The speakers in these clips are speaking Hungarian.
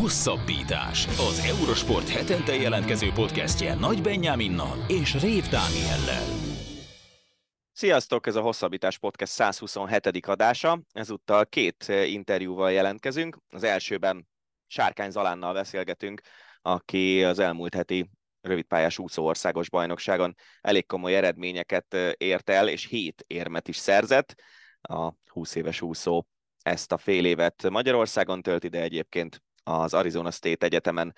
Hosszabbítás. Az Eurosport hetente jelentkező podcastje Nagy Benyáminnal és Rév Dániellel. Sziasztok, ez a Hosszabbítás Podcast 127. adása. Ezúttal két interjúval jelentkezünk. Az elsőben Sárkány Zalánnal beszélgetünk, aki az elmúlt heti rövidpályás úszó országos bajnokságon elég komoly eredményeket ért el, és hét érmet is szerzett. A 20 éves úszó ezt a fél évet Magyarországon tölti, de egyébként az Arizona State Egyetemen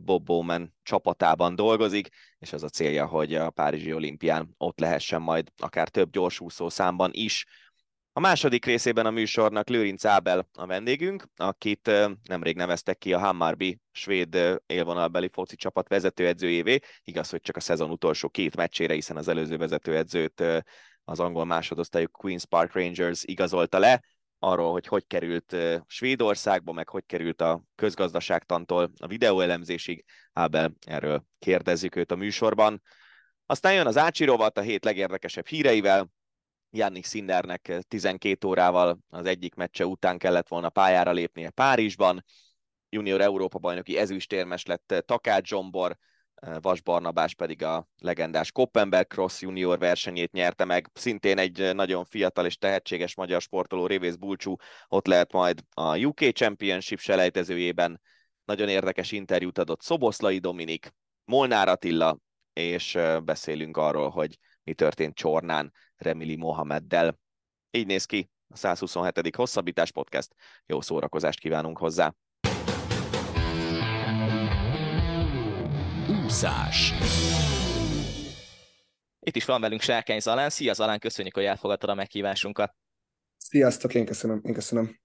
Bob Bowman csapatában dolgozik, és az a célja, hogy a Párizsi olimpián ott lehessen majd akár több gyorsúszó számban is. A második részében a műsornak Lőrinc Ábel a vendégünk, akit nemrég neveztek ki a Hammarby svéd élvonalbeli foci csapat vezetőedzőjévé. Igaz, hogy csak a szezon utolsó két meccsére, hiszen az előző vezetőedzőt az angol másodosztályú Queen's Park Rangers igazolta le arról, hogy hogy került Svédországba, meg hogy került a közgazdaságtantól a videóelemzésig. Ábel, erről kérdezzük őt a műsorban. Aztán jön az Ácsi rovat a hét legérdekesebb híreivel. Jannik Sindernek 12 órával az egyik meccse után kellett volna pályára lépnie Párizsban. Junior Európa bajnoki ezüstérmes lett Takács Zsombor, Vas Barnabás pedig a legendás Koppenberg Cross junior versenyét nyerte meg. Szintén egy nagyon fiatal és tehetséges magyar sportoló Révész Bulcsú ott lehet majd a UK Championship selejtezőjében. Nagyon érdekes interjút adott Szoboszlai Dominik, Molnár Attila, és beszélünk arról, hogy mi történt Csornán Remili Mohameddel. Így néz ki a 127. Hosszabbítás podcast. Jó szórakozást kívánunk hozzá! Úszás. Itt is van velünk Sárkány Zalán. Szia Zalán, köszönjük, hogy elfogadtad a meghívásunkat. Sziasztok, én köszönöm. Én köszönöm.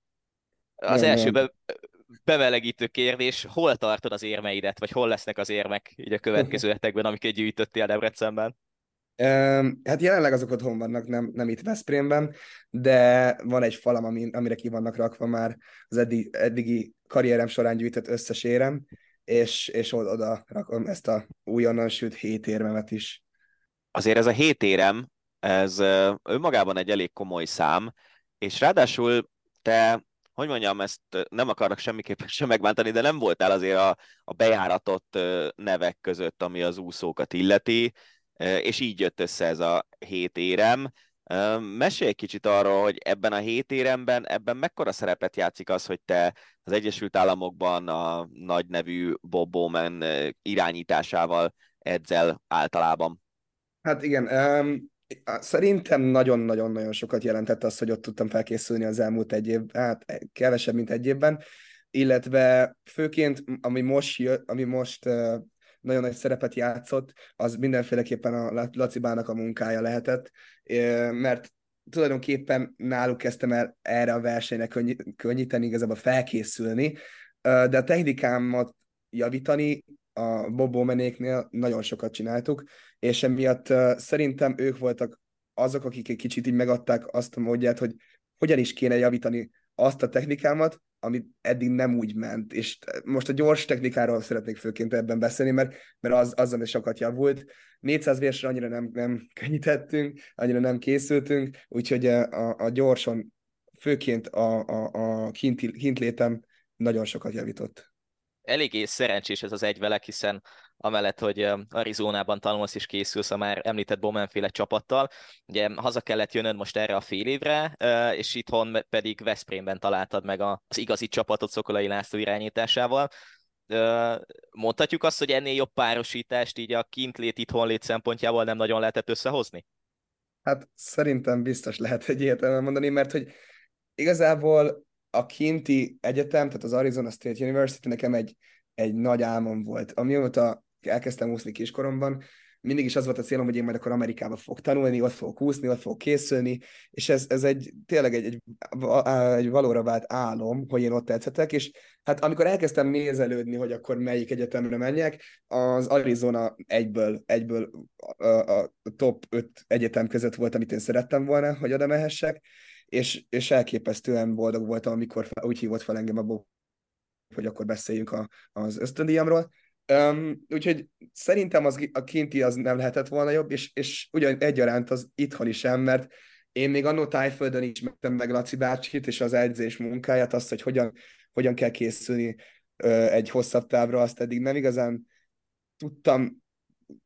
Az nem, első be, bemelegítő kérdés, hol tartod az érmeidet, vagy hol lesznek az érmek így a következő hetekben, amiket gyűjtöttél Debrecenben? Hát jelenleg azok otthon vannak, nem, nem itt Veszprémben, de van egy falam, amire ki vannak rakva már az eddig, eddigi karrierem során gyűjtött összes érem, és, és oda, rakom ezt a újonnan sült hét érmemet is. Azért ez a hét érem, ez önmagában egy elég komoly szám, és ráadásul te, hogy mondjam, ezt nem akarok semmiképpen sem megbántani, de nem voltál azért a, a bejáratott nevek között, ami az úszókat illeti, és így jött össze ez a hét érem. Mesélj egy kicsit arról, hogy ebben a hét éremben, ebben mekkora szerepet játszik az, hogy te az Egyesült Államokban a nagy nevű Bob Bowman irányításával edzel általában? Hát igen, um, szerintem nagyon-nagyon-nagyon sokat jelentett az, hogy ott tudtam felkészülni az elmúlt egy év, hát kevesebb, mint egy évben, illetve főként, ami most, ami most uh, nagyon nagy szerepet játszott, az mindenféleképpen a Lacibának a munkája lehetett, mert tulajdonképpen náluk kezdtem el erre a versenyre könnyíteni, igazából felkészülni, de a technikámat javítani a Bobo menéknél nagyon sokat csináltuk, és emiatt szerintem ők voltak azok, akik egy kicsit így megadták azt a módját, hogy hogyan is kéne javítani azt a technikámat, amit eddig nem úgy ment. És most a gyors technikáról szeretnék főként ebben beszélni, mert, mert az, azzal is sokat javult. 400 vésre annyira nem, nem könnyítettünk, annyira nem készültünk, úgyhogy a, a gyorson, főként a, a, a kint, kint létem nagyon sokat javított. Eléggé szerencsés ez az egyvelek, hiszen amellett, hogy Arizonában tanulsz és készülsz a már említett Bowman-féle csapattal. Ugye haza kellett jönnöd most erre a fél évre, és itthon pedig Veszprémben találtad meg az igazi csapatot Szokolai László irányításával. Mondhatjuk azt, hogy ennél jobb párosítást így a kintlét, itthonlét szempontjából nem nagyon lehetett összehozni? Hát szerintem biztos lehet egy ilyet mondani, mert hogy igazából a kinti egyetem, tehát az Arizona State University nekem egy, egy nagy álmom volt. Amióta elkezdtem úszni kiskoromban, mindig is az volt a célom, hogy én majd akkor Amerikába fog tanulni, ott fogok úszni, ott fogok készülni, és ez, ez egy tényleg egy, egy, egy valóra vált álom, hogy én ott tetszettek, és hát amikor elkezdtem nézelődni, hogy akkor melyik egyetemre menjek, az Arizona egyből, egyből a, a top 5 egyetem között volt, amit én szerettem volna, hogy oda mehessek, és, és elképesztően boldog voltam, amikor úgy hívott fel engem a Bob, hogy akkor beszéljünk a, az ösztöndíjamról, Um, úgyhogy szerintem az, a kinti az nem lehetett volna jobb, és, és ugyan egyaránt az itthoni sem, mert én még annó Tájföldön is megtem meg Laci bácsit, és az edzés munkáját, azt, hogy hogyan, hogyan kell készülni egy hosszabb távra, azt eddig nem igazán tudtam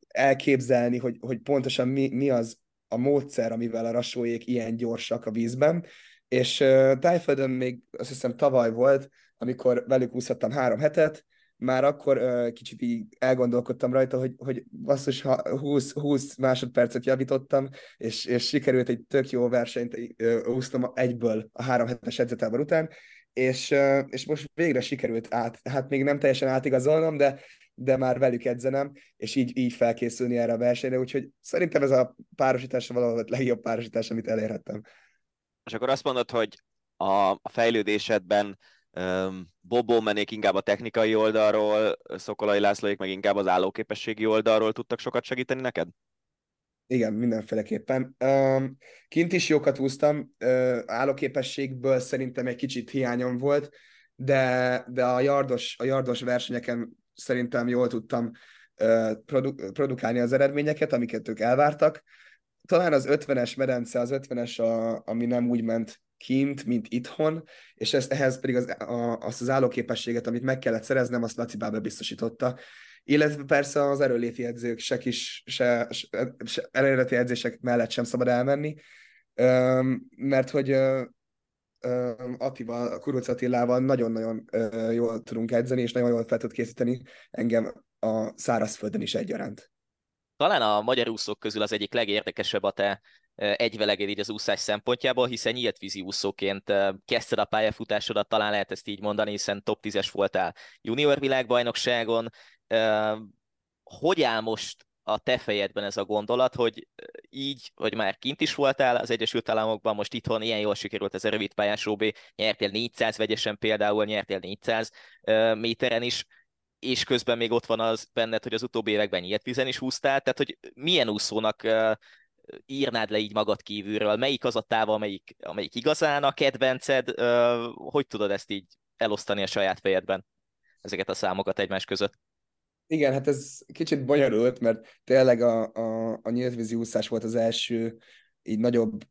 elképzelni, hogy, hogy pontosan mi, mi az a módszer, amivel a rasóék ilyen gyorsak a vízben, és uh, Tájföldön még azt hiszem tavaly volt, amikor velük úszhattam három hetet, már akkor uh, kicsit így elgondolkodtam rajta, hogy, hogy basszus, ha 20, 20 másodpercet javítottam, és, és sikerült egy tök jó versenyt uh, úsznom egyből a három hetes edzetábor után, és, uh, és most végre sikerült át, hát még nem teljesen átigazolnom, de, de már velük edzenem, és így, így felkészülni erre a versenyre, úgyhogy szerintem ez a párosítás valahol a legjobb párosítás, amit elérhettem. És akkor azt mondod, hogy a, a fejlődésedben Bobó menék inkább a technikai oldalról, Szokolai Lászlóik meg inkább az állóképességi oldalról tudtak sokat segíteni neked? Igen, mindenféleképpen. Kint is jókat úsztam, uh, állóképességből szerintem egy kicsit hiányom volt, de, de a yardos, a yardos versenyeken szerintem jól tudtam produ- produkálni az eredményeket, amiket ők elvártak. Talán az 50-es medence, az 50-es, a, ami nem úgy ment kint, mint itthon, és ezt, ehhez pedig az, a, azt az állóképességet, amit meg kellett szereznem, azt Laci Bábel biztosította. Illetve persze az erőléti edzők is, se, se, se, eredeti edzések mellett sem szabad elmenni, mert hogy Attival, Kuruc Attilával nagyon-nagyon jól tudunk edzeni, és nagyon jól fel tud készíteni engem a szárazföldön is egyaránt. Talán a magyar úszók közül az egyik legérdekesebb a te egyveleged így az úszás szempontjából, hiszen nyílt vízi úszóként kezdted a pályafutásodat, talán lehet ezt így mondani, hiszen top 10-es voltál junior világbajnokságon. Hogy áll most a te fejedben ez a gondolat, hogy így, hogy már kint is voltál az Egyesült Államokban, most itthon ilyen jól sikerült ez a rövid pályás OB, nyertél 400 vegyesen például, nyertél 400 méteren is, és közben még ott van az benned, hogy az utóbbi években nyílt vízen is húztál, tehát hogy milyen úszónak írnád le így magad kívülről, melyik az a táv, amelyik, amelyik igazán a kedvenced, hogy tudod ezt így elosztani a saját fejedben, ezeket a számokat egymás között? Igen, hát ez kicsit bonyolult, mert tényleg a, a, a nyíltvízi úszás volt az első így nagyobb,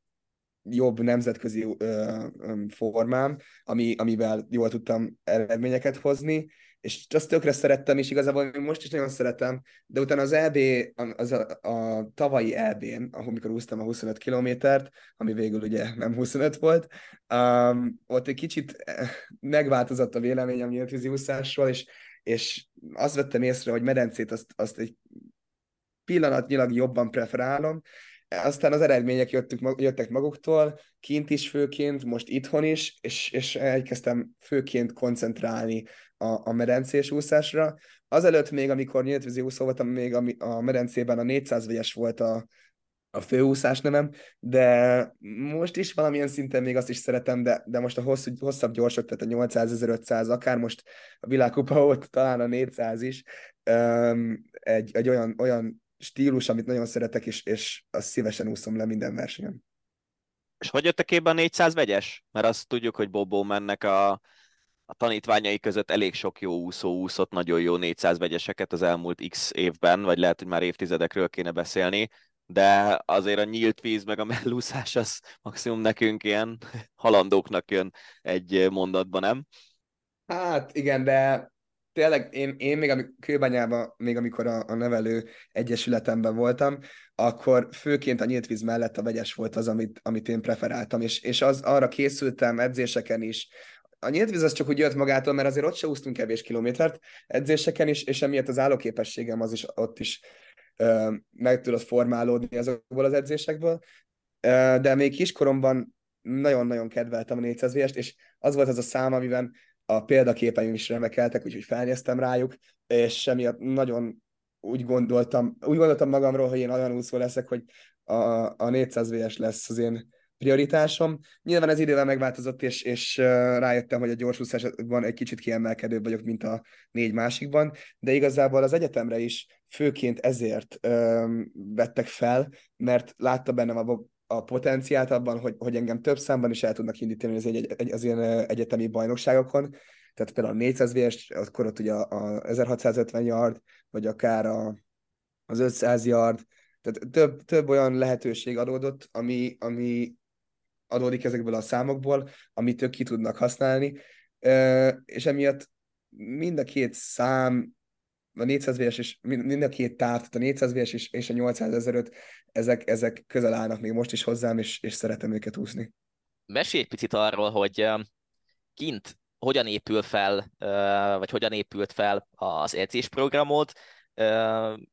jobb nemzetközi ö, ö, formám, ami, amivel jól tudtam eredményeket hozni, és azt tökre szerettem, és igazából most is nagyon szeretem, de utána az EB, az a, a tavalyi EB-n, amikor úsztam a 25 kilométert, ami végül ugye nem 25 volt, um, ott egy kicsit eh, megváltozott a véleményem nyíltvízi úszásról, és és azt vettem észre, hogy medencét azt, azt egy pillanatnyilag jobban preferálom, aztán az eredmények jöttük, jöttek maguktól, kint is főként, most itthon is, és, és elkezdtem főként koncentrálni a, a medencés úszásra. Azelőtt még, amikor nyíltvízi úszó voltam, még a, a medencében a 400 vegyes volt a, a főúszás nemem, de most is valamilyen szinten még azt is szeretem, de, de most a hosszú, hosszabb gyorsok, tehát a 800, 1500, akár most a világkupa volt talán a 400 is, um, egy, egy olyan, olyan stílus, amit nagyon szeretek, és, és azt szívesen úszom le minden versenyen. És hogy jött a képbe a 400 vegyes? Mert azt tudjuk, hogy Bobo mennek a, a tanítványai között elég sok jó úszó úszott, nagyon jó 400 vegyeseket az elmúlt x évben, vagy lehet, hogy már évtizedekről kéne beszélni de azért a nyílt víz meg a mellúszás az maximum nekünk ilyen halandóknak jön egy mondatban, nem? Hát igen, de tényleg én, én még amikor Kőbányában, még amikor a, a nevelő egyesületemben voltam, akkor főként a nyílt víz mellett a vegyes volt az, amit, amit én preferáltam, és, és az, arra készültem edzéseken is, a nyílt víz az csak úgy jött magától, mert azért ott se úsztunk kevés kilométert edzéseken is, és emiatt az állóképességem az is ott is meg tudod formálódni azokból az edzésekből, de még kiskoromban nagyon-nagyon kedveltem a 400 vs és az volt az a szám, amiben a példaképeim is remekeltek, úgyhogy felnéztem rájuk, és emiatt nagyon úgy gondoltam, úgy gondoltam magamról, hogy én olyan úszó leszek, hogy a, a 400 VS lesz az én prioritásom. Nyilván ez idővel megváltozott, és, és rájöttem, hogy a gyorsúszásban egy kicsit kiemelkedőbb vagyok, mint a négy másikban, de igazából az egyetemre is főként ezért öm, vettek fel, mert látta bennem a, a potenciált abban, hogy, hogy engem több számban is el tudnak indítani az, egy, egy, az ilyen egyetemi bajnokságokon, tehát például a 400 VS, akkor ott ugye a, a 1650 yard, vagy akár a, az 500 yard, tehát több, több olyan lehetőség adódott, ami, ami adódik ezekből a számokból, amit ők ki tudnak használni, és emiatt mind a két szám, a 400 VS és mind a két táv, a 400 VS és, és a 800 ezeröt, ezek, ezek közel állnak még most is hozzám, és, és szeretem őket úszni. Mesélj egy picit arról, hogy kint hogyan épül fel, vagy hogyan épült fel az edzésprogramot,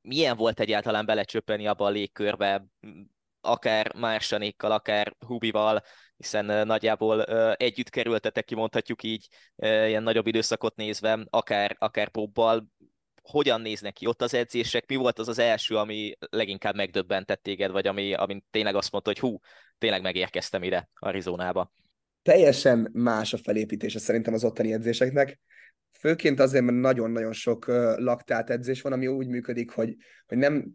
milyen volt egyáltalán belecsöppeni abba a légkörbe, akár Mársanékkal, akár Hubival, hiszen nagyjából együtt kerültetek ki, mondhatjuk így, ilyen nagyobb időszakot nézve, akár, akár Bobbal, hogyan néznek ki ott az edzések, mi volt az az első, ami leginkább megdöbbentett téged, vagy ami, ami tényleg azt mondta, hogy hú, tényleg megérkeztem ide Arizonába. Teljesen más a felépítése szerintem az ottani edzéseknek. Főként azért, mert nagyon-nagyon sok laktát edzés van, ami úgy működik, hogy, hogy nem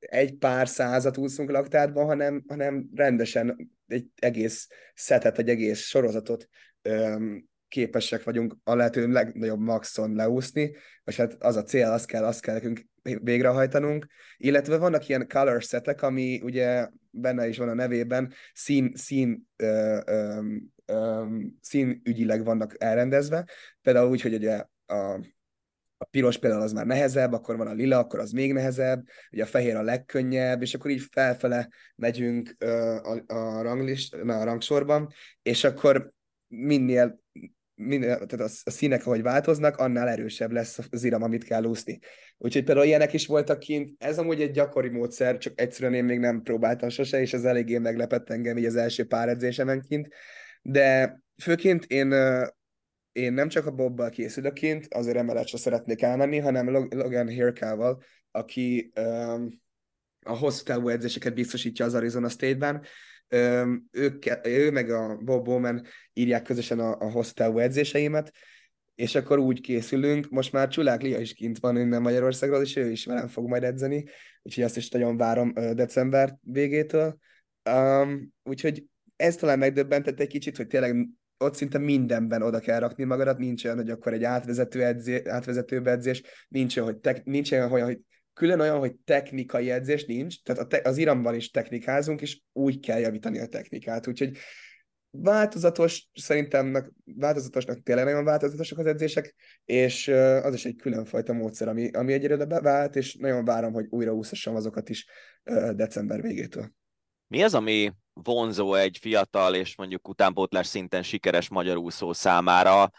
egy pár százat úszunk laktátban, hanem, hanem rendesen egy egész szetet, egy egész sorozatot öm, képesek vagyunk a lehető legnagyobb maxon leúszni, és hát az a cél, azt kell, azt kell nekünk végrehajtanunk, illetve vannak ilyen color setek, ami ugye benne is van a nevében, szín, szín, ö, ö, színügyileg vannak elrendezve, például úgy, hogy ugye a a piros például az már nehezebb, akkor van a lila, akkor az még nehezebb, ugye a fehér a legkönnyebb, és akkor így felfele megyünk a, a, ranglist, a rangsorban, és akkor minél, minél tehát a, a színek, ahogy változnak, annál erősebb lesz az iram, amit kell úszni. Úgyhogy például ilyenek is voltak kint. Ez amúgy egy gyakori módszer, csak egyszerűen én még nem próbáltam sose, és ez eléggé meglepett engem így az első pár edzésemen kint. De főként én én nem csak a Bobbal készülök kint, azért emellett sem szeretnék elmenni, hanem Logan Hirkával, aki um, a hosszú távú edzéseket biztosítja az Arizona State-ben. Um, ő, ő meg a Bob Bowman írják közösen a, a hosszú távú edzéseimet, és akkor úgy készülünk, most már Csulák Lia is kint van innen Magyarországról, és ő is velem fog majd edzeni, úgyhogy azt is nagyon várom december végétől. Um, úgyhogy ez talán megdöbbentett egy kicsit, hogy tényleg ott szinte mindenben oda kell rakni magadat, nincs olyan, hogy akkor egy átvezető, edzé, átvezető edzés, nincs olyan, hogy, tek, nincs olyan, hogy külön olyan, hogy technikai edzés nincs, tehát a te, az iramban is technikázunk, és úgy kell javítani a technikát, úgyhogy változatos, szerintem változatosnak tényleg nagyon változatosak az edzések, és az is egy különfajta módszer, ami, ami egyre bevált, és nagyon várom, hogy újra úszassam azokat is december végétől. Mi az, ami vonzó egy fiatal és mondjuk utánpótlás szinten sikeres magyar úszó számára,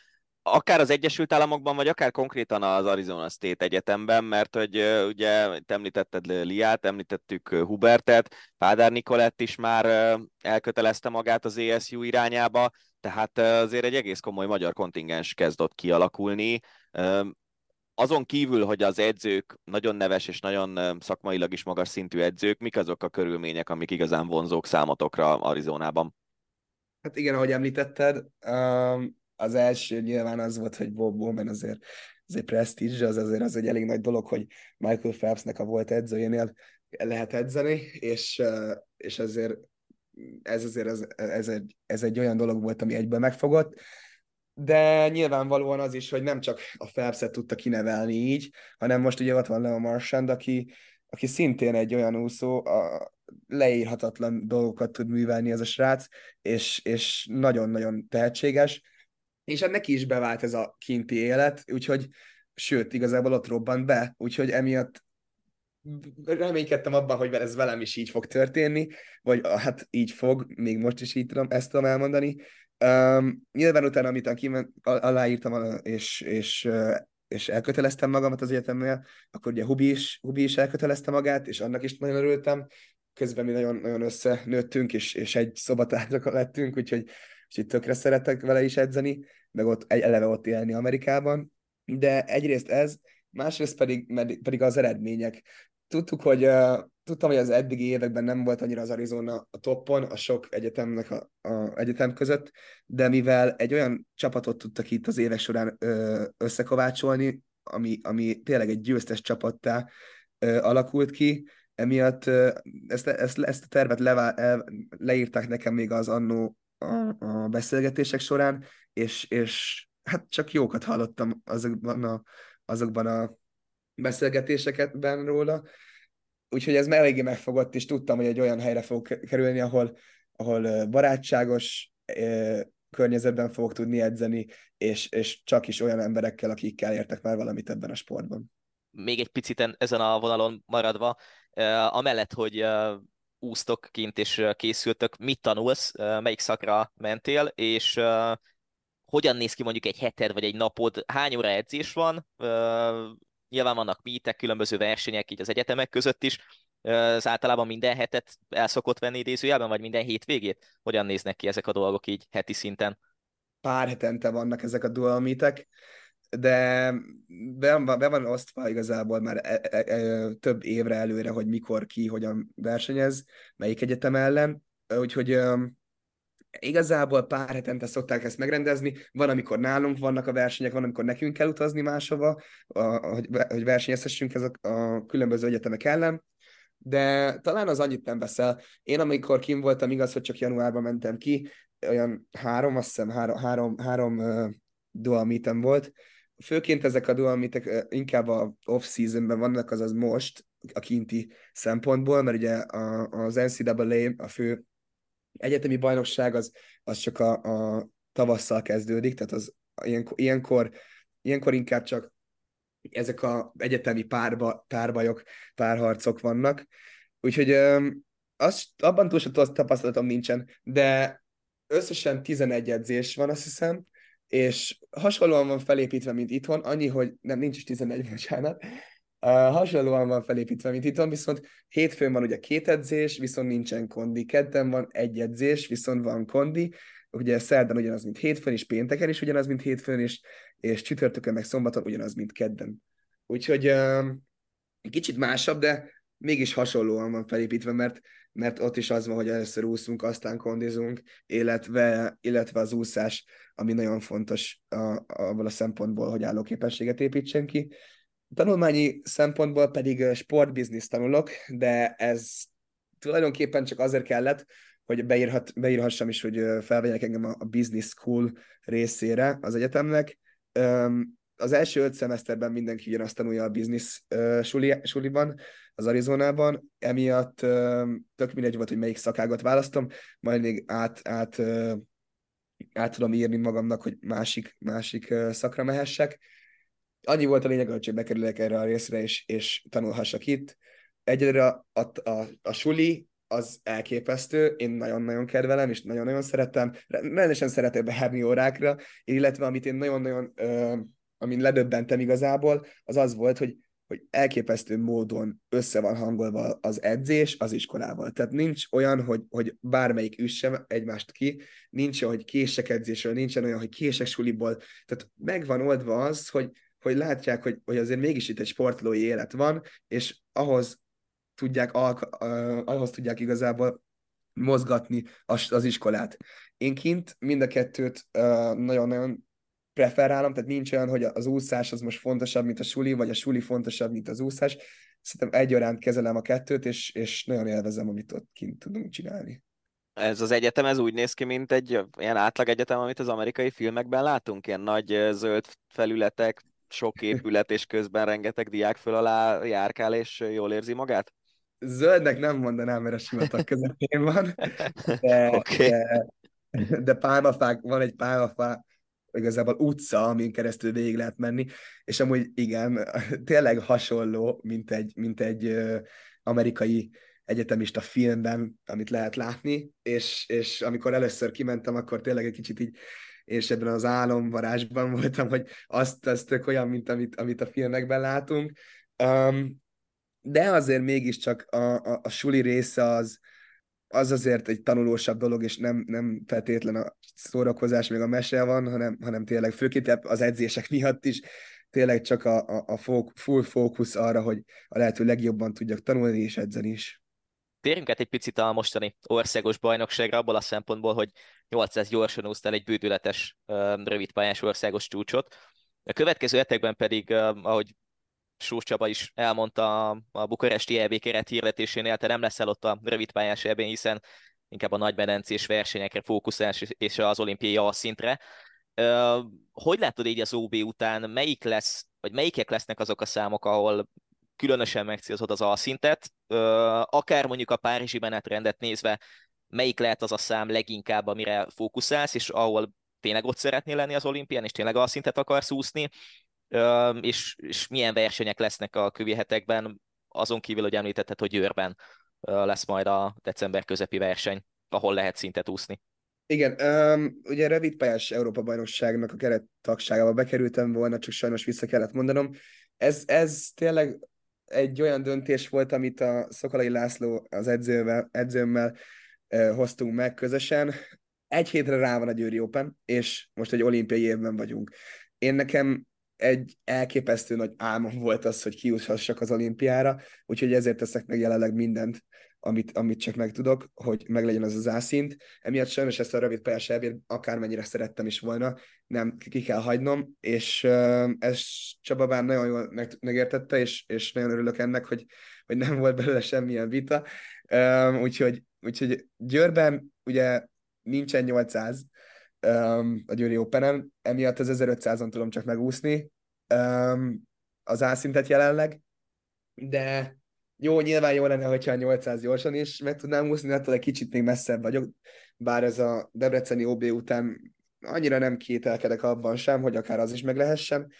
akár az Egyesült Államokban, vagy akár konkrétan az Arizona State Egyetemben, mert hogy ugye te említetted Liát, említettük Hubertet, Pádár Nikolett is már elkötelezte magát az ESU irányába, tehát azért egy egész komoly magyar kontingens kezdott kialakulni azon kívül, hogy az edzők nagyon neves és nagyon szakmailag is magas szintű edzők, mik azok a körülmények, amik igazán vonzók számotokra Arizonában? Hát igen, ahogy említetted, az első nyilván az volt, hogy Bob Bowman azért, azért prestige, az azért az egy elég nagy dolog, hogy Michael Phelpsnek a volt edzőjénél lehet edzeni, és, és azért ez azért ez, ez, egy, ez egy olyan dolog volt, ami egyből megfogott, de nyilvánvalóan az is, hogy nem csak a Phelpset tudta kinevelni így, hanem most ugye ott van Leo Marchand, aki, aki szintén egy olyan úszó, a leírhatatlan dolgokat tud művelni ez a srác, és, és nagyon-nagyon tehetséges, és hát neki is bevált ez a kinti élet, úgyhogy sőt, igazából ott robbant be, úgyhogy emiatt reménykedtem abban, hogy ez velem is így fog történni, vagy hát így fog, még most is így tudom, ezt tudom elmondani, Um, nyilván utána, amit kiment, aláírtam, és, és, és elköteleztem magamat az egyetemnél, akkor ugye Hubi is, Hubi is elkötelezte magát, és annak is nagyon örültem. Közben mi nagyon, nagyon összenőttünk, és, és egy szobatársak lettünk, úgyhogy, úgyhogy tökre szeretek vele is edzeni, meg ott egy eleve ott élni Amerikában. De egyrészt ez, másrészt pedig, pedig az eredmények. Tudtuk, hogy tudtam, hogy az eddigi években nem volt annyira az Arizona a toppon, a sok egyetemnek a, a egyetem között, de mivel egy olyan csapatot tudtak itt az évek során ö, összekovácsolni, ami, ami tényleg egy győztes csapattá ö, alakult ki, emiatt ö, ezt, ezt, ezt a tervet levá, el, leírták nekem még az annó a, a beszélgetések során, és, és hát csak jókat hallottam azokban a, azokban a beszélgetésekben róla, úgyhogy ez eléggé megfogott, és tudtam, hogy egy olyan helyre fog kerülni, ahol, ahol barátságos, környezetben fogok tudni edzeni, és, és csak is olyan emberekkel, akikkel értek már valamit ebben a sportban. Még egy picit ezen a vonalon maradva, amellett, hogy úsztok kint és készültök, mit tanulsz, melyik szakra mentél, és hogyan néz ki mondjuk egy heted vagy egy napod, hány óra edzés van, nyilván vannak mítek, különböző versenyek így az egyetemek között is, az általában minden hetet el szokott venni idézőjelben, vagy minden hétvégét? Hogyan néznek ki ezek a dolgok így heti szinten? Pár hetente vannak ezek a dual meetek, de be, be van osztva igazából már e, e, e, több évre előre, hogy mikor ki, hogyan versenyez, melyik egyetem ellen, úgyhogy igazából pár hetente szokták ezt megrendezni, van, amikor nálunk vannak a versenyek, van, amikor nekünk kell utazni máshova, hogy, hogy versenyezhessünk ezek a különböző egyetemek ellen, de talán az annyit nem veszel. Én amikor kim voltam, igaz, hogy csak januárban mentem ki, olyan három, azt hiszem három, három, három uh, dual meetem volt. Főként ezek a dual meetek uh, inkább a off-seasonben vannak, azaz most a kinti szempontból, mert ugye a, az NCAA, a fő egyetemi bajnokság az, az csak a, a tavasszal kezdődik, tehát az ilyenkor, ilyenkor, ilyenkor inkább csak ezek a egyetemi párba, párbajok, párharcok vannak. Úgyhogy az, abban túl sem tapasztalatom nincsen, de összesen 11 edzés van, azt hiszem, és hasonlóan van felépítve, mint itthon, annyi, hogy nem, nincs is 11, bocsánat, hasonlóan van felépítve, mint itthon, viszont hétfőn van ugye két edzés, viszont nincsen kondi. Kedden van egy edzés, viszont van kondi. Ugye szerdán ugyanaz, mint hétfőn, és pénteken is ugyanaz, mint hétfőn, és, és csütörtökön meg szombaton ugyanaz, mint kedden. Úgyhogy uh, kicsit másabb, de mégis hasonlóan van felépítve, mert, mert ott is az van, hogy először úszunk, aztán kondizunk, illetve, illetve az úszás, ami nagyon fontos a, abban a szempontból, hogy állóképességet építsen ki. Tanulmányi szempontból pedig sportbiznisz tanulok, de ez tulajdonképpen csak azért kellett, hogy beírhat, beírhassam is, hogy felvegyek engem a, business school részére az egyetemnek. Az első öt szemeszterben mindenki ugyanazt tanulja a business suli, suliban, az Arizonában, emiatt tök mindegy volt, hogy melyik szakágat választom, majd még át, át, át tudom írni magamnak, hogy másik, másik szakra mehessek annyi volt a lényeg, hogy bekerülök erre a részre, és, és tanulhassak itt. Egyre a, a, a, a suli az elképesztő, én nagyon-nagyon kedvelem, és nagyon-nagyon szeretem, rendesen szeretek beherni órákra, illetve amit én nagyon-nagyon, uh, amin ledöbbentem igazából, az az volt, hogy hogy elképesztő módon össze van hangolva az edzés az iskolával. Tehát nincs olyan, hogy, hogy bármelyik üsse egymást ki, nincs olyan, hogy kések edzésről, nincsen olyan, hogy kések suliból. Tehát megvan oldva az, hogy hogy látják, hogy, hogy azért mégis itt egy sportolói élet van, és ahhoz tudják, alka, uh, ahhoz tudják igazából mozgatni az, az iskolát. Én kint mind a kettőt uh, nagyon-nagyon preferálom, tehát nincs olyan, hogy az úszás az most fontosabb, mint a suli, vagy a suli fontosabb, mint az úszás. Szerintem egyaránt kezelem a kettőt, és, és nagyon élvezem, amit ott kint tudunk csinálni. Ez az egyetem, ez úgy néz ki, mint egy ilyen átlag egyetem, amit az amerikai filmekben látunk, ilyen nagy zöld felületek, sok épület, és közben rengeteg diák föl alá járkál, és jól érzi magát? Zöldnek nem mondanám, mert a sivatag közepén van, de, okay. de, de pálmafák, van egy pálmafá, igazából utca, amin keresztül végig lehet menni, és amúgy igen, tényleg hasonló, mint egy, mint egy amerikai egyetemista filmben, amit lehet látni, és, és amikor először kimentem, akkor tényleg egy kicsit így és ebben az álomvarásban voltam, hogy azt, az olyan, mint amit, amit a filmekben látunk. Um, de azért mégiscsak a, a, a suli része az, az azért egy tanulósabb dolog, és nem, nem feltétlen a szórakozás, még a mese van, hanem, hanem tényleg főként az edzések miatt is tényleg csak a, a, a full fókusz arra, hogy a lehető legjobban tudjak tanulni és edzeni is. Térjünk át egy picit a mostani országos bajnokságra, abból a szempontból, hogy 800 gyorsan úsztál egy bődületes rövidpályás országos csúcsot. A következő hetekben pedig, ahogy Sós Csaba is elmondta a bukaresti EB keret hirdetésénél, te nem leszel ott a rövidpályás eb hiszen inkább a nagymedencés versenyekre fókuszálsz és az olimpiai alszintre. Hogy látod így az OB után, melyik lesz, vagy melyikek lesznek azok a számok, ahol különösen megcélzott az alszintet, akár mondjuk a párizsi menetrendet nézve, melyik lehet az a szám leginkább, amire fókuszálsz, és ahol tényleg ott szeretnél lenni az olimpián, és tényleg a szintet akarsz úszni, és, és milyen versenyek lesznek a kövi hetekben, azon kívül, hogy említetted, hogy Győrben lesz majd a december közepi verseny, ahol lehet szintet úszni. Igen, um, ugye rövid pályás Európa-bajnokságnak a keret tagságába bekerültem volna, csak sajnos vissza kellett mondanom. Ez, ez tényleg egy olyan döntés volt, amit a Szokolai László az edzővel, edzőmmel hoztunk meg közösen. Egy hétre rá van a Győri Open, és most egy olimpiai évben vagyunk. Én nekem egy elképesztő nagy álmom volt az, hogy kiuthassak az olimpiára, úgyhogy ezért teszek meg jelenleg mindent, amit, amit csak meg tudok, hogy meglegyen az az ászint. Emiatt sajnos ezt a rövid pályás elvét akármennyire szerettem is volna, nem ki kell hagynom, és uh, ez Csaba bár nagyon jól meg, megértette, és, és nagyon örülök ennek, hogy, hogy nem volt belőle semmilyen vita. Um, úgyhogy, úgyhogy Győrben ugye nincsen 800, um, a Győri Open-en, emiatt az 1500-on tudom csak megúszni um, az álszintet jelenleg, de jó, nyilván jó lenne, hogyha a 800 gyorsan is meg tudnám úszni, attól egy kicsit még messzebb vagyok, bár ez a Debreceni OB után annyira nem kételkedek abban sem, hogy akár az is meg lehessen.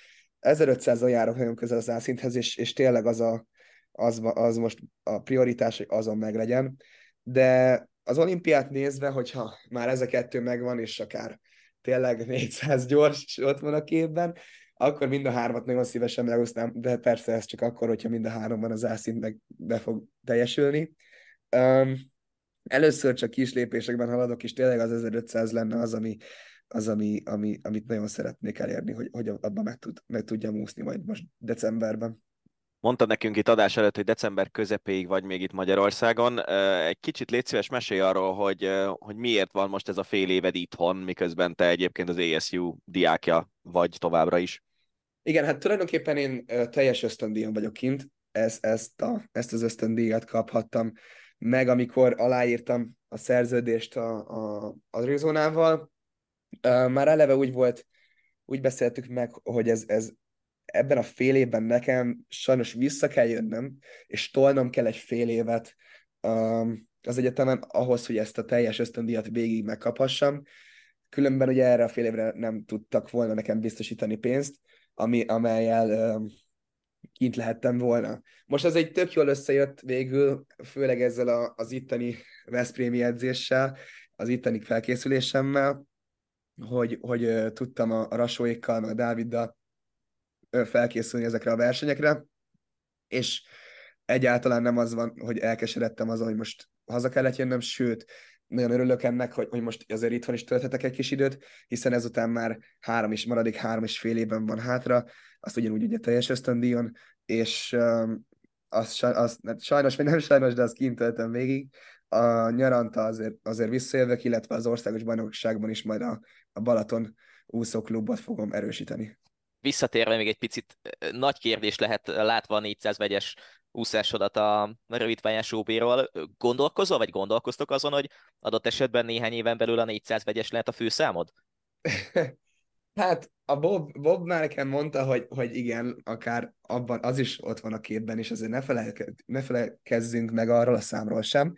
1500-al járok nagyon közel az álszinthez, és, és tényleg az, a, az, az most a prioritás, hogy azon meg legyen. De az olimpiát nézve, hogyha már ez a kettő megvan, és akár tényleg 400 gyors ott van a képben, akkor mind a hármat nagyon szívesen megúsznám, de persze ez csak akkor, hogyha mind a háromban az ászint meg be fog teljesülni. Um, először csak kis lépésekben haladok, és tényleg az 1500 lenne az, ami, az, ami, ami, amit nagyon szeretnék elérni, hogy, hogy abban meg, tud, meg tudjam úszni majd most decemberben. Mondtad nekünk itt adás előtt, hogy december közepéig vagy még itt Magyarországon. Egy kicsit légy szíves, mesélj arról, hogy, hogy miért van most ez a fél éved itthon, miközben te egyébként az ASU diákja vagy továbbra is. Igen, hát tulajdonképpen én teljes ösztöndíjon vagyok kint, ez, ezt, a, ezt az ösztöndíjat kaphattam meg, amikor aláírtam a szerződést a, a, Arizonával. Már eleve úgy volt, úgy beszéltük meg, hogy ez, ez ebben a fél évben nekem sajnos vissza kell jönnöm, és tolnom kell egy fél évet um, az egyetemen ahhoz, hogy ezt a teljes ösztöndíjat végig megkaphassam. Különben ugye erre a fél évre nem tudtak volna nekem biztosítani pénzt, ami, amelyel um, kint lehettem volna. Most az egy tök jól összejött végül, főleg ezzel a, az itteni Veszprémi edzéssel, az itteni felkészülésemmel, hogy, hogy tudtam a, a Rasóékkal, meg a Dáviddal felkészülni ezekre a versenyekre, és egyáltalán nem az van, hogy elkeseredtem azon, hogy most haza kellett jönnöm, sőt, nagyon örülök ennek, hogy, hogy most azért itthon is tölthetek egy kis időt, hiszen ezután már három is, maradék három és fél évben van hátra, azt ugyanúgy ugye teljes ösztöndíjon, és um, azt, azt, sajnos, vagy nem sajnos, de azt kint töltöm végig. A nyaranta azért, azért visszajövök, illetve az országos bajnokságban is majd a, a Balaton úszóklubot fogom erősíteni visszatérve még egy picit nagy kérdés lehet látva a 400 vegyes úszásodat a rövidpályás OB-ról. Gondolkozol, vagy gondolkoztok azon, hogy adott esetben néhány éven belül a 400 vegyes lehet a főszámod? hát a Bob, Bob már nekem mondta, hogy, hogy igen, akár abban az is ott van a képben, és azért ne, felelke, ne felelkezzünk meg arról a számról sem.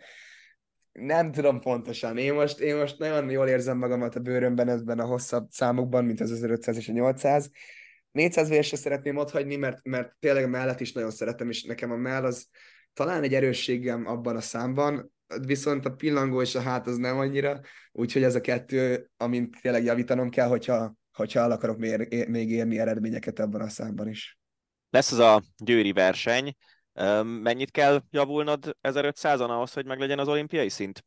Nem tudom pontosan. Én most, én most nagyon jól érzem magamat a bőrömben ebben a hosszabb számokban, mint az 1500 és a 800 400 vs se szeretném hagyni, mert, mert tényleg a mellett is nagyon szeretem, és nekem a mell az talán egy erősségem abban a számban, viszont a pillangó és a hát az nem annyira, úgyhogy ez a kettő, amint tényleg javítanom kell, hogyha, hogyha el akarok még, még érni eredményeket ebben a számban is. Lesz az a győri verseny, mennyit kell javulnod 1500-on ahhoz, hogy meglegyen az olimpiai szint?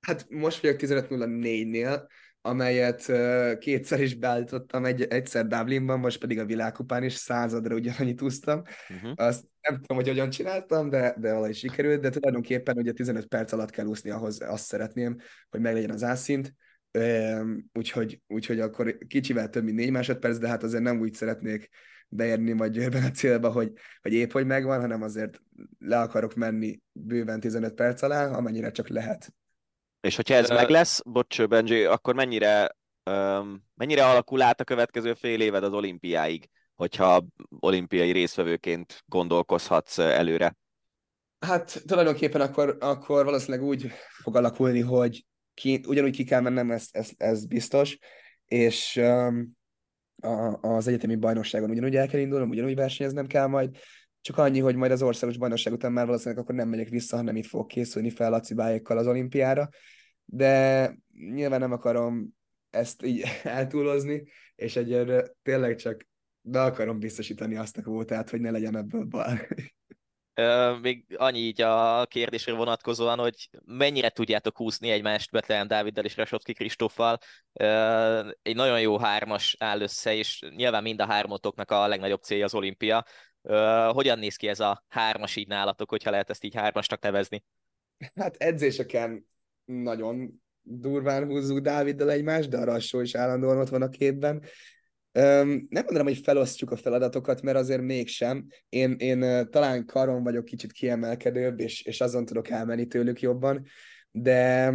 Hát most vagyok 15.04-nél, amelyet uh, kétszer is beállítottam, egy, egyszer Dublinban, most pedig a világkupán is századra ugyanannyit úsztam. Uh-huh. Azt nem tudom, hogy hogyan csináltam, de, de valahogy sikerült, de tulajdonképpen ugye 15 perc alatt kell úszni ahhoz, azt szeretném, hogy meglegyen az ászint. Um, úgyhogy, úgyhogy akkor kicsivel több, mint négy másodperc, de hát azért nem úgy szeretnék beérni majd győrben a célba, hogy, hogy épp hogy megvan, hanem azért le akarok menni bőven 15 perc alá, amennyire csak lehet. És hogyha ez uh, meg lesz, bocs Benji, akkor mennyire, um, mennyire alakul át a következő fél éved az olimpiáig, hogyha olimpiai részvevőként gondolkozhatsz előre? Hát tulajdonképpen akkor, akkor valószínűleg úgy fog alakulni, hogy ki, ugyanúgy ki kell mennem, ez, ez, ez biztos, és um, a, az egyetemi bajnokságon ugyanúgy el kell indulnom, ugyanúgy versenyeznem kell majd, csak annyi, hogy majd az országos bajnokság után már valószínűleg akkor nem megyek vissza, hanem itt fogok készülni fel Laci bájékkal az olimpiára, de nyilván nem akarom ezt így eltúlozni, és egyre tényleg csak be akarom biztosítani azt a kvótát, hogy ne legyen ebből baj. Még annyi így a kérdésre vonatkozóan, hogy mennyire tudjátok húzni egymást Betlehem Dáviddal és Rasovski Kristóffal. Egy nagyon jó hármas áll össze, és nyilván mind a hármatoknak a legnagyobb célja az olimpia. Hogyan néz ki ez a hármas így nálatok, hogyha lehet ezt így hármasnak nevezni? Hát edzéseken nagyon durván húzzuk Dáviddal egymást, de a Rassó is állandóan ott van a képben. Um, nem mondanám, hogy felosztjuk a feladatokat, mert azért mégsem. Én, én talán karon vagyok kicsit kiemelkedőbb, és, és azon tudok elmenni tőlük jobban, de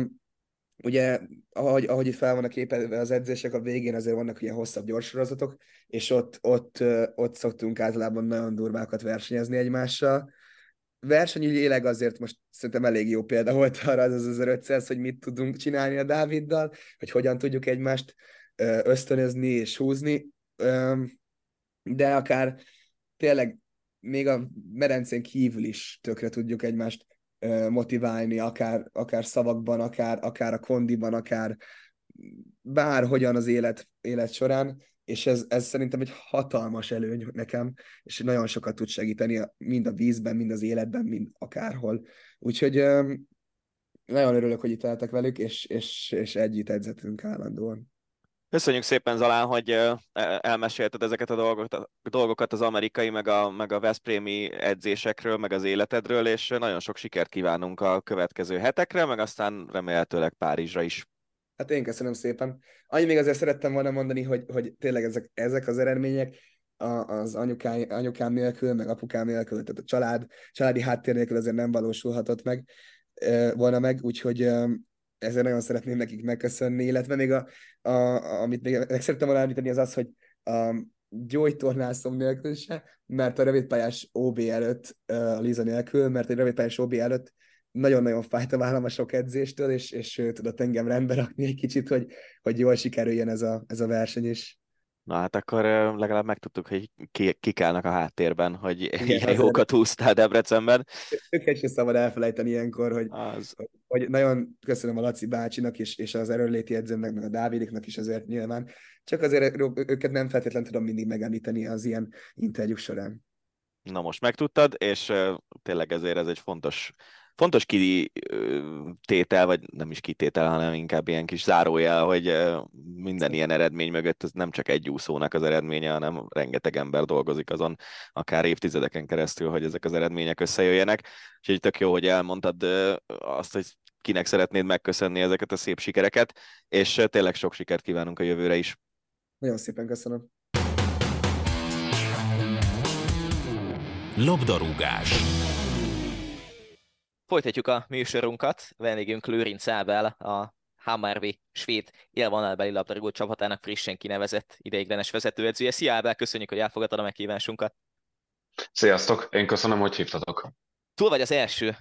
ugye, ahogy, ahogy itt fel vannak képelve az edzések, a végén azért vannak ilyen hosszabb gyorssorozatok, és ott, ott, ott szoktunk általában nagyon durvákat versenyezni egymással. Versenyügyileg azért most szerintem elég jó példa volt arra az 1500, hogy mit tudunk csinálni a Dáviddal, hogy hogyan tudjuk egymást ösztönözni és húzni, de akár tényleg még a merencén kívül is tökre tudjuk egymást motiválni, akár, akár szavakban, akár, akár a kondiban, akár bárhogyan az élet, élet során, és ez, ez szerintem egy hatalmas előny nekem, és nagyon sokat tud segíteni mind a vízben, mind az életben, mind akárhol. Úgyhogy nagyon örülök, hogy itt lehetek velük, és, és, és együtt edzetünk állandóan. Köszönjük szépen, Zalán, hogy e, elmesélted ezeket a dolgokat, dolgokat az amerikai, meg a, meg a Veszprémi edzésekről, meg az életedről, és nagyon sok sikert kívánunk a következő hetekre, meg aztán remélhetőleg Párizsra is. Hát én köszönöm szépen. Annyi még azért szerettem volna mondani, hogy, hogy tényleg ezek, ezek az eredmények az anyukám, anyukám nélkül, meg apukám nélkül, tehát a család, családi háttér nélkül azért nem valósulhatott meg volna meg, úgyhogy ezért nagyon szeretném nekik megköszönni, illetve még a, a, amit még meg szerettem volna említeni, az az, hogy a gyógytornászom nélkül se, mert a rövidpályás OB előtt, a Liza nélkül, mert egy rövidpályás OB előtt nagyon-nagyon fájt a vállam a sok edzéstől, és, és tudott engem rendbe rakni egy kicsit, hogy, hogy jól sikerüljen ez a, ez a verseny is. Na hát akkor legalább megtudtuk, hogy ki, kik állnak a háttérben, hogy Igen, ilyen jókat húztál Debrecenben. Őket sem szabad elfelejteni ilyenkor, hogy, az... hogy, nagyon köszönöm a Laci bácsinak és, és az erőléti edzőnek, meg a Dávidiknak is azért nyilván. Csak azért őket nem feltétlenül tudom mindig megemlíteni az ilyen interjúk során. Na most megtudtad, és tényleg ezért ez egy fontos fontos kitétel, vagy nem is kitétel, hanem inkább ilyen kis zárójel, hogy minden ilyen eredmény mögött ez nem csak egy úszónak az eredménye, hanem rengeteg ember dolgozik azon, akár évtizedeken keresztül, hogy ezek az eredmények összejöjjenek. Úgyhogy tök jó, hogy elmondtad azt, hogy kinek szeretnéd megköszönni ezeket a szép sikereket, és tényleg sok sikert kívánunk a jövőre is. Nagyon szépen köszönöm. Labdarúgás. Folytatjuk a műsorunkat, vendégünk Lőrinc Ábel, a Hammarby svéd élvonalbeli labdarúgó csapatának frissen kinevezett ideiglenes vezetőedzője. Szia Ábel, köszönjük, hogy elfogadtad a meghívásunkat. Sziasztok, én köszönöm, hogy hívtatok. Túl vagy az első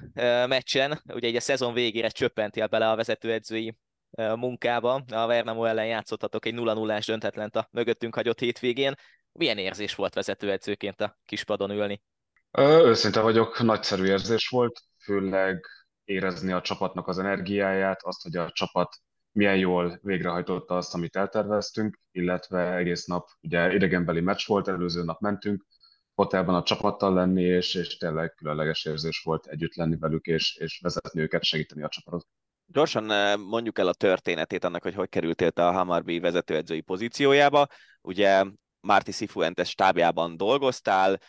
meccsen, ugye egy a szezon végére csöppentél bele a vezetőedzői munkába. A Vernamo ellen játszottatok egy 0-0-ás döntetlent a mögöttünk hagyott hétvégén. Milyen érzés volt vezetőedzőként a kispadon ülni? Őszinte vagyok, nagyszerű érzés volt főleg érezni a csapatnak az energiáját, azt, hogy a csapat milyen jól végrehajtotta azt, amit elterveztünk, illetve egész nap, ugye idegenbeli meccs volt, előző nap mentünk, hotelben a csapattal lenni, és, és tényleg különleges érzés volt együtt lenni velük, és, és vezetni őket, segíteni a csapatot. Gyorsan eh, mondjuk el a történetét annak, hogy hogy kerültél te a Hamarby vezetőedzői pozíciójába. Ugye Márti Sifuentes stábjában dolgoztál,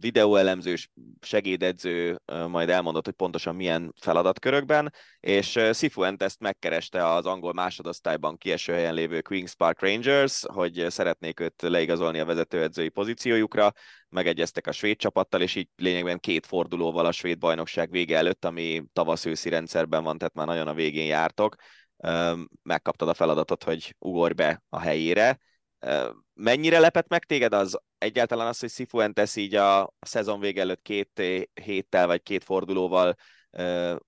videóelemzős, segédedző, majd elmondott, hogy pontosan milyen feladatkörökben, és Sifuent ezt megkereste az angol másodosztályban kieső helyen lévő Queen's Park Rangers, hogy szeretnék őt leigazolni a vezetőedzői pozíciójukra, megegyeztek a svéd csapattal, és így lényegben két fordulóval a svéd bajnokság vége előtt, ami tavasz-őszi rendszerben van, tehát már nagyon a végén jártok, megkaptad a feladatot, hogy ugorj be a helyére, Mennyire lepett meg téged az egyáltalán az, hogy Sifuentes így a, a szezon vége előtt két héttel vagy két fordulóval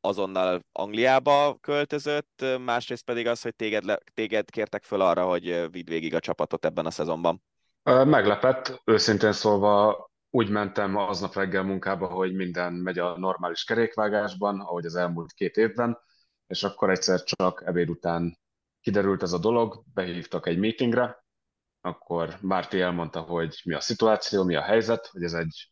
azonnal Angliába költözött, másrészt pedig az, hogy téged, téged kértek föl arra, hogy vidd végig a csapatot ebben a szezonban. Meglepett, őszintén szólva úgy mentem aznap reggel munkába, hogy minden megy a normális kerékvágásban, ahogy az elmúlt két évben, és akkor egyszer csak ebéd után kiderült ez a dolog, behívtak egy meetingre, akkor Márti elmondta, hogy mi a szituáció, mi a helyzet, hogy ez egy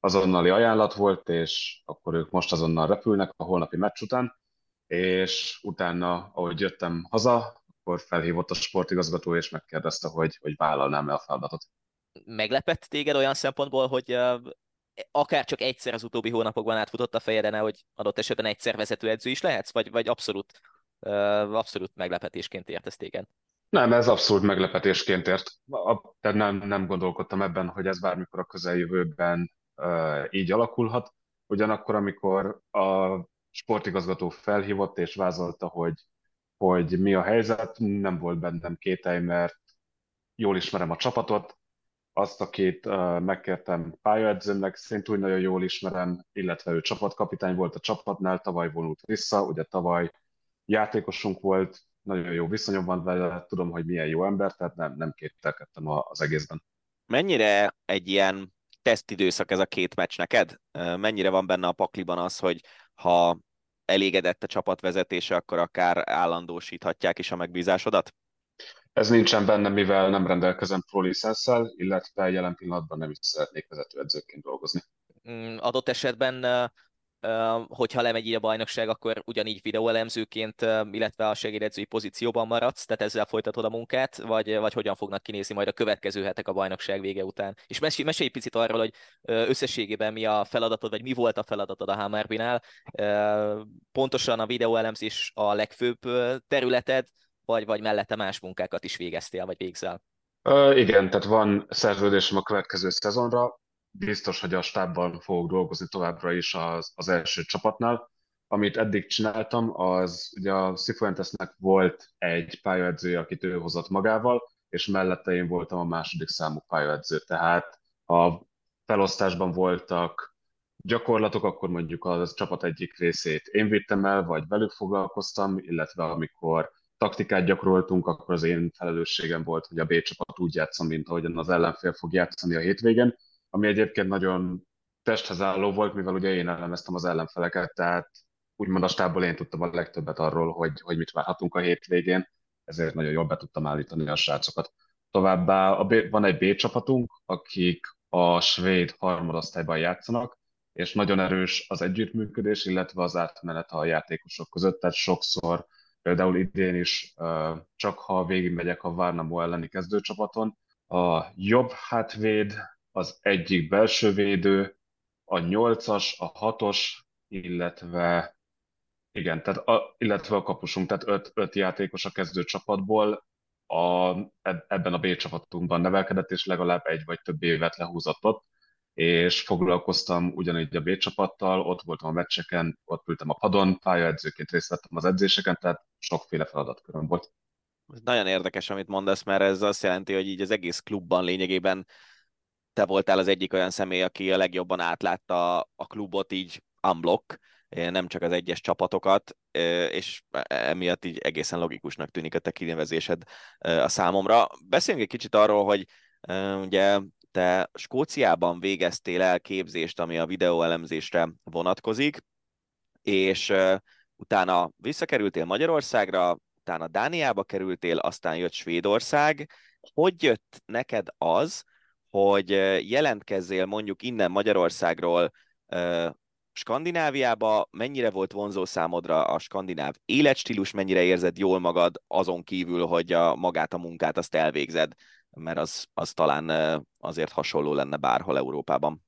azonnali ajánlat volt, és akkor ők most azonnal repülnek a holnapi meccs után, és utána, ahogy jöttem haza, akkor felhívott a sportigazgató, és megkérdezte, hogy, hogy vállalnám le a feladatot. Meglepett téged olyan szempontból, hogy akár csak egyszer az utóbbi hónapokban átfutott a fejeden, hogy adott esetben egyszer vezetőedző is lehetsz, vagy, vagy abszolút, abszolút meglepetésként ért téged? Nem, ez abszolút meglepetésként ért. Tehát nem, nem gondolkodtam ebben, hogy ez bármikor a közeljövőben így alakulhat. Ugyanakkor, amikor a sportigazgató felhívott és vázolta, hogy, hogy mi a helyzet, nem volt bennem kételj, mert jól ismerem a csapatot, azt, akit uh, megkértem pályaedzőmnek, szintúgy nagyon jól ismerem, illetve ő csapatkapitány volt a csapatnál, tavaly vonult vissza, ugye tavaly játékosunk volt, nagyon jó viszonyom van vele, tudom, hogy milyen jó ember, tehát nem, nem kételkedtem az egészben. Mennyire egy ilyen tesztidőszak ez a két meccs neked? Mennyire van benne a pakliban az, hogy ha elégedett a csapatvezetése, akkor akár állandósíthatják is a megbízásodat? Ez nincsen benne, mivel nem rendelkezem pro illetve jelen pillanatban nem is szeretnék vezetőedzőként dolgozni. Mm, adott esetben hogyha lemegy így a bajnokság, akkor ugyanígy videóelemzőként, illetve a segédedzői pozícióban maradsz, tehát ezzel folytatod a munkát, vagy, vagy hogyan fognak kinézni majd a következő hetek a bajnokság vége után. És mesélj, mesélj egy picit arról, hogy összességében mi a feladatod, vagy mi volt a feladatod a Hammerbinál. Pontosan a videóelemzés a legfőbb területed, vagy, vagy mellette más munkákat is végeztél, vagy végzel? Uh, igen, tehát van szerződésem a következő szezonra, biztos, hogy a stábban fogok dolgozni továbbra is az, az első csapatnál. Amit eddig csináltam, az ugye a Cifuentesnek volt egy pályaedzője, akit ő hozott magával, és mellette én voltam a második számú pályaedző. Tehát a felosztásban voltak gyakorlatok, akkor mondjuk a csapat egyik részét én vittem el, vagy velük foglalkoztam, illetve amikor taktikát gyakoroltunk, akkor az én felelősségem volt, hogy a B csapat úgy játszom, mint ahogyan az ellenfél fog játszani a hétvégén, ami egyébként nagyon testhez álló volt, mivel ugye én elemeztem az ellenfeleket, tehát úgymond a stábból én tudtam a legtöbbet arról, hogy, hogy mit várhatunk a hétvégén, ezért nagyon jól be tudtam állítani a srácokat. Továbbá a B, van egy B csapatunk, akik a svéd harmadosztályban játszanak, és nagyon erős az együttműködés, illetve az átmenet a játékosok között, tehát sokszor, például idén is, csak ha végigmegyek a Várnamo elleni kezdőcsapaton, a jobb hátvéd az egyik belső védő, a nyolcas, a hatos, illetve igen, tehát a, illetve a kapusunk, tehát öt, öt játékos a kezdő csapatból a, ebben a B csapatunkban nevelkedett, és legalább egy vagy több évet lehúzott ott, és foglalkoztam ugyanígy a B csapattal, ott voltam a meccseken, ott ültem a padon, pályaedzőként részt vettem az edzéseken, tehát sokféle feladatköröm volt. Ez nagyon érdekes, amit mondasz, mert ez azt jelenti, hogy így az egész klubban lényegében te voltál az egyik olyan személy, aki a legjobban átlátta a klubot így unblock, nem csak az egyes csapatokat, és emiatt így egészen logikusnak tűnik a te kinevezésed a számomra. Beszéljünk egy kicsit arról, hogy ugye te Skóciában végeztél el képzést, ami a videóelemzésre vonatkozik, és utána visszakerültél Magyarországra, utána Dániába kerültél, aztán jött Svédország. Hogy jött neked az, hogy jelentkezzél mondjuk innen Magyarországról Skandináviába, mennyire volt vonzó számodra a skandináv életstílus, mennyire érzed jól magad azon kívül, hogy a magát a munkát azt elvégzed, mert az, az talán azért hasonló lenne bárhol Európában.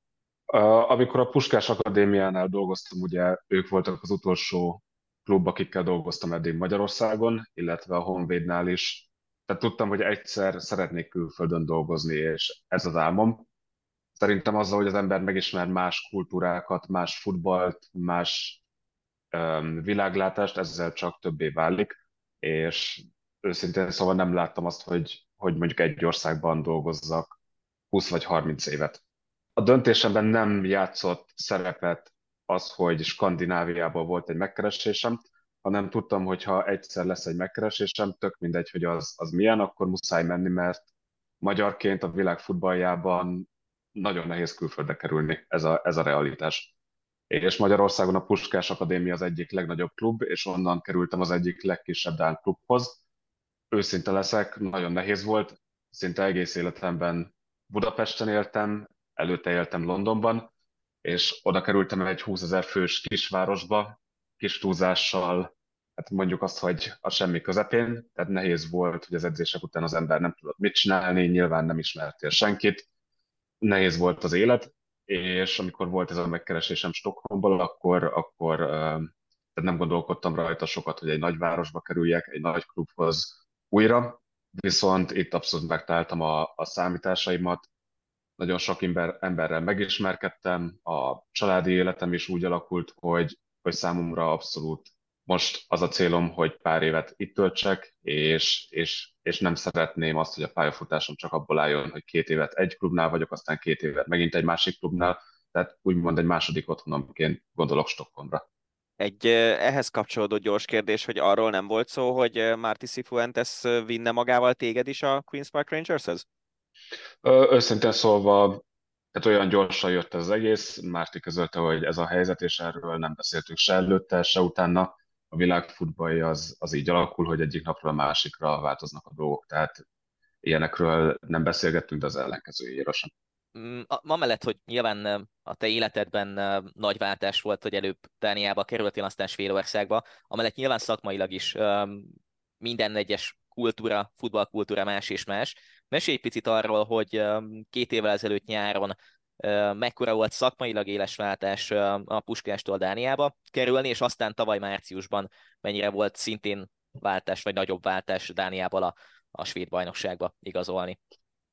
Amikor a Puskás Akadémiánál dolgoztam, ugye ők voltak az utolsó klub, akikkel dolgoztam eddig Magyarországon, illetve a Honvédnál is tehát tudtam, hogy egyszer szeretnék külföldön dolgozni, és ez az álmom. Szerintem azzal, hogy az ember megismer más kultúrákat, más futballt, más um, világlátást, ezzel csak többé válik, és őszintén szóval nem láttam azt, hogy, hogy mondjuk egy országban dolgozzak 20 vagy 30 évet. A döntésemben nem játszott szerepet az, hogy Skandináviában volt egy megkeresésem, hanem tudtam, hogy ha egyszer lesz egy megkeresésem, tök mindegy, hogy az, az milyen, akkor muszáj menni, mert magyarként a világ futballjában nagyon nehéz külföldre kerülni, ez a, ez a realitás. És Magyarországon a Puskás Akadémia az egyik legnagyobb klub, és onnan kerültem az egyik legkisebb Dán klubhoz. Őszinte leszek, nagyon nehéz volt, szinte egész életemben Budapesten éltem, előtte éltem Londonban, és oda kerültem egy 20 ezer fős kisvárosba, kis túlzással, hát mondjuk azt, hogy a semmi közepén, tehát nehéz volt, hogy az edzések után az ember nem tudott mit csinálni, nyilván nem ismertél senkit, nehéz volt az élet, és amikor volt ez a megkeresésem Stockholmból, akkor, akkor tehát nem gondolkodtam rajta sokat, hogy egy nagyvárosba kerüljek, egy nagy klubhoz újra, viszont itt abszolút megtaláltam a, a számításaimat, nagyon sok ember, emberrel megismerkedtem, a családi életem is úgy alakult, hogy, hogy számomra abszolút most az a célom, hogy pár évet itt töltsek, és, és, és nem szeretném azt, hogy a pályafutásom csak abból álljon, hogy két évet egy klubnál vagyok, aztán két évet megint egy másik klubnál, tehát úgymond egy második otthonomként gondolok Stockholmra. Egy ehhez kapcsolódó gyors kérdés, hogy arról nem volt szó, hogy Marty Sifuentes vinne magával téged is a Queen's Park Rangershez? Őszintén szólva, tehát olyan gyorsan jött ez az egész, Márti közölte, hogy ez a helyzet, és erről nem beszéltünk se előtte, se utána. A világ futballja az, az így alakul, hogy egyik napról a másikra változnak a dolgok, tehát ilyenekről nem beszélgettünk, de az ellenkezőjéről sem. Mm, ma mellett, hogy nyilván a te életedben nagy váltás volt, hogy előbb Dániába kerültél, aztán Svédországba, amellett nyilván szakmailag is minden egyes kultúra, futballkultúra más és más. Mesélj picit arról, hogy két évvel ezelőtt nyáron mekkora volt szakmailag éles váltás a Puskástól Dániába kerülni, és aztán tavaly márciusban mennyire volt szintén váltás, vagy nagyobb váltás Dániából a, a svéd bajnokságba igazolni.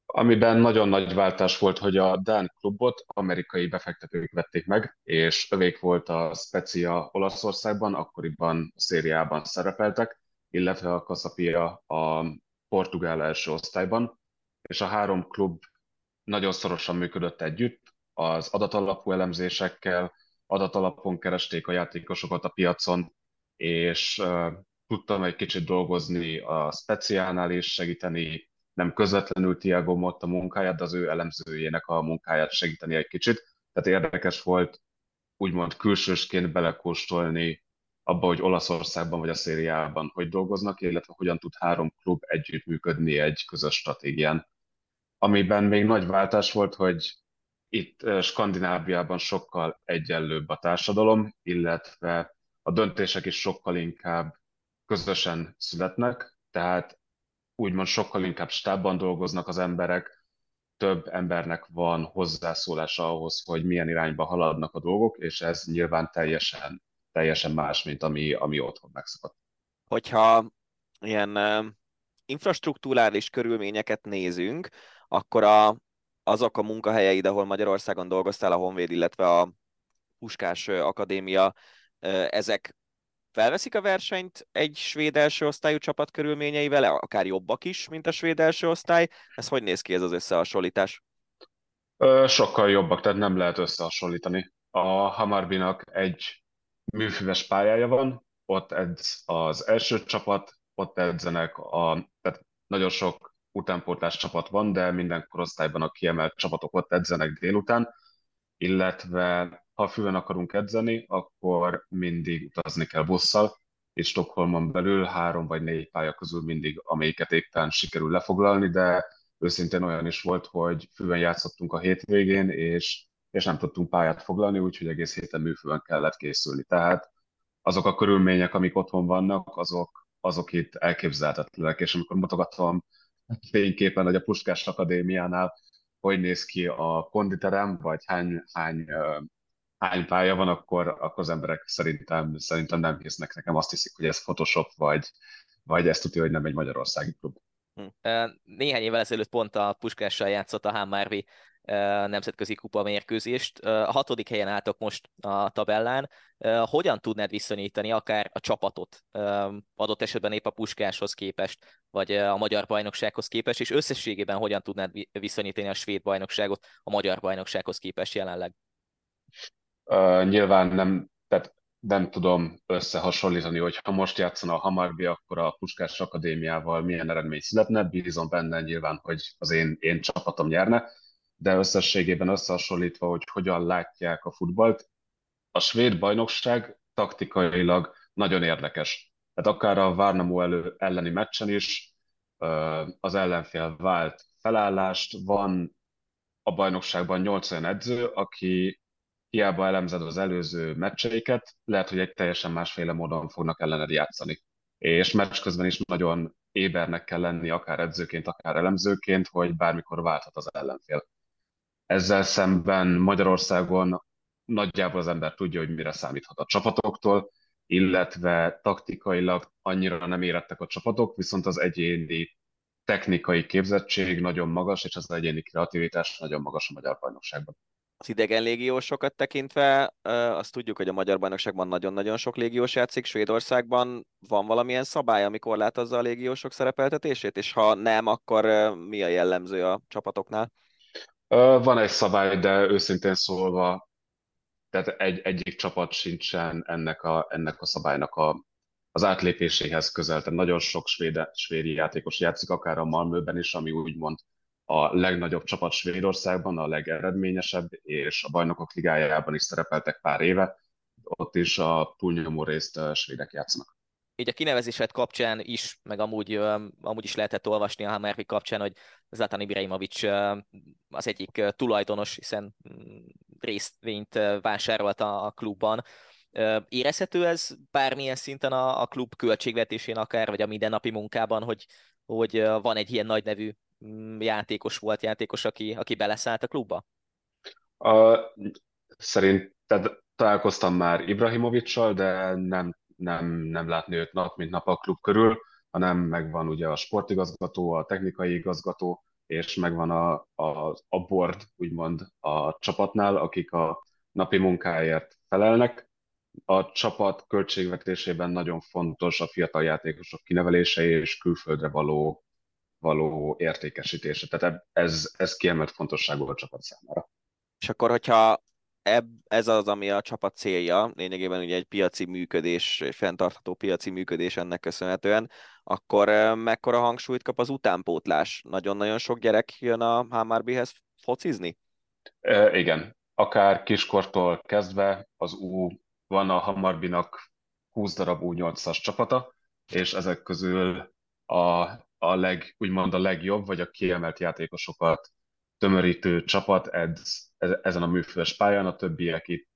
Amiben nagyon nagy váltás volt, hogy a Dán klubot amerikai befektetők vették meg, és övék volt a Specia Olaszországban, akkoriban a szériában szerepeltek, illetve a Casapia a portugál első osztályban, és a három klub nagyon szorosan működött együtt, az adatalapú elemzésekkel, adatalapon keresték a játékosokat a piacon, és uh, tudtam egy kicsit dolgozni a speciálnál is, segíteni nem közvetlenül Tiago Motta munkáját, de az ő elemzőjének a munkáját segíteni egy kicsit. Tehát érdekes volt úgymond külsősként belekóstolni abba, hogy Olaszországban vagy a szériában hogy dolgoznak, illetve hogyan tud három klub együttműködni egy közös stratégián. Amiben még nagy váltás volt, hogy itt Skandináviában sokkal egyenlőbb a társadalom, illetve a döntések is sokkal inkább közösen születnek, tehát úgymond sokkal inkább stábban dolgoznak az emberek, több embernek van hozzászólása ahhoz, hogy milyen irányba haladnak a dolgok, és ez nyilván teljesen, teljesen más, mint ami, ami otthon megszokott. Hogyha ilyen infrastruktúrális körülményeket nézünk, akkor a, azok a munkahelyeid, ahol Magyarországon dolgoztál, a Honvéd, illetve a Puskás Akadémia, ezek felveszik a versenyt egy svéd első osztályú csapat körülményeivel, akár jobbak is, mint a svéd első osztály. Ez hogy néz ki ez az összehasonlítás? Sokkal jobbak, tehát nem lehet összehasonlítani. A Hamarbinak egy műfüves pályája van, ott edz az első csapat, ott edzenek a, tehát nagyon sok utánpótlás csapat van, de minden korosztályban a kiemelt csapatok ott edzenek délután, illetve ha fülön akarunk edzeni, akkor mindig utazni kell busszal, és Stockholmon belül három vagy négy pálya közül mindig, amelyiket éppen sikerül lefoglalni, de őszintén olyan is volt, hogy fülön játszottunk a hétvégén, és, és nem tudtunk pályát foglalni, úgyhogy egész héten műfőn kellett készülni. Tehát azok a körülmények, amik otthon vannak, azok, azok itt elképzelhetetlenek, és amikor mutogatom fényképen, hogy a Puskás Akadémiánál hogy néz ki a konditerem, vagy hány, hány, hány pálya van, akkor, akkor az emberek szerintem, szerintem nem hisznek nekem, azt hiszik, hogy ez Photoshop, vagy, vagy ezt tudja, hogy nem egy magyarországi klub. Hm. Néhány évvel ezelőtt pont a Puskással játszott a HMRV nemzetközi kupa mérkőzést. A hatodik helyen álltok most a tabellán. Hogyan tudnád viszonyítani akár a csapatot adott esetben épp a Puskáshoz képest, vagy a magyar bajnoksághoz képest, és összességében hogyan tudnád viszonyítani a svéd bajnokságot a magyar bajnoksághoz képest jelenleg? Uh, nyilván nem, tehát nem tudom összehasonlítani, hogy ha most játszana a Hamarbi, akkor a Puskás Akadémiával milyen eredmény születne. Bízom benne nyilván, hogy az én, én csapatom nyerne, de összességében összehasonlítva, hogy hogyan látják a futballt, a svéd bajnokság taktikailag nagyon érdekes. Tehát akár a Várnamo elő, elleni meccsen is az ellenfél vált felállást, van a bajnokságban nyolc olyan edző, aki hiába elemzed az előző meccseiket, lehet, hogy egy teljesen másféle módon fognak ellened játszani. És meccs közben is nagyon ébernek kell lenni, akár edzőként, akár elemzőként, hogy bármikor válthat az ellenfél. Ezzel szemben Magyarországon nagyjából az ember tudja, hogy mire számíthat a csapatoktól, illetve taktikailag annyira nem érettek a csapatok, viszont az egyéni technikai képzettség nagyon magas, és az egyéni kreativitás nagyon magas a magyar bajnokságban. Az idegen légiósokat tekintve, azt tudjuk, hogy a magyar bajnokságban nagyon-nagyon sok légiós játszik, Svédországban van valamilyen szabály, ami korlátozza a légiósok szerepeltetését, és ha nem, akkor mi a jellemző a csapatoknál? Van egy szabály, de őszintén szólva tehát egy, egyik csapat sincsen ennek a, ennek a szabálynak a, az átlépéséhez közel. Tehát nagyon sok svéd, svéd játékos játszik, akár a Malmöben is, ami úgymond a legnagyobb csapat Svédországban, a legeredményesebb, és a bajnokok ligájában is szerepeltek pár éve. Ott is a túlnyomó részt svédek játszanak így a kinevezésed kapcsán is, meg amúgy, amúgy is lehetett olvasni a Hamervi kapcsán, hogy Zlatan Ibrahimovic az egyik tulajdonos, hiszen mm, részvényt vásárolta a klubban. Érezhető ez bármilyen szinten a, a klub költségvetésén akár, vagy a mindennapi munkában, hogy, hogy van egy ilyen nagy nevű mm, játékos volt, játékos, aki, aki beleszállt a klubba? A, szerint, tehát találkoztam már Ibrahimovicsal, de nem nem, nem látni őt nap, mint nap a klub körül, hanem megvan ugye a sportigazgató, a technikai igazgató, és megvan a, a, a board, úgymond a csapatnál, akik a napi munkáért felelnek. A csapat költségvetésében nagyon fontos a fiatal játékosok kinevelése és külföldre való, való értékesítése. Tehát ez, ez kiemelt fontosságú a csapat számára. És akkor, hogyha ebb, ez az, ami a csapat célja, lényegében ugye egy piaci működés, egy fenntartható piaci működés ennek köszönhetően, akkor mekkora hangsúlyt kap az utánpótlás? Nagyon-nagyon sok gyerek jön a Hammarbyhez focizni? E, igen, akár kiskortól kezdve az U van a Hammarbynak 20 darab U8-as csapata, és ezek közül a, a leg, úgymond a legjobb, vagy a kiemelt játékosokat tömörítő csapat edz ezen a műfős pályán, a többiek itt,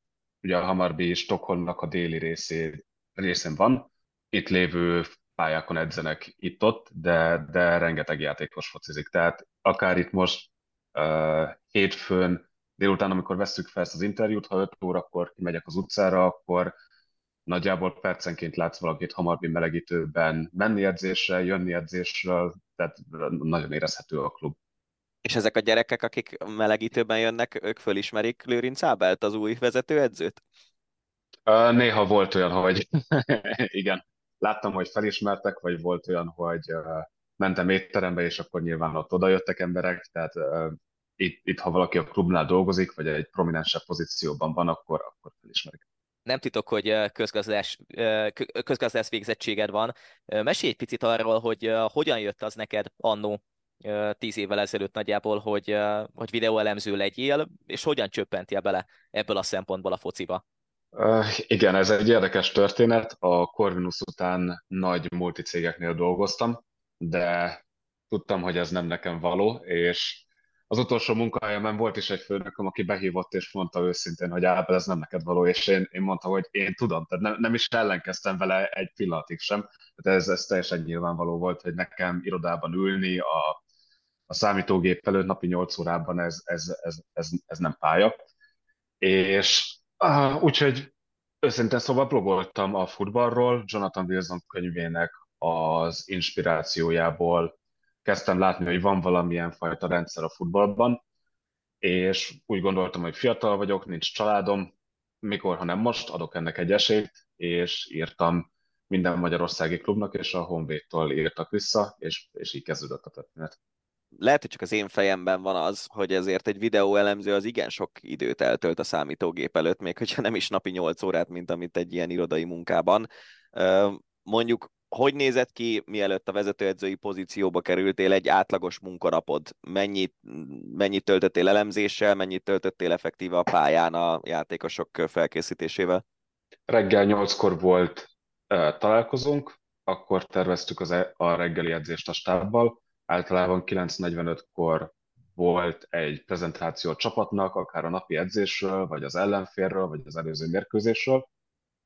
ugye a Hamarby Stockholmnak a déli részé, részén van, itt lévő pályákon edzenek itt-ott, de, de rengeteg játékos focizik. Tehát akár itt most uh, hétfőn, délután, amikor vesszük fel ezt az interjút, ha 5 órakor kimegyek az utcára, akkor nagyjából percenként látsz valakit Hamarby melegítőben menni edzésre, jönni edzésről, tehát nagyon érezhető a klub. És ezek a gyerekek, akik melegítőben jönnek, ők fölismerik Lőrinc Ábelt, az új vezetőedzőt? Néha volt olyan, hogy igen, láttam, hogy felismertek, vagy volt olyan, hogy mentem étterembe, és akkor nyilván ott odajöttek emberek, tehát itt, itt, ha valaki a klubnál dolgozik, vagy egy prominensebb pozícióban van, akkor, akkor felismerik. Nem titok, hogy közgazdás, közgazdász végzettséged van. Mesélj egy picit arról, hogy hogyan jött az neked annó tíz évvel ezelőtt nagyjából, hogy, hogy videóelemző legyél, és hogyan csöppentél bele ebből a szempontból a fociba? Igen, ez egy érdekes történet. A Corvinus után nagy multicégeknél dolgoztam, de tudtam, hogy ez nem nekem való, és az utolsó munkahelyemen volt is egy főnököm, aki behívott, és mondta őszintén, hogy Ábel, ez nem neked való, és én, én mondtam, hogy én tudom, tehát nem, nem is ellenkeztem vele egy pillanatig sem, tehát ez, ez teljesen nyilvánvaló volt, hogy nekem irodában ülni, a a számítógép előtt napi 8 órában ez, ez, ez, ez, ez nem pálya. És úgyhogy őszintén szóval blogoltam a futballról, Jonathan Wilson könyvének az inspirációjából kezdtem látni, hogy van valamilyen fajta rendszer a futballban, és úgy gondoltam, hogy fiatal vagyok, nincs családom, mikor, ha nem most, adok ennek egy esélyt, és írtam minden magyarországi klubnak, és a Honvédtól írtak vissza, és, és így kezdődött a történet lehet, hogy csak az én fejemben van az, hogy ezért egy videó elemző az igen sok időt eltölt a számítógép előtt, még hogyha nem is napi 8 órát, mint amit egy ilyen irodai munkában. Mondjuk hogy nézett ki, mielőtt a vezetőedzői pozícióba kerültél egy átlagos munkanapod? Mennyit, mennyit töltöttél elemzéssel, mennyit töltöttél effektíve a pályán a játékosok felkészítésével? Reggel nyolckor volt találkozunk, akkor terveztük az, e- a reggeli edzést a stábbal. Általában 9.45-kor volt egy prezentáció a csapatnak, akár a napi edzésről, vagy az ellenférről, vagy az előző mérkőzésről.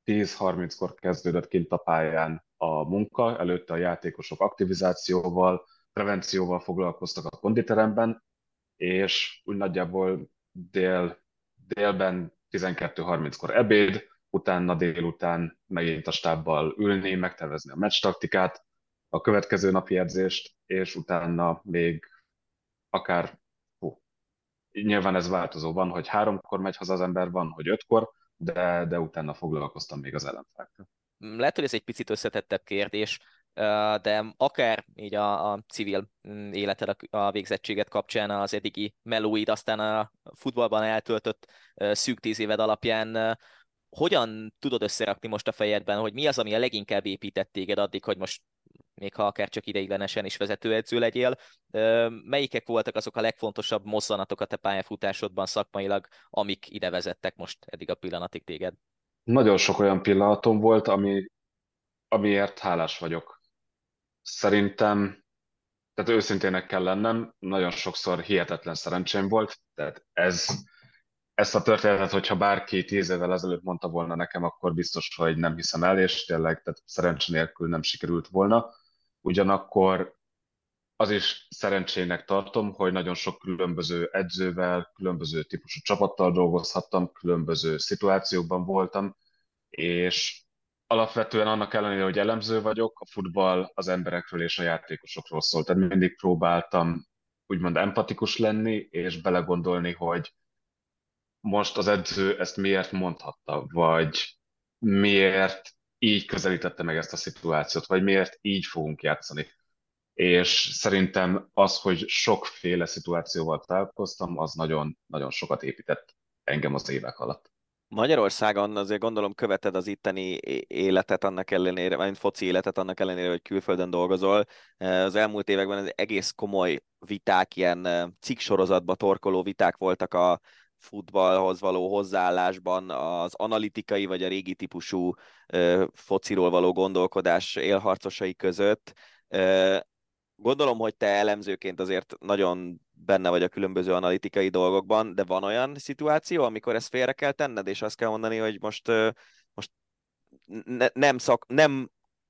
10-30-kor kezdődött kint a pályán a munka, előtte a játékosok aktivizációval, prevencióval foglalkoztak a konditeremben, és úgy nagyjából dél, délben 12.30-kor ebéd, utána délután megint a stábbal ülni, megtervezni a meccs taktikát, a következő napi edzést, és utána még akár, hú, nyilván ez változó, van, hogy háromkor megy haza az ember, van, hogy ötkor, de, de utána foglalkoztam még az ellenfelekkel. Lehet, hogy ez egy picit összetettebb kérdés, de akár így a, a civil mm, életed, a végzettséget kapcsán az eddigi melóid, aztán a futballban eltöltött szűk tíz éved alapján hogyan tudod összerakni most a fejedben, hogy mi az, ami a leginkább épített téged addig, hogy most még ha akár csak ideiglenesen is vezetőedző legyél. Melyikek voltak azok a legfontosabb mozzanatok a te pályafutásodban szakmailag, amik ide vezettek most eddig a pillanatig téged? Nagyon sok olyan pillanatom volt, ami, amiért hálás vagyok. Szerintem, tehát őszintének kell lennem, nagyon sokszor hihetetlen szerencsém volt, tehát ez, ezt a történetet, hogyha bárki tíz évvel ezelőtt mondta volna nekem, akkor biztos, hogy nem hiszem el, és tényleg tehát szerencsé nélkül nem sikerült volna. Ugyanakkor az is szerencsének tartom, hogy nagyon sok különböző edzővel, különböző típusú csapattal dolgozhattam, különböző szituációkban voltam, és alapvetően annak ellenére, hogy elemző vagyok, a futball az emberekről és a játékosokról szól. Tehát mindig próbáltam úgymond empatikus lenni, és belegondolni, hogy most az edző ezt miért mondhatta, vagy miért így közelítette meg ezt a szituációt, vagy miért így fogunk játszani. És szerintem az, hogy sokféle szituációval találkoztam, az nagyon, nagyon sokat épített engem az évek alatt. Magyarországon azért gondolom követed az itteni életet annak ellenére, vagy foci életet annak ellenére, hogy külföldön dolgozol. Az elmúlt években az egész komoly viták, ilyen cikksorozatba torkoló viták voltak a futballhoz való hozzáállásban az analitikai vagy a régi típusú fociról való gondolkodás élharcosai között. Gondolom, hogy te elemzőként azért nagyon benne vagy a különböző analitikai dolgokban, de van olyan szituáció, amikor ezt félre kell tenned, és azt kell mondani, hogy most, most ne, nem, szak, nem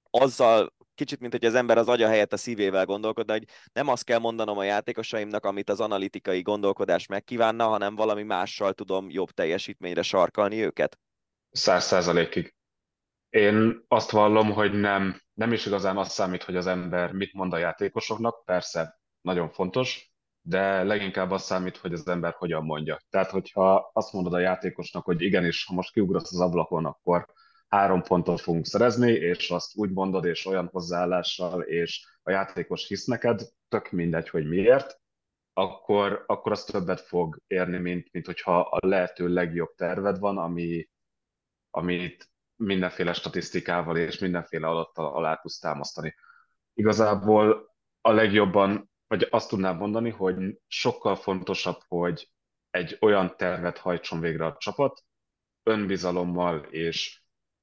azzal kicsit, mint hogy az ember az agya helyett a szívével gondolkodna, hogy nem azt kell mondanom a játékosaimnak, amit az analitikai gondolkodás megkívánna, hanem valami mással tudom jobb teljesítményre sarkalni őket? Száz százalékig. Én azt vallom, hogy nem, nem is igazán azt számít, hogy az ember mit mond a játékosoknak, persze nagyon fontos, de leginkább azt számít, hogy az ember hogyan mondja. Tehát, hogyha azt mondod a játékosnak, hogy igenis, ha most kiugrasz az ablakon, akkor három pontot fogunk szerezni, és azt úgy mondod, és olyan hozzáállással, és a játékos hisz neked, tök mindegy, hogy miért, akkor, akkor az többet fog érni, mint, mint hogyha a lehető legjobb terved van, ami, amit mindenféle statisztikával és mindenféle adattal alá tudsz támasztani. Igazából a legjobban, vagy azt tudnám mondani, hogy sokkal fontosabb, hogy egy olyan tervet hajtson végre a csapat, önbizalommal és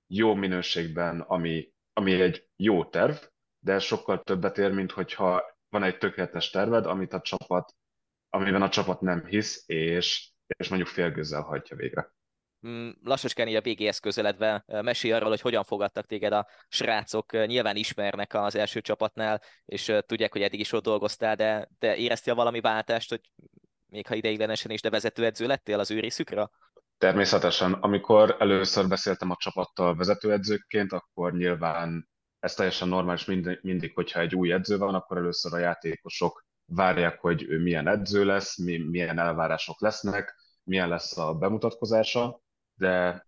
jó minőségben, ami, ami egy jó terv, de sokkal többet ér, mint hogyha van egy tökéletes terved, amit a csapat, amiben a csapat nem hisz, és, és mondjuk félgőzzel hajtja végre. Mm, lassacskán így a végéhez közeledve mesélj arról, hogy hogyan fogadtak téged a srácok. Nyilván ismernek az első csapatnál, és tudják, hogy eddig is ott dolgoztál, de, de éreztél valami váltást, hogy még ha ideiglenesen is, de vezetőedző lettél az ő részükre? Természetesen, amikor először beszéltem a csapattal vezetőedzőként, akkor nyilván ez teljesen normális mindig, mindig, hogyha egy új edző van, akkor először a játékosok várják, hogy ő milyen edző lesz, mi, milyen elvárások lesznek, milyen lesz a bemutatkozása, de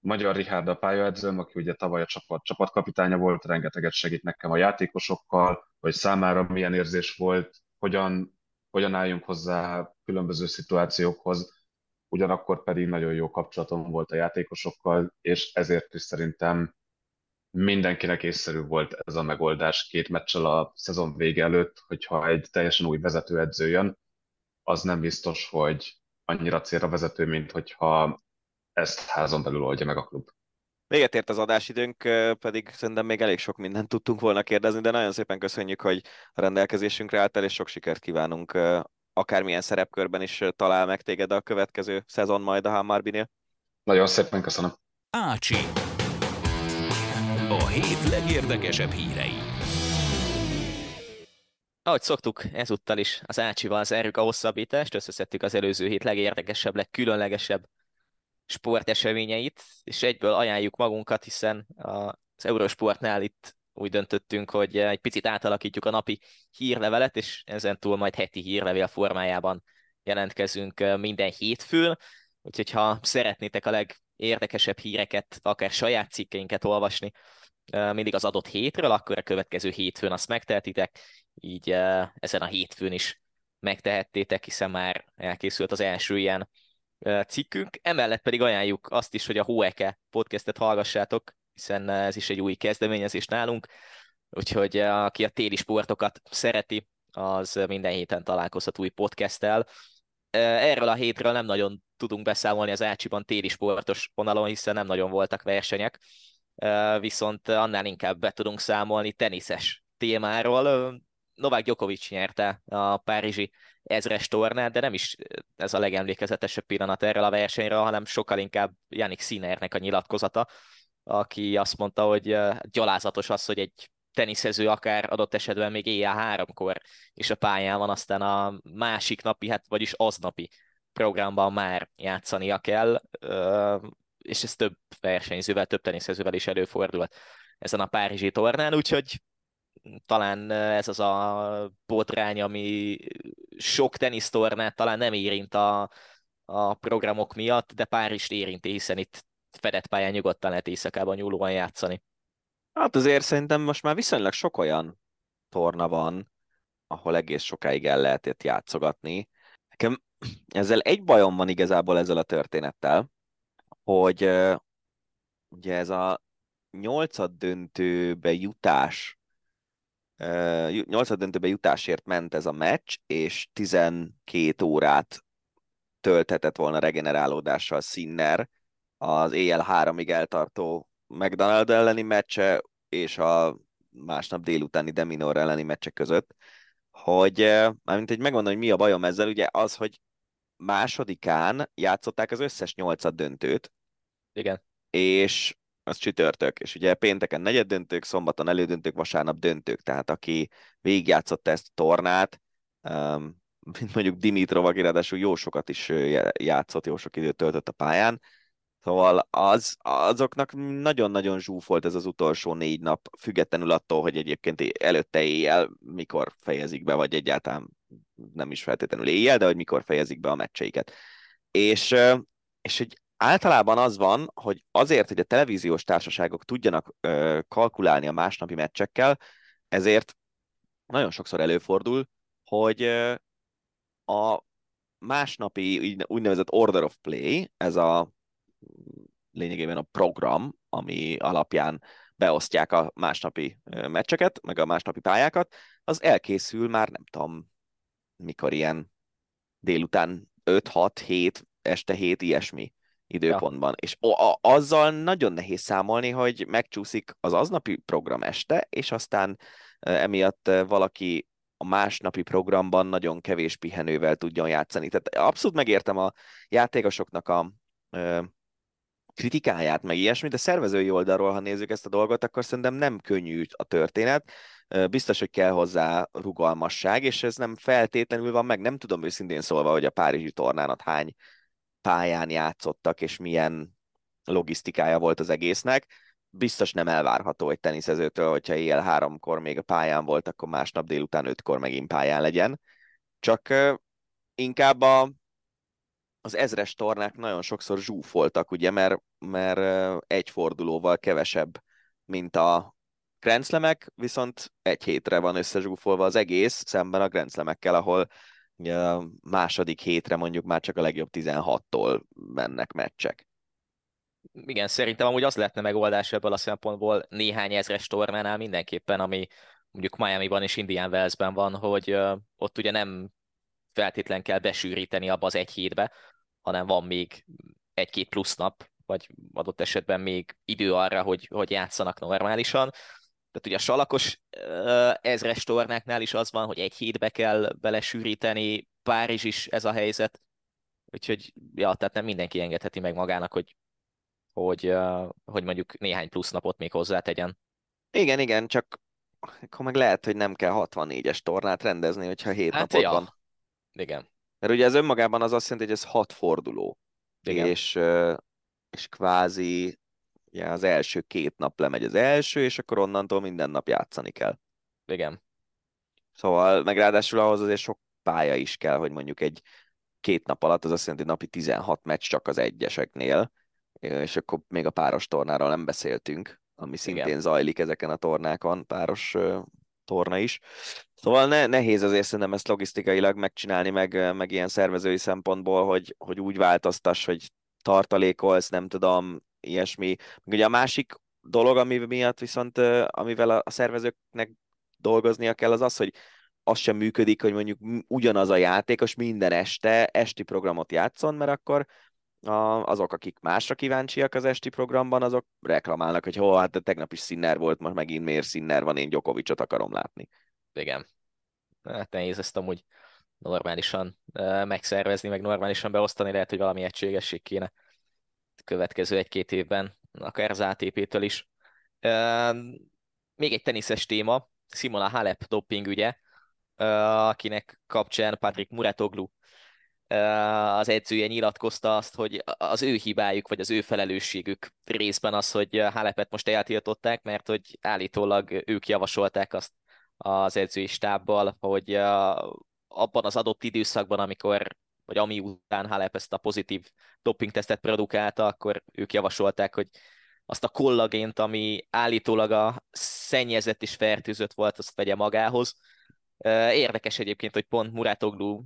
Magyar Richard a pályaedzőm, aki ugye tavaly a csapat csapatkapitánya volt, rengeteget segít nekem a játékosokkal, hogy számára milyen érzés volt, hogyan, hogyan álljunk hozzá különböző szituációkhoz, ugyanakkor pedig nagyon jó kapcsolatom volt a játékosokkal, és ezért is szerintem mindenkinek észszerű volt ez a megoldás két meccsel a szezon vége előtt, hogyha egy teljesen új vezetőedző jön, az nem biztos, hogy annyira célra vezető, mint hogyha ezt házon belül oldja meg a klub. Véget ért az adásidőnk, pedig szerintem még elég sok mindent tudtunk volna kérdezni, de nagyon szépen köszönjük, hogy a rendelkezésünkre álltál, és sok sikert kívánunk akármilyen szerepkörben is talál meg téged a következő szezon majd a Hammarbynél. Nagyon szépen köszönöm. Ácsi. A hét legérdekesebb hírei. Ahogy szoktuk, ezúttal is az Ácsival zárjuk a hosszabbítást, összeszedtük az előző hét legérdekesebb, legkülönlegesebb sporteseményeit, és egyből ajánljuk magunkat, hiszen az Eurosportnál itt úgy döntöttünk, hogy egy picit átalakítjuk a napi hírlevelet, és ezen túl majd heti hírlevél formájában jelentkezünk minden hétfőn, úgyhogy ha szeretnétek a legérdekesebb híreket, akár saját cikkeinket olvasni, mindig az adott hétről, akkor a következő hétfőn azt megtehetitek, így ezen a hétfőn is megtehettétek, hiszen már elkészült az első ilyen cikkünk. Emellett pedig ajánljuk azt is, hogy a Hoeke podcastet hallgassátok, hiszen ez is egy új kezdeményezés nálunk, úgyhogy aki a téli sportokat szereti, az minden héten találkozhat új podcasttel. Erről a hétről nem nagyon tudunk beszámolni az Ácsiban téli sportos vonalon, hiszen nem nagyon voltak versenyek, viszont annál inkább be tudunk számolni teniszes témáról. Novák Djokovic nyerte a párizsi ezres tornát, de nem is ez a legemlékezetesebb pillanat erről a versenyről, hanem sokkal inkább Janik Sinnernek a nyilatkozata, aki azt mondta, hogy gyalázatos az, hogy egy teniszező akár adott esetben még éjjel háromkor is a pályán van, aztán a másik napi, hát vagyis aznapi programban már játszania kell, és ez több versenyzővel, több teniszezővel is előfordult ezen a Párizsi tornán, úgyhogy talán ez az a botrány, ami sok tenisztornát talán nem érint a, a programok miatt, de Párizst érinti, hiszen itt fedett pályán nyugodtan lehet éjszakában nyúlóan játszani. Hát azért szerintem most már viszonylag sok olyan torna van, ahol egész sokáig el lehet itt játszogatni. Nekem ezzel egy bajom van igazából ezzel a történettel, hogy ugye ez a nyolcad döntőbe jutás, nyolcad döntőbe jutásért ment ez a meccs, és 12 órát tölthetett volna regenerálódással Sinner az éjjel háromig eltartó McDonald elleni meccse és a másnap délutáni Deminor elleni meccse között, hogy mármint egy megmondom, hogy mi a bajom ezzel, ugye az, hogy másodikán játszották az összes nyolcad döntőt. Igen. És az csütörtök, és ugye pénteken negyed döntők, szombaton elődöntők, vasárnap döntők, tehát aki végigjátszotta ezt a tornát, um, mint mondjuk Dimitrov, aki ráadásul jó sokat is játszott, jó sok időt töltött a pályán, Szóval az, azoknak nagyon-nagyon zsúfolt ez az utolsó négy nap, függetlenül attól, hogy egyébként előtte éjjel mikor fejezik be, vagy egyáltalán nem is feltétlenül éjjel, de hogy mikor fejezik be a meccseiket. És, és hogy általában az van, hogy azért, hogy a televíziós társaságok tudjanak kalkulálni a másnapi meccsekkel, ezért nagyon sokszor előfordul, hogy a másnapi úgynevezett order of play, ez a lényegében a program, ami alapján beosztják a másnapi meccseket, meg a másnapi pályákat, az elkészül már nem tudom, mikor ilyen délután 5-6-7, este 7, ilyesmi időpontban. Ja. És a- azzal nagyon nehéz számolni, hogy megcsúszik az aznapi program este, és aztán emiatt valaki a másnapi programban nagyon kevés pihenővel tudjon játszani. Tehát abszolút megértem a játékosoknak a kritikáját, meg ilyesmit, de szervezői oldalról, ha nézzük ezt a dolgot, akkor szerintem nem könnyű a történet. Biztos, hogy kell hozzá rugalmasság, és ez nem feltétlenül van meg. Nem tudom őszintén szólva, hogy a Párizsi tornánat hány pályán játszottak, és milyen logisztikája volt az egésznek. Biztos nem elvárható egy teniszezőtől, hogyha éjjel háromkor még a pályán volt, akkor másnap délután ötkor megint pályán legyen. Csak inkább a az ezres tornák nagyon sokszor zsúfoltak, ugye, mert, mert egy fordulóval kevesebb, mint a grenzlemek, viszont egy hétre van összezsúfolva az egész, szemben a grenzlemekkel, ahol második hétre mondjuk már csak a legjobb 16-tól mennek meccsek. Igen, szerintem amúgy az lehetne megoldás ebből a szempontból néhány ezres tornánál mindenképpen, ami mondjuk Miami-ban és Indian Wells-ben van, hogy ott ugye nem feltétlen kell besűríteni abba az egy hétbe, hanem van még egy-két plusz nap, vagy adott esetben még idő arra, hogy, hogy játszanak normálisan. Tehát ugye a salakos ezres tornáknál is az van, hogy egy hétbe kell belesűríteni, Párizs is ez a helyzet, úgyhogy ja, tehát nem mindenki engedheti meg magának, hogy, hogy, hogy mondjuk néhány plusz napot még hozzátegyen. Igen, igen, csak akkor meg lehet, hogy nem kell 64-es tornát rendezni, hogyha 7 hát napot ja. van. Igen. Mert ugye ez önmagában az azt jelenti, hogy ez 6 forduló. Igen. És, és kvázi ugye az első két nap lemegy az első, és akkor onnantól minden nap játszani kell. Igen. Szóval, meg ráadásul ahhoz azért sok pálya is kell, hogy mondjuk egy két nap alatt, az azt jelenti, napi 16 meccs csak az egyeseknél, és akkor még a páros tornáról nem beszéltünk, ami szintén Igen. zajlik ezeken a tornákon, páros torna is. Szóval ne, nehéz azért szerintem ezt logisztikailag megcsinálni, meg, meg ilyen szervezői szempontból, hogy, hogy úgy változtass, hogy tartalékolsz, nem tudom, ilyesmi. Meg ugye a másik dolog, ami miatt viszont, amivel a szervezőknek dolgoznia kell, az az, hogy az sem működik, hogy mondjuk ugyanaz a játékos minden este esti programot játszon, mert akkor a, azok, akik másra kíváncsiak az esti programban, azok reklamálnak, hogy hol, hát tegnap is színner volt, most megint miért színner van, én Gyokovicsot akarom látni. Igen. Hát nehéz ezt amúgy normálisan uh, megszervezni, meg normálisan beosztani, lehet, hogy valami egységesség kéne következő egy-két évben, akár az ATP-től is. Uh, még egy teniszes téma, Simona Halep doping ügye, akinek kapcsán Patrick Muratoglu az edzője nyilatkozta azt, hogy az ő hibájuk, vagy az ő felelősségük részben az, hogy Halepet most eltiltották, mert hogy állítólag ők javasolták azt az edzői stábbal, hogy abban az adott időszakban, amikor vagy ami után Halep ezt a pozitív dopingtesztet produkálta, akkor ők javasolták, hogy azt a kollagént, ami állítólag a szennyezett és fertőzött volt, azt vegye magához, Érdekes egyébként, hogy pont Muratoglu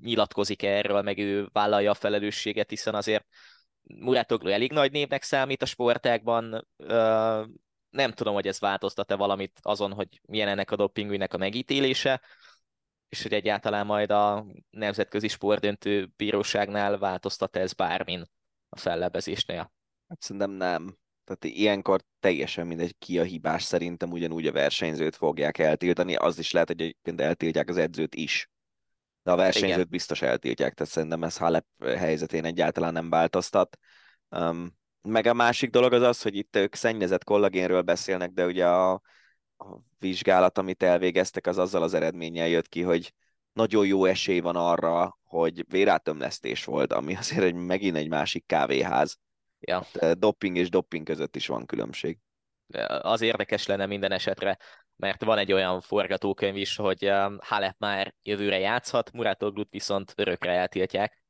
nyilatkozik erről, meg ő vállalja a felelősséget, hiszen azért Muratoglu elég nagy névnek számít a sportákban. Nem tudom, hogy ez változtat-e valamit azon, hogy milyen ennek a dopingügynek a megítélése, és hogy egyáltalán majd a Nemzetközi Sportdöntő Bíróságnál változtat ez bármin a fellebezésnél. Hát szerintem nem. Tehát ilyenkor teljesen mindegy, ki a hibás, szerintem ugyanúgy a versenyzőt fogják eltiltani, az is lehet, hogy egyébként eltiltják az edzőt is. De a versenyzőt Igen. biztos eltiltják, tehát szerintem ez Halep helyzetén egyáltalán nem változtat. Um, meg a másik dolog az az, hogy itt ők szennyezett kollagénről beszélnek, de ugye a, a vizsgálat, amit elvégeztek, az azzal az eredménnyel jött ki, hogy nagyon jó esély van arra, hogy vérátömlesztés volt, ami azért egy, megint egy másik kávéház. Ja. Hát, doping és doping között is van különbség. Az érdekes lenne minden esetre, mert van egy olyan forgatókönyv is, hogy Halep már jövőre játszhat, Muratoglut viszont örökre eltiltják.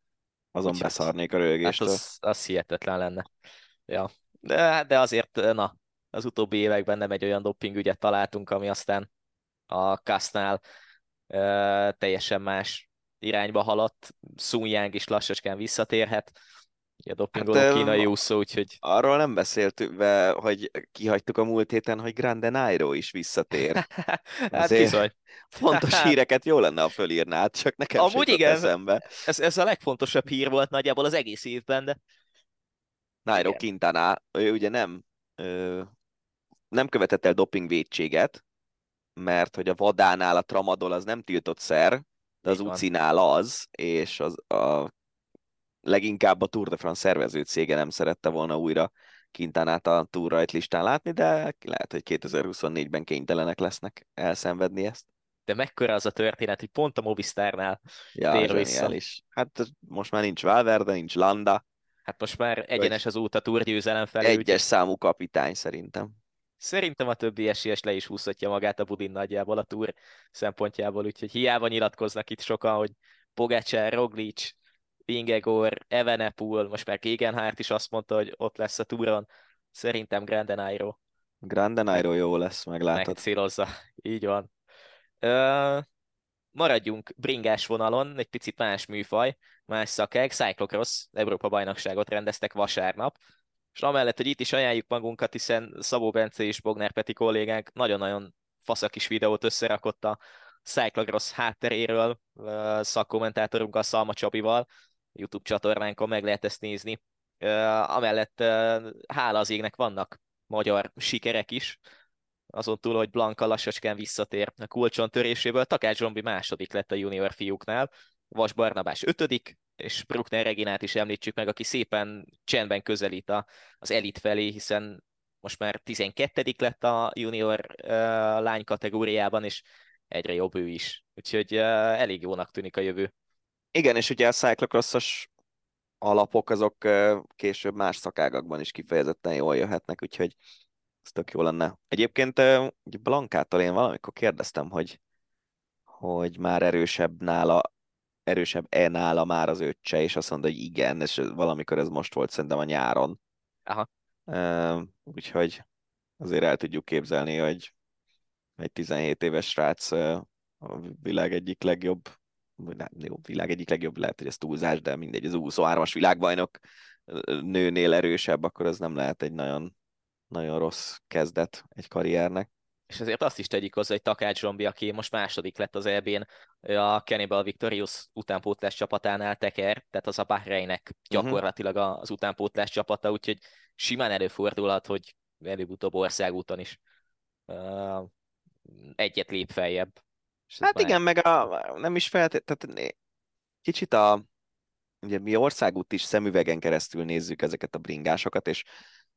Azon Úgy beszarnék a rögéstől. Hát az, az hihetetlen lenne. Ja. De, de azért, na, az utóbbi években nem egy olyan doping ügyet találtunk, ami aztán a Kasznál uh, teljesen más irányba haladt. Sun Yang is lassacskán visszatérhet a dopingoló hát, kínai úszó, úgyhogy... Arról nem beszéltünk, be, hogy kihagytuk a múlt héten, hogy Grande Nairo is visszatér. hát bizony. Fontos híreket jó lenne, a fölírnád, csak nekem Amúgy igen, eszembe. Ez, ez a legfontosabb hír volt nagyjából az egész évben, de... Nairo igen. Quintana, ő ugye nem, ö, nem követett el dopingvédséget, mert hogy a vadánál a tramadol az nem tiltott szer, de az ucinál az, és az, a leginkább a Tour de France szervező cége nem szerette volna újra Kintánát a Tour rajt listán látni, de lehet, hogy 2024-ben kénytelenek lesznek elszenvedni ezt. De mekkora az a történet, hogy pont a Movistárnál ja, tér vissza. Is. Hát most már nincs Valverde, nincs Landa. Hát most már egyenes az út a Tour győzelem felé. Egyes úgy... számú kapitány szerintem. Szerintem a többi esélyes le is húzhatja magát a Budin nagyjából a Tour szempontjából, úgyhogy hiába nyilatkoznak itt sokan, hogy Pogacar, Roglic, Vingegor, Evenepul, most már Gegenhardt is azt mondta, hogy ott lesz a túron. Szerintem Grande Nairo Grande Nairo jó lesz, meglátod. Megcélozza, így van. Ö, maradjunk bringás vonalon, egy picit más műfaj, más szakeg, Cyclocross Európa bajnokságot rendeztek vasárnap, és amellett, hogy itt is ajánljuk magunkat, hiszen Szabó Bence és Bognár Peti kollégánk nagyon-nagyon faszak is videót összerakott a Cyclocross hátteréről szakkommentátorunkkal, Szalma Csabival, YouTube csatornánkon meg lehet ezt nézni. Amellett hála az égnek vannak magyar sikerek is, azon túl, hogy Blanka lassacskán visszatér a kulcson töréséből, Takács Zsombi második lett a junior fiúknál, Vas Barnabás ötödik, és Bruckner Reginát is említsük meg, aki szépen csendben közelít a, az elit felé, hiszen most már 12 lett a junior uh, lány kategóriában, és egyre jobb ő is. Úgyhogy uh, elég jónak tűnik a jövő. Igen, és ugye a cyclocrossos alapok azok később más szakágakban is kifejezetten jól jöhetnek, úgyhogy ez tök jó lenne. Egyébként Blankától én valamikor kérdeztem, hogy, hogy már erősebb nála erősebb-e nála már az öccse, és azt mondta, hogy igen, és valamikor ez most volt szerintem a nyáron. Aha. Úgyhogy azért el tudjuk képzelni, hogy egy 17 éves srác a világ egyik legjobb, jó, világ egyik legjobb, lehet, hogy ez túlzás, de mindegy, az 23-as világbajnok nőnél erősebb, akkor ez nem lehet egy nagyon, nagyon rossz kezdet egy karriernek és azért azt is tegyük hozzá, hogy Takács Zsombi, aki most második lett az EB-n, a Cannibal Victorious utánpótlás csapatánál teker, tehát az a Bahreinek mhm. gyakorlatilag az utánpótlás csapata, úgyhogy simán előfordulhat, hogy előbb-utóbb országúton is uh, egyet lép feljebb. Hát igen, meg a, nem is feltétlenül, kicsit a, ugye mi országút is szemüvegen keresztül nézzük ezeket a bringásokat, és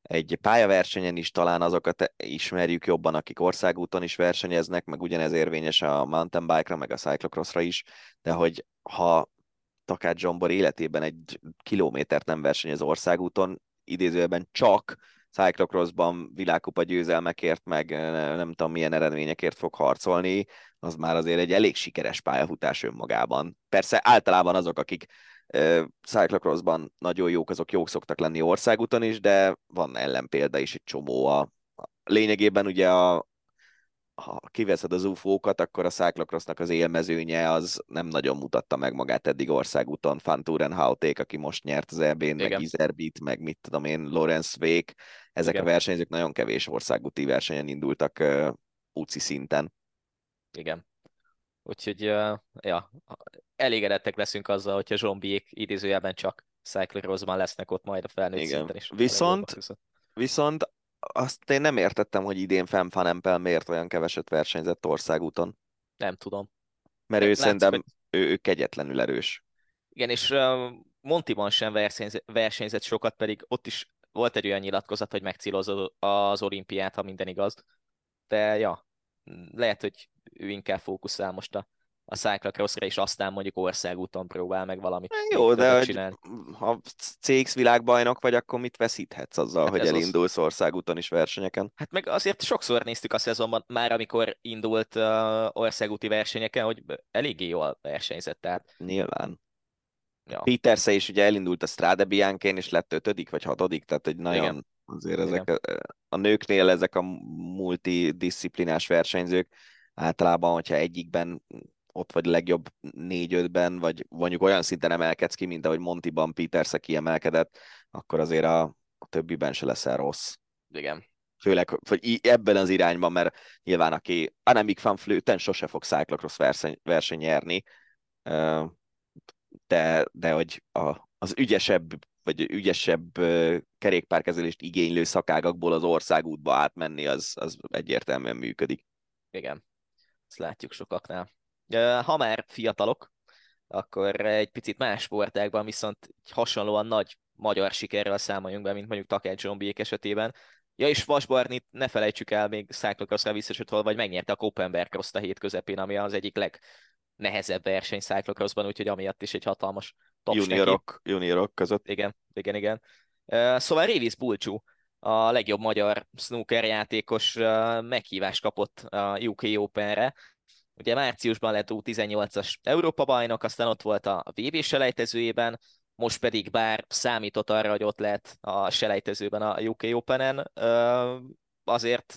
egy pályaversenyen is talán azokat ismerjük jobban, akik országúton is versenyeznek, meg ugyanez érvényes a mountain bike-ra, meg a cyclocrossra is, de hogy ha Takács Zsombor életében egy kilométert nem versenyez országúton, idézőben csak cyclocrossban világkupa győzelmekért, meg nem tudom milyen eredményekért fog harcolni, az már azért egy elég sikeres pályafutás önmagában. Persze általában azok, akik cyclocrossban nagyon jók, azok jók szoktak lenni országúton is, de van ellenpélda is egy csomó. A, lényegében ugye a, ha kiveszed az UFO-kat, akkor a cyclocrossnak az élmezőnye az nem nagyon mutatta meg magát eddig országúton. Fanturen Hauték, aki most nyert az EB-n, meg Izerbit, meg mit tudom én, Lorenz Vék. Ezek Igen. a versenyzők nagyon kevés országúti versenyen indultak uh, UCI szinten. Igen. Úgyhogy, uh, ja, elégedettek leszünk azzal, hogyha zombiék idézőjelben csak cyclocrossban lesznek ott majd a felnőtt Igen. szinten is. Viszont, viszont azt én nem értettem, hogy idén Fem Fanempel miért olyan keveset versenyzett országúton. Nem tudom. Mert ő Látszik, szerintem hogy... ő, ő kegyetlenül erős. Igen, és uh, Montiban sem versenyzett, versenyzett sokat, pedig ott is volt egy olyan nyilatkozat, hogy megcélozza az olimpiát, ha minden igaz. De ja, lehet, hogy ő inkább fókuszál most a a cyclocrossra, és aztán mondjuk országúton próbál meg valamit Jó, de hogy ha CX világbajnok vagy, akkor mit veszíthetsz azzal, hát hogy elindulsz az... országúton is versenyeken? Hát meg azért sokszor néztük a szezonban, már amikor indult uh, országúti versenyeken, hogy eléggé jól versenyzett. Tehát... Nyilván. Ja. Peterse is ugye elindult a Strade Bianchén, és lett ötödik vagy hatodik, tehát egy nagyon Igen. azért ezek Igen. a, a nőknél ezek a multidisciplinás versenyzők általában, hogyha egyikben ott vagy legjobb négy-ötben, vagy mondjuk olyan szinten emelkedsz ki, mint ahogy Montiban Peterse kiemelkedett, akkor azért a, a többiben se leszel rossz. Igen. Főleg, hogy ebben az irányban, mert nyilván aki Annemiek van Flöten sose fog cyclocross verseny, verseny nyerni, de, de hogy a, az ügyesebb vagy ügyesebb kerékpárkezelést igénylő szakágakból az országútba átmenni, az, az egyértelműen működik. Igen, ezt látjuk sokaknál. Ha már fiatalok, akkor egy picit más sportágban viszont hasonlóan nagy magyar sikerrel számoljunk be, mint mondjuk Takács Zsombiék esetében. Ja, és Vasbarnit ne felejtsük el, még cyclocrossra visszasötve, vagy megnyerte a Koppenberg cross a hét közepén, ami az egyik legnehezebb verseny cyclocrossban, úgyhogy amiatt is egy hatalmas taps juniorok, neki. juniorok között. Igen, igen, igen. Szóval Révis Bulcsú, a legjobb magyar snooker játékos meghívást kapott a UK Openre, Ugye márciusban lett U18-as Európa bajnok, aztán ott volt a VB selejtezőjében, most pedig bár számított arra, hogy ott lehet a selejtezőben a UK Open-en, azért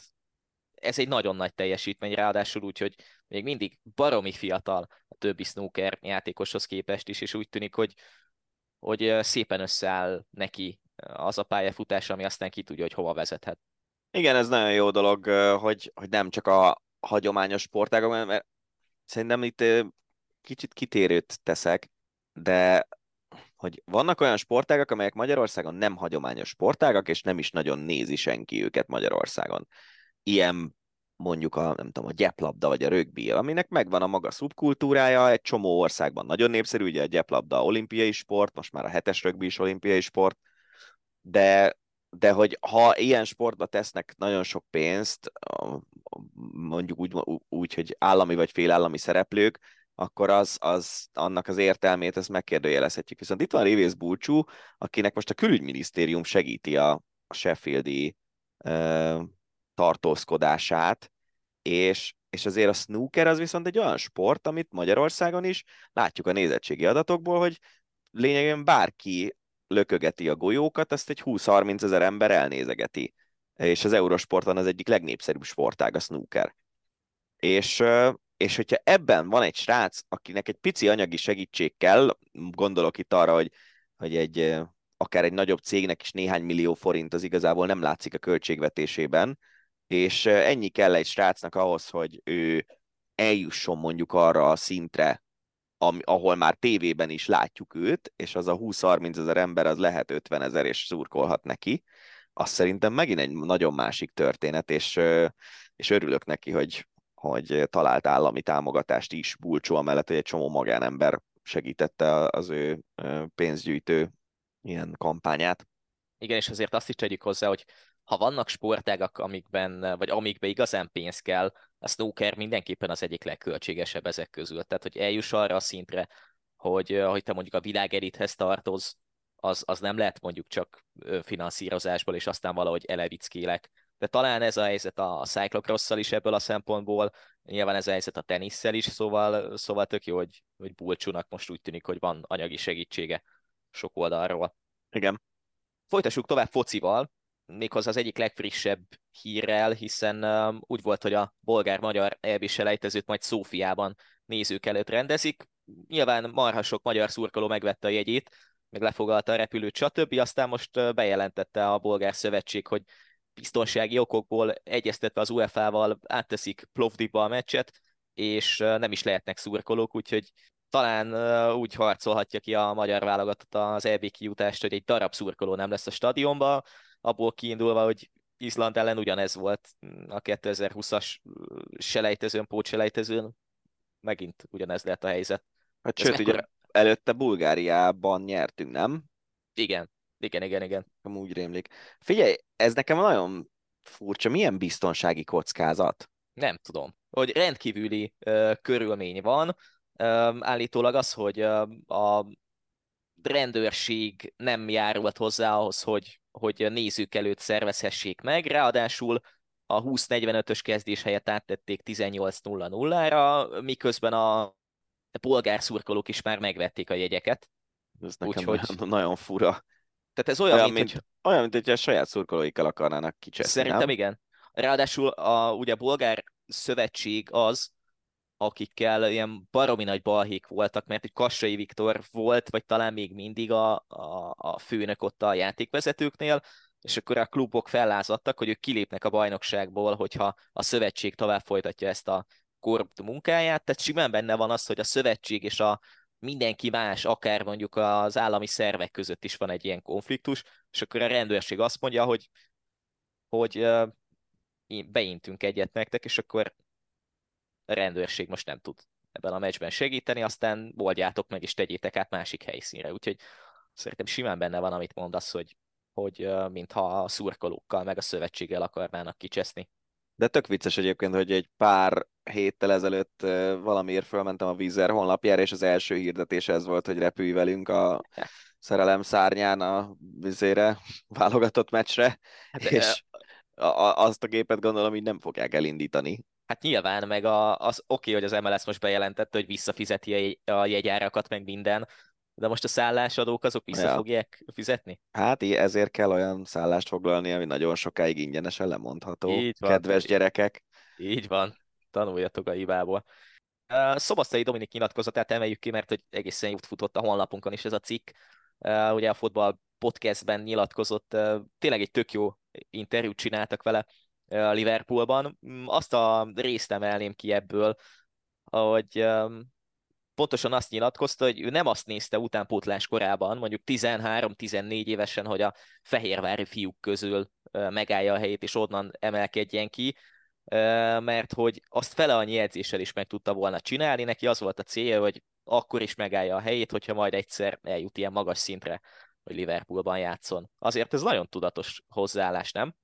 ez egy nagyon nagy teljesítmény, ráadásul úgy, hogy még mindig baromi fiatal a többi snooker játékoshoz képest is, és úgy tűnik, hogy, hogy szépen összeáll neki az a pályafutás, ami aztán ki tudja, hogy hova vezethet. Igen, ez nagyon jó dolog, hogy, hogy nem csak a hagyományos sportágok, mert szerintem itt kicsit kitérőt teszek, de hogy vannak olyan sportágak, amelyek Magyarországon nem hagyományos sportágak, és nem is nagyon nézi senki őket Magyarországon. Ilyen mondjuk a, nem tudom, a gyeplabda vagy a rögbi, aminek megvan a maga szubkultúrája, egy csomó országban nagyon népszerű, ugye a gyeplabda olimpiai sport, most már a hetes rögbi is olimpiai sport, de, de hogy ha ilyen sportba tesznek nagyon sok pénzt, mondjuk úgy, úgy hogy állami vagy félállami szereplők, akkor az, az annak az értelmét, ezt megkérdőjelezhetjük. Viszont itt van Révész Bulcsú, akinek most a külügyminisztérium segíti a Sheffieldi ö, tartózkodását, és, és azért a snooker az viszont egy olyan sport, amit Magyarországon is látjuk a nézettségi adatokból, hogy lényegében bárki lökögeti a golyókat, ezt egy 20-30 ezer ember elnézegeti. És az Eurosporton az egyik legnépszerűbb sportág a snooker. És, és hogyha ebben van egy srác, akinek egy pici anyagi segítség kell, gondolok itt arra, hogy, hogy egy, akár egy nagyobb cégnek is néhány millió forint az igazából nem látszik a költségvetésében, és ennyi kell egy srácnak ahhoz, hogy ő eljusson mondjuk arra a szintre, ami, ahol már tévében is látjuk őt, és az a 20-30 ezer ember az lehet 50 ezer, és szurkolhat neki, az szerintem megint egy nagyon másik történet, és, és örülök neki, hogy, hogy talált állami támogatást is, Bulcsó amellett, hogy egy csomó magánember segítette az ő pénzgyűjtő ilyen kampányát. Igen, és azért azt is tegyük hozzá, hogy ha vannak sportágak, amikben, vagy amikben igazán pénz kell, a snooker mindenképpen az egyik legköltségesebb ezek közül. Tehát, hogy eljuss arra a szintre, hogy, hogy te mondjuk a világelithez tartoz, az, az nem lehet mondjuk csak finanszírozásból, és aztán valahogy elevickélek. De talán ez a helyzet a cyclocross is ebből a szempontból, nyilván ez a helyzet a tenisszel is, szóval, szóval tök jó, hogy, hogy Bulcsúnak most úgy tűnik, hogy van anyagi segítsége sok oldalról. Igen. Folytassuk tovább focival, méghozzá az egyik legfrissebb hírrel, hiszen um, úgy volt, hogy a bolgár-magyar elb selejtezőt majd Szófiában nézők előtt rendezik. Nyilván marha sok magyar szurkoló megvette a jegyét, meg lefogalta a repülőt, stb. Aztán most bejelentette a bolgár szövetség, hogy biztonsági okokból egyeztetve az UEFA-val átteszik Plovdivba a meccset, és nem is lehetnek szurkolók, úgyhogy talán úgy harcolhatja ki a magyar válogatott az EB kijutást, hogy egy darab szurkoló nem lesz a stadionban, abból kiindulva, hogy Izland ellen ugyanez volt a 2020-as selejtezőn, pótselejtezőn, megint ugyanez lehet a helyzet. Hát sőt, mekkora... ugye előtte Bulgáriában nyertünk, nem? Igen, igen, igen, igen. Úgy rémlik. Figyelj, ez nekem nagyon furcsa, milyen biztonsági kockázat? Nem tudom. Hogy rendkívüli uh, körülmény van, uh, állítólag az, hogy uh, a rendőrség nem járult hozzá ahhoz, hogy hogy a nézők előtt szervezhessék meg, ráadásul a 20-45-ös kezdés helyett áttették 18-0-0-ra, miközben a polgár szurkolók is már megvették a jegyeket. Ez nekem Úgyhogy... nagyon, nagyon fura. Tehát ez olyan, olyan mint, mint, hogy... olyan, mint hogy a saját szurkolóikkal akarnának kicseszni, Szerintem nem? igen. Ráadásul a, ugye a bolgár szövetség az, akikkel ilyen baromi nagy balhék voltak, mert egy Kassai Viktor volt, vagy talán még mindig a, a, a főnök ott a játékvezetőknél, és akkor a klubok fellázadtak, hogy ők kilépnek a bajnokságból, hogyha a szövetség tovább folytatja ezt a korrupt munkáját, tehát simán benne van az, hogy a szövetség és a mindenki más, akár mondjuk az állami szervek között is van egy ilyen konfliktus, és akkor a rendőrség azt mondja, hogy, hogy beintünk egyet nektek, és akkor a rendőrség most nem tud ebben a meccsben segíteni, aztán oldjátok meg és tegyétek át másik helyszínre. Úgyhogy szerintem simán benne van, amit mondasz, hogy, hogy mintha a szurkolókkal meg a szövetséggel akarnának kicseszni. De tök vicces egyébként, hogy egy pár héttel ezelőtt valamiért fölmentem a Vízer honlapjára, és az első hirdetés ez volt, hogy repülj velünk a szerelem szárnyán a vizére, válogatott meccsre, De, és azt a gépet gondolom így nem fogják elindítani. Hát nyilván, meg a, az oké, okay, hogy az MLS most bejelentette, hogy visszafizeti a jegyárakat, meg minden, De most a szállásadók azok vissza ja. fogják fizetni? Hát ezért kell olyan szállást foglalni, ami nagyon sokáig ingyenesen lemondható. Így van, Kedves gyerekek. Így van, tanuljatok a hibából. Szobasztai Dominik nyilatkozatát emeljük ki, mert hogy egészen jót futott a honlapunkon is ez a cikk. Ugye a fotball podcastben nyilatkozott, tényleg egy tök jó interjút csináltak vele a Liverpoolban. Mm, azt a részt emelném ki ebből, hogy pontosan azt nyilatkozta, hogy ő nem azt nézte utánpótlás korában, mondjuk 13-14 évesen, hogy a fehérvári fiúk közül megállja a helyét, és onnan emelkedjen ki, mert hogy azt fele annyi edzéssel is meg tudta volna csinálni, neki az volt a célja, hogy akkor is megállja a helyét, hogyha majd egyszer eljut ilyen magas szintre, hogy Liverpoolban játszon. Azért ez nagyon tudatos hozzáállás, nem?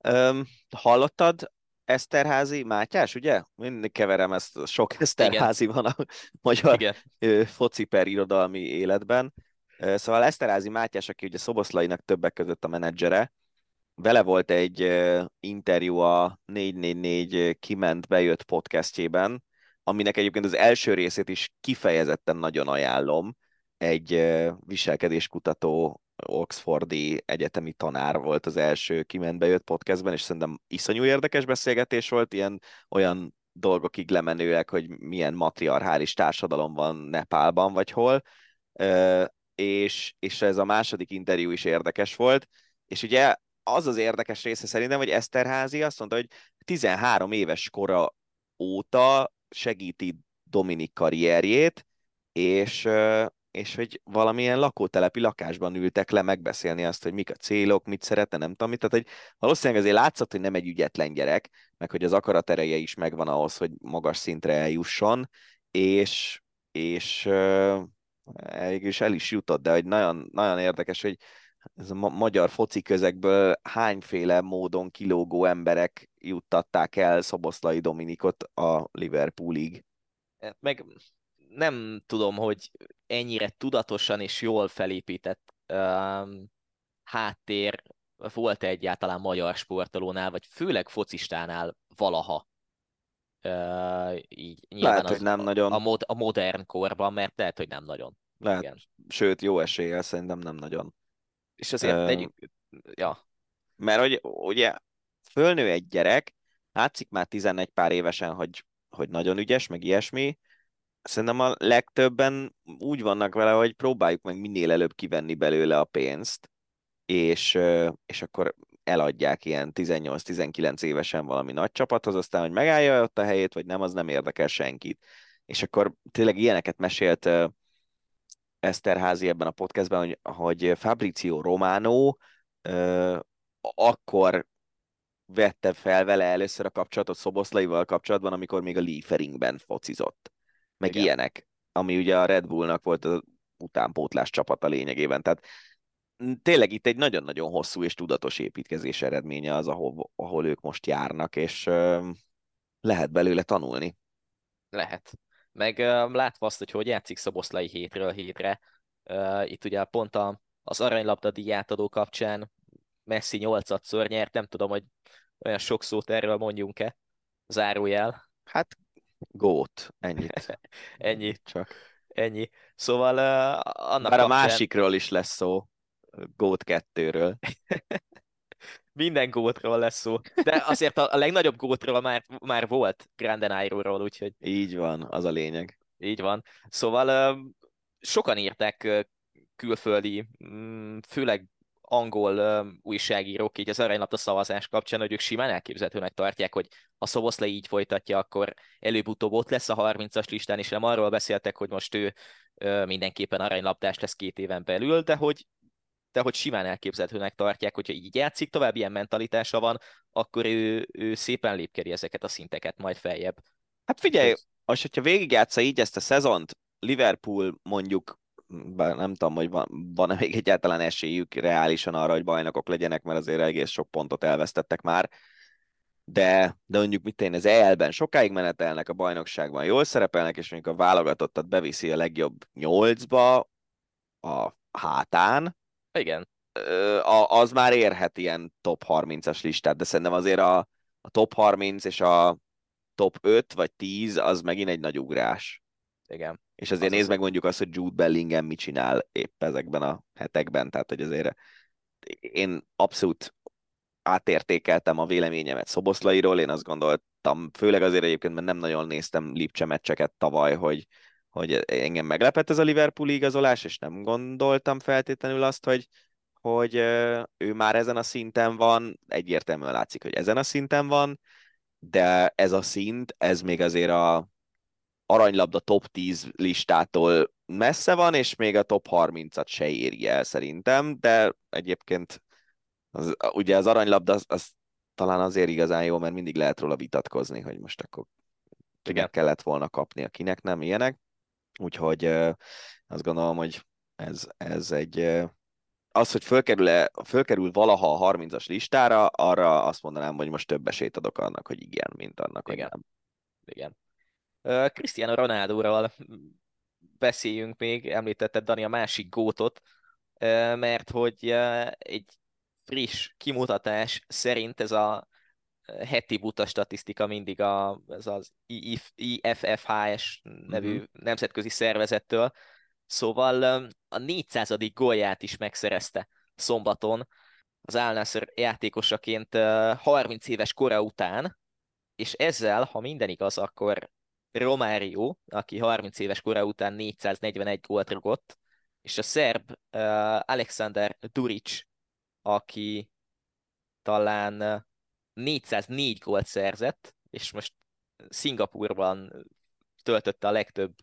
Öm, hallottad Eszterházi Mátyás, ugye? Mindig keverem ezt, sok Eszterházi Igen. van a magyar Igen. foci per irodalmi életben. Szóval Eszterházi Mátyás, aki ugye Szoboszlainak többek között a menedzsere, vele volt egy interjú a 444 kiment bejött podcastjében, aminek egyébként az első részét is kifejezetten nagyon ajánlom. Egy viselkedéskutató Oxfordi egyetemi tanár volt az első kiment bejött podcastben, és szerintem iszonyú érdekes beszélgetés volt, ilyen olyan dolgokig lemenőek, hogy milyen matriarchális társadalom van Nepálban, vagy hol, és, és ez a második interjú is érdekes volt, és ugye az az érdekes része szerintem, hogy Eszterházi azt mondta, hogy 13 éves kora óta segíti Dominik karrierjét, és, és hogy valamilyen lakótelepi lakásban ültek le megbeszélni azt, hogy mik a célok, mit szeretne, nem tudom mit. Tehát, hogy valószínűleg azért látszott, hogy nem egy ügyetlen gyerek, meg hogy az akarat ereje is megvan ahhoz, hogy magas szintre eljusson, és, és uh, is el is jutott, de hogy nagyon, nagyon érdekes, hogy ez a ma- magyar foci közegből hányféle módon kilógó emberek juttatták el Szoboszlai Dominikot a Liverpoolig. Hát meg nem tudom, hogy ennyire tudatosan és jól felépített um, háttér volt -e egyáltalán magyar sportolónál, vagy főleg focistánál valaha. Uh, így lehet, hogy nem a, nagyon. A, mod, a modern korban, mert lehet, hogy nem nagyon. Lehet, Igen. sőt, jó eséllyel szerintem nem nagyon. És azért uh, tegyük, ja. Mert hogy ugye fölnő egy gyerek, látszik már 11 pár évesen, hogy, hogy nagyon ügyes, meg ilyesmi, szerintem a legtöbben úgy vannak vele, hogy próbáljuk meg minél előbb kivenni belőle a pénzt, és, és akkor eladják ilyen 18-19 évesen valami nagy csapathoz, aztán, hogy megállja ott a helyét, vagy nem, az nem érdekel senkit. És akkor tényleg ilyeneket mesélt Eszterházi ebben a podcastben, hogy, hogy Fabrizio Romano akkor vette fel vele először a kapcsolatot Szoboszlaival kapcsolatban, amikor még a Lieferingben focizott. Meg Igen. ilyenek, ami ugye a Red Bullnak volt az utánpótlás csapata lényegében. Tehát tényleg itt egy nagyon-nagyon hosszú és tudatos építkezés eredménye az, ahol, ahol ők most járnak, és ö, lehet belőle tanulni. Lehet. Meg látva azt, hogy hogy játszik Szoboszlai hétről hétre, itt ugye pont a, az aranylabda díjátadó kapcsán Messi 8-szor nyert, nem tudom, hogy olyan sok szót erről mondjunk-e, zárójel. Hát gót, ennyit. ennyi. Csak. Ennyi. Szóval uh, annak kapcsán... a másikról is lesz szó, gót kettőről. minden gótról lesz szó. De azért a, a legnagyobb gótról már, már volt Grande ról úgyhogy... Így van, az a lényeg. Így van. Szóval uh, sokan írták uh, külföldi, um, főleg angol uh, újságírók így az aranylapta szavazás kapcsán, hogy ők simán elképzelhetőnek tartják, hogy ha Szoboszle így folytatja, akkor előbb-utóbb ott lesz a 30-as listán, és nem arról beszéltek, hogy most ő uh, mindenképpen aranylaptás lesz két éven belül, de hogy de hogy simán elképzelhetőnek tartják, hogyha így játszik, tovább ilyen mentalitása van, akkor ő, ő szépen lépkeri ezeket a szinteket majd feljebb. Hát figyelj, most, hogyha végigjátsza így ezt a szezont, Liverpool mondjuk, bár nem tudom, hogy van, van-e még egyáltalán esélyük reálisan arra, hogy bajnokok legyenek, mert azért egész sok pontot elvesztettek már, de, de mondjuk mit én, az EL-ben sokáig menetelnek, a bajnokságban jól szerepelnek, és mondjuk a válogatottat beviszi a legjobb nyolcba a hátán, igen. Az már érhet ilyen top 30-as listát, de szerintem azért a, a top 30 és a top 5 vagy 10 az megint egy nagy ugrás. Igen. És azért Az nézd az- meg mondjuk azt, hogy Jude Bellingham mit csinál épp ezekben a hetekben, tehát hogy azért én abszolút átértékeltem a véleményemet Szoboszlairól, én azt gondoltam, főleg azért egyébként, mert nem nagyon néztem Lipcse meccseket tavaly, hogy, hogy engem meglepett ez a Liverpool igazolás, és nem gondoltam feltétlenül azt, hogy, hogy ő már ezen a szinten van, egyértelműen látszik, hogy ezen a szinten van, de ez a szint, ez még azért a aranylabda top 10 listától messze van, és még a top 30-at se éri el szerintem, de egyébként az, ugye az aranylabda az, az talán azért igazán jó, mert mindig lehet róla vitatkozni, hogy most akkor kinek Igen. kellett volna kapni, kinek nem, ilyenek. Úgyhogy azt gondolom, hogy ez, ez egy... Az, hogy fölkerül, fölkerül valaha a 30-as listára, arra azt mondanám, hogy most több esélyt adok annak, hogy igen, mint annak, hogy Igen. nem. Igen. Cristiano Ronaldoról beszéljünk még, említetted Dani a másik gótot, mert hogy egy friss kimutatás szerint ez a heti buta statisztika mindig a, ez az IF, IFFHS nevű Mhm. nemzetközi szervezettől, szóval a 400. gólját is megszerezte szombaton az Al Nassr játékosaként ö, 30 éves kora után, és ezzel, ha minden igaz, akkor Romário, aki 30 éves kora után 441 gólt rugott, és a szerb uh, Alexander Duric, aki talán uh, 404 gólt szerzett, és most Szingapurban töltötte a legtöbb,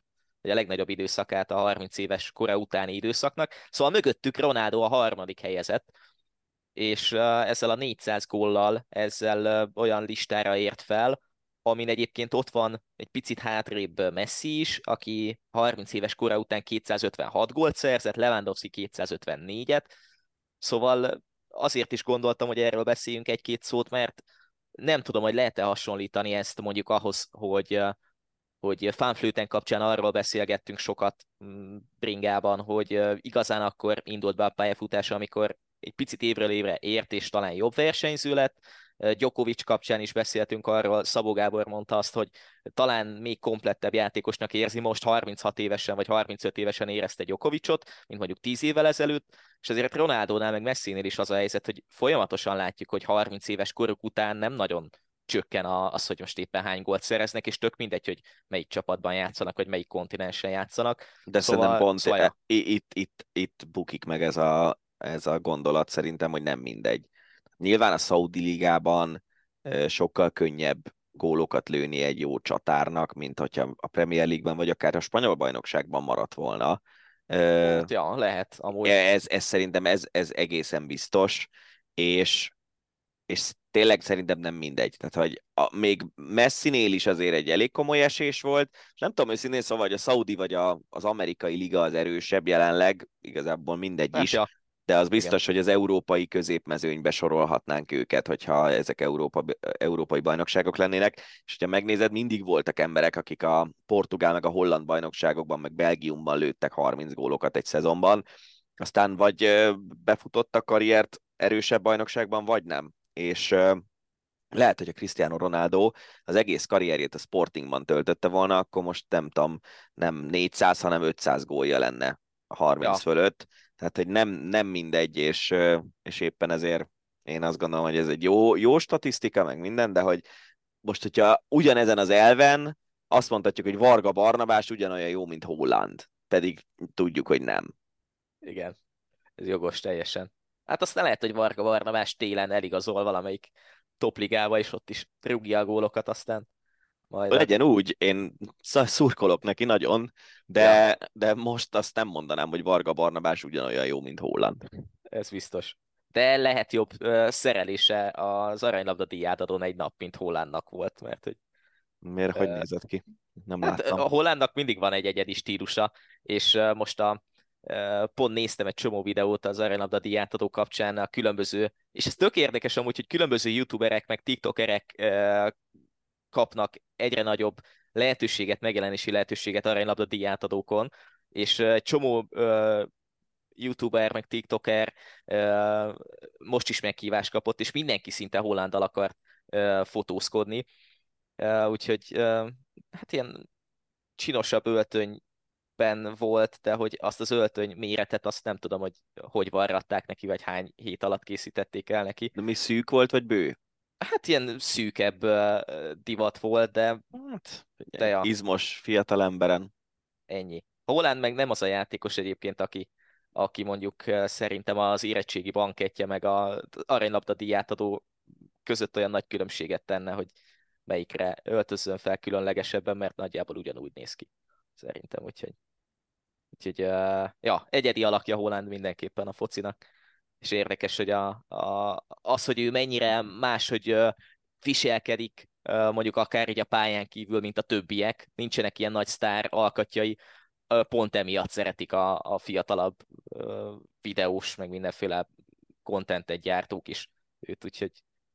vagy a legnagyobb időszakát a 30 éves kora utáni időszaknak. Szóval mögöttük Ronaldo a harmadik helyezett, és ezzel a 400 góllal, ezzel olyan listára ért fel, amin egyébként ott van egy picit hátrébb Messi is, aki 30 éves kora után 256 gólt szerzett, Lewandowski 254-et, szóval azért is gondoltam, hogy erről beszéljünk egy-két szót, mert nem tudom, hogy lehet-e hasonlítani ezt mondjuk ahhoz, hogy hogy fanflőten kapcsán arról beszélgettünk sokat mm, bringában, hogy igazán akkor indult be a pályafutása, amikor egy picit évről évre ért, és talán jobb versenyző lett. Djokovic kapcsán is beszéltünk arról, Szabó Gábor mondta azt, hogy talán még komplettebb játékosnak érzi most 36 évesen vagy 35 évesen érezte Djokovicot, mint mondjuk 10 évvel ezelőtt, és azért Ronaldónál meg Messinél is az a helyzet, hogy folyamatosan látjuk, hogy 30 éves koruk után nem nagyon csökken az, hogy most éppen hány gólt szereznek, és tök mindegy, hogy melyik csapatban játszanak, vagy melyik kontinensen játszanak. De Szóval- szerintem pont szóval e- ja. i- itt, itt, itt bukik meg ez a, ez a gondolat szerintem, hogy nem mindegy. Nyilván a Saudi ligában sokkal könnyebb gólokat lőni egy jó csatárnak, mint hogyha a Premier League-ben vagy akár a spanyol bajnokságban maradt volna. Ja, lehet, amúgy. ez, ez szerintem ez, ez egészen biztos, és, és tényleg szerintem nem mindegy. Tehát, hogy a, még Messinél is azért egy elég komoly esés volt, és nem tudom őszintén, szóval, hogy a Saudi vagy a, az amerikai liga az erősebb jelenleg, igazából mindegy Hát, is, ja, de az biztos, hogy az európai középmezőnybe sorolhatnánk őket, hogyha ezek Európa, európai bajnokságok lennének, és hogyha megnézed, mindig voltak emberek, akik a portugál, meg a holland bajnokságokban, meg Belgiumban lőttek 30 gólokat egy szezonban, aztán vagy befutott a karriert erősebb bajnokságban, vagy nem. És lehet, hogy a Cristiano Ronaldo az egész karrierjét a Sportingban töltötte volna, akkor most nem tudom, nem 400, hanem 500 gólja lenne a 30 Ja. fölött. Tehát, hogy nem, nem mindegy, és, és éppen ezért én azt gondolom, hogy ez egy jó, jó statisztika, meg minden, de hogy most, hogyha ugyanezen az elven azt mondhatjuk, hogy Varga Barnabás ugyanolyan jó, mint Holland, pedig tudjuk, hogy nem. igen. Ez jogos teljesen. Hát aztán lehet, hogy Varga Barnabás télen eligazol valamelyik topligába, és ott is rúgja a gólokat, aztán majd a- Legyen úgy, én sz- szurkolok neki nagyon, de, Ja. de most azt nem mondanám, hogy Varga Barnabás ugyanolyan jó, mint Holland. ez biztos. De lehet jobb ö, szerelése az aranylabda díjátadón egy nap, mint Hollandnak volt, mert hogy Miért, hogy Ö, nézett ki? Nem Hát láttam. a Hollandnak mindig van egy egyedi stílusa, és uh, most a pont néztem egy csomó videót az aranylabda díjátadó kapcsán a különböző, és ez tök érdekes amúgy, hogy különböző youtuberek meg tiktokerek kapnak egyre nagyobb lehetőséget, megjelenési lehetőséget aranylabda díjátadókon, és egy csomó uh, youtuber, meg tiktoker uh, most is meghívást kapott, és mindenki szinte Hollandal akar uh, fotózkodni. Úgyhogy hát ilyen csinosabb öltöny ben volt, de hogy azt az öltöny méretet, azt nem tudom, hogy hogy varratták neki, vagy hány hét alatt készítették el neki. De mi szűk volt, vagy bő? Hát ilyen szűkebb uh, divat volt, de hát, de ja. izmos fiatal emberen. Ennyi. Holland meg nem az a játékos egyébként, aki, aki mondjuk szerintem az érettségi bankettje meg a aranylabda díját adó között olyan nagy különbséget tenne, hogy melyikre öltözön fel különlegesebben, mert nagyjából ugyanúgy néz ki. Szerintem, úgyhogy, úgyhogy uh, ja, egyedi alakja Holland mindenképpen a focinak, és érdekes, hogy a, a, az, hogy ő mennyire máshogy uh, viselkedik, mondjuk akár így a pályán kívül, mint a többiek, nincsenek ilyen nagy sztár alkatjai, pont emiatt szeretik a, a fiatalabb videós, meg mindenféle contentet gyártók is őt, úgyhogy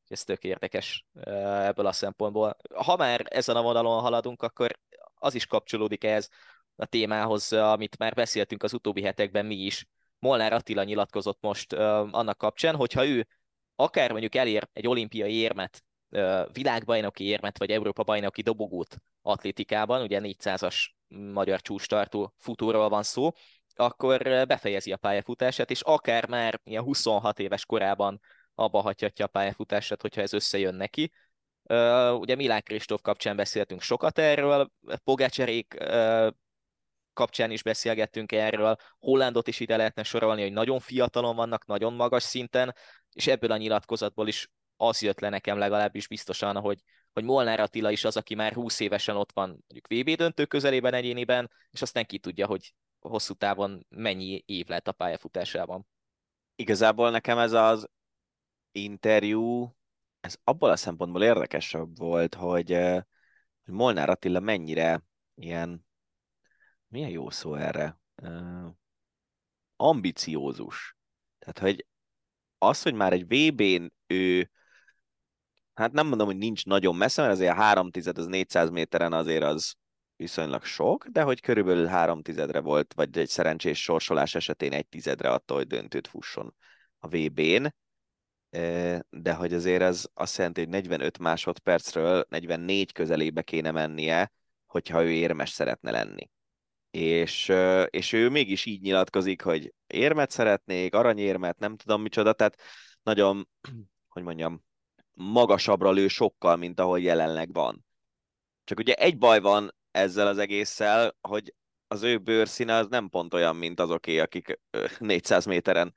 ez tök érdekes ebből a szempontból. Ha már ezen a vonalon haladunk, akkor az is kapcsolódik ehhez a témához, amit már beszéltünk az utóbbi hetekben mi is. Molnár Attila nyilatkozott most annak kapcsán, hogyha ő akár mondjuk elér egy olimpiai érmet, világbajnoki érmet, vagy Európa bajnoki dobogót atlétikában, ugye 400-as magyar csúcstartó futóról van szó, akkor befejezi a pályafutását, és akár már ilyen 26 éves korában abba hagyhatja a pályafutását, hogyha ez összejön neki. Uh, ugye Milán Kristóf kapcsán beszéltünk sokat erről, Pogácserék uh, kapcsán is beszélgettünk erről, Hollandot is ide lehetne sorolni, hogy nagyon fiatalon vannak, nagyon magas szinten, és ebből a nyilatkozatból is az jött le nekem legalábbis biztosan, hogy, hogy Molnár Attila is az, aki már 20 évesen ott van mondjuk VB döntő közelében egyéniben, és aztán ki tudja, hogy hosszú távon mennyi év lett a pályafutásában. Igazából nekem ez az interjú, ez abból a szempontból érdekesebb volt, hogy, hogy Molnár Attila mennyire ilyen, milyen jó szó erre, ambiciózus. Tehát, hogy az, hogy már egy VB-n ő, hát nem mondom, hogy nincs nagyon messze, mert azért a 3 tized az 400 méteren azért az viszonylag sok, de hogy körülbelül 3 tizedre volt, vagy egy szerencsés sorsolás esetén egy tizedre attól, hogy döntőt fusson a VB-n, de hogy azért ez azt jelenti, hogy 45 másodpercről 44 közelébe kéne mennie, hogyha ő érmes szeretne lenni. És, és ő mégis így nyilatkozik, hogy érmet szeretnék, aranyérmet, nem tudom micsoda, tehát nagyon, hogy mondjam, magasabbra lő sokkal, mint ahol jelenleg van. Csak ugye egy baj van ezzel az egésszel, hogy az ő bőrszíne az nem pont olyan, mint azoké, akik 400 méteren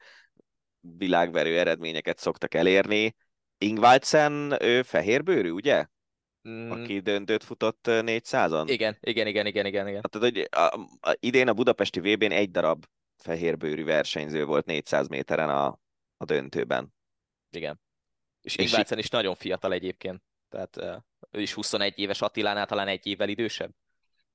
világverő eredményeket szoktak elérni. Ingvaldsen, ő fehérbőrű, ugye? Mm. Aki döntőt futott 400-on? Igen, igen, igen, igen, igen. igen. Tehát, hogy a, a, idén a budapesti VB-n egy darab fehérbőrű versenyző volt 400 méteren a, a döntőben. Igen. És Ingvaldsen is nagyon fiatal egyébként. Tehát ő is 21 éves, Attilánál talán egy évvel idősebb.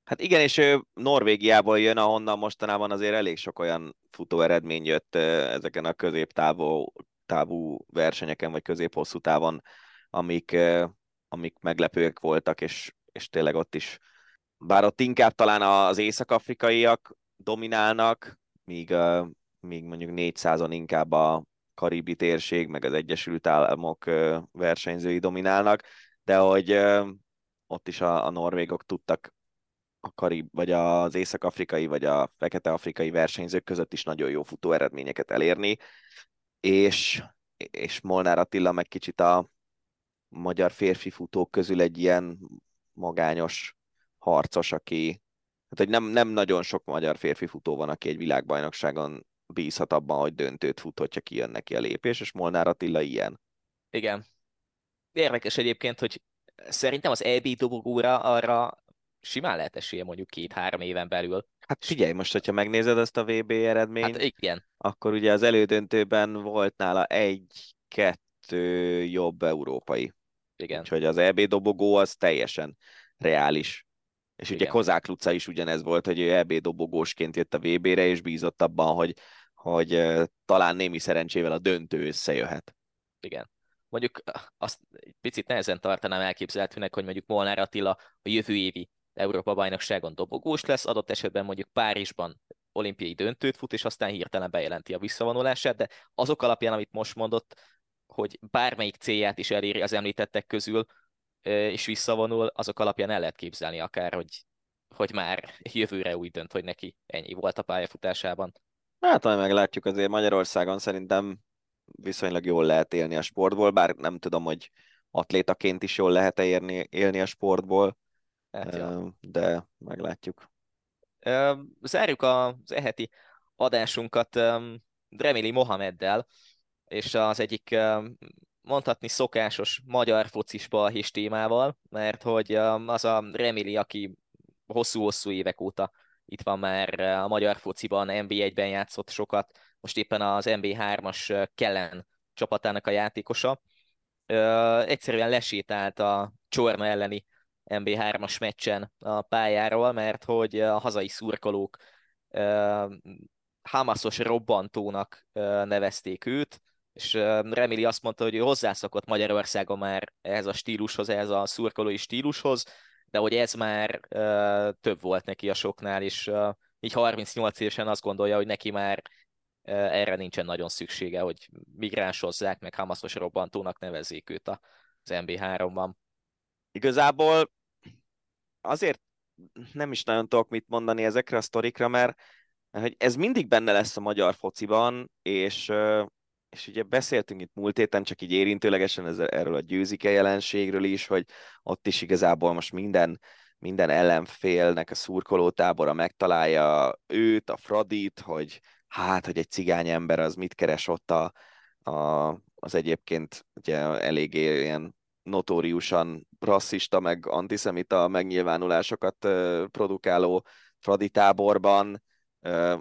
Hát igen, és ő Norvégiából jön, ahonnan mostanában azért elég sok olyan futó eredmény jött ezeken a középtávú távú versenyeken, vagy közép-hosszú távon, amik, amik meglepőek voltak, és, és tényleg ott is, bár ott inkább talán az észak-afrikaiak dominálnak, míg, míg mondjuk 400-on inkább a karibi térség, meg az Egyesült Államok versenyzői dominálnak, de hogy ott is a, a norvégok tudtak a karib, vagy az észak-afrikai, vagy a fekete-afrikai versenyzők között is nagyon jó futó eredményeket elérni, és, és Molnár Attila meg kicsit a magyar férfi futók közül egy ilyen magányos harcos, aki, hát hogy nem, nem nagyon sok magyar férfi futó van, aki egy világbajnokságon bízhat abban, hogy döntőt fut, hogyha kijön neki a lépés, és Molnár Attila ilyen. Igen. Érdekes egyébként, hogy szerintem az EB dobogóra arra simán lehet esélye mondjuk két-három éven belül. Hát figyelj, most, hogyha megnézed ezt a VB eredményt, hát igen. akkor ugye az elődöntőben volt nála egy-kettő jobb európai. Igen. Úgyhogy az EB dobogó az teljesen reális. És igen. ugye Kozák Luca is ugyanez volt, hogy ő EB dobogósként jött a VB-re, és bízott abban, hogy, hogy talán némi szerencsével a döntő összejöhet. Igen mondjuk azt egy picit nehezen tartanám elképzelhetőnek, hogy mondjuk Molnár Attila a jövő évi Európa-bajnokságon dobogós lesz, adott esetben mondjuk Párizsban olimpiai döntőt fut, és aztán hirtelen bejelenti a visszavonulását, de azok alapján, amit most mondott, hogy bármelyik célját is eléri az említettek közül, és visszavonul, azok alapján el lehet képzelni akár, hogy hogy már jövőre úgy dönt, hogy neki ennyi volt a pályafutásában. Hát, majd meglátjuk, azért Magyarországon szerintem viszonylag jól lehet élni a sportból, bár nem tudom, hogy atlétaként is jól lehet érni, élni a sportból, hát, ja. de meglátjuk. Zárjuk az eheti adásunkat Remili Mohameddel, és az egyik mondhatni szokásos magyar focis balhés témával, mert hogy az a Remili, aki hosszú-hosszú évek óta itt van már a magyar fociban, NB1-ben játszott sokat, most éppen az NB3-as Kellen csapatának a játékosa. Egyszerűen lesétált a Csorna elleni NB3-as meccsen a pályáról, mert hogy a hazai szurkolók Hamasos robbantónak nevezték őt, és Remili azt mondta, hogy ő hozzászokott Magyarországon már ehhez a stílushoz, ehhez a szurkolói stílushoz, de hogy ez már uh, több volt neki a soknál, és uh, így 38 évesen azt gondolja, hogy neki már uh, erre nincsen nagyon szüksége, hogy migránsozzák, meg Hamaszos robbantónak nevezzék őt az MB3-ban. Igazából azért nem is nagyon tudok mit mondani ezekre a sztorikra, mert, mert hogy ez mindig benne lesz a magyar fociban, és és ugye beszéltünk itt múlt héten, csak így érintőlegesen ez, erről a győzike jelenségről is, hogy ott is igazából most minden, minden ellenfélnek a szurkolótábora megtalálja őt, a Fradit, hogy hát, hogy egy cigány ember az mit keres ott a, a, az egyébként ugye eléggé ilyen notóriusan rasszista, meg antiszemita megnyilvánulásokat produkáló Fradi táborban,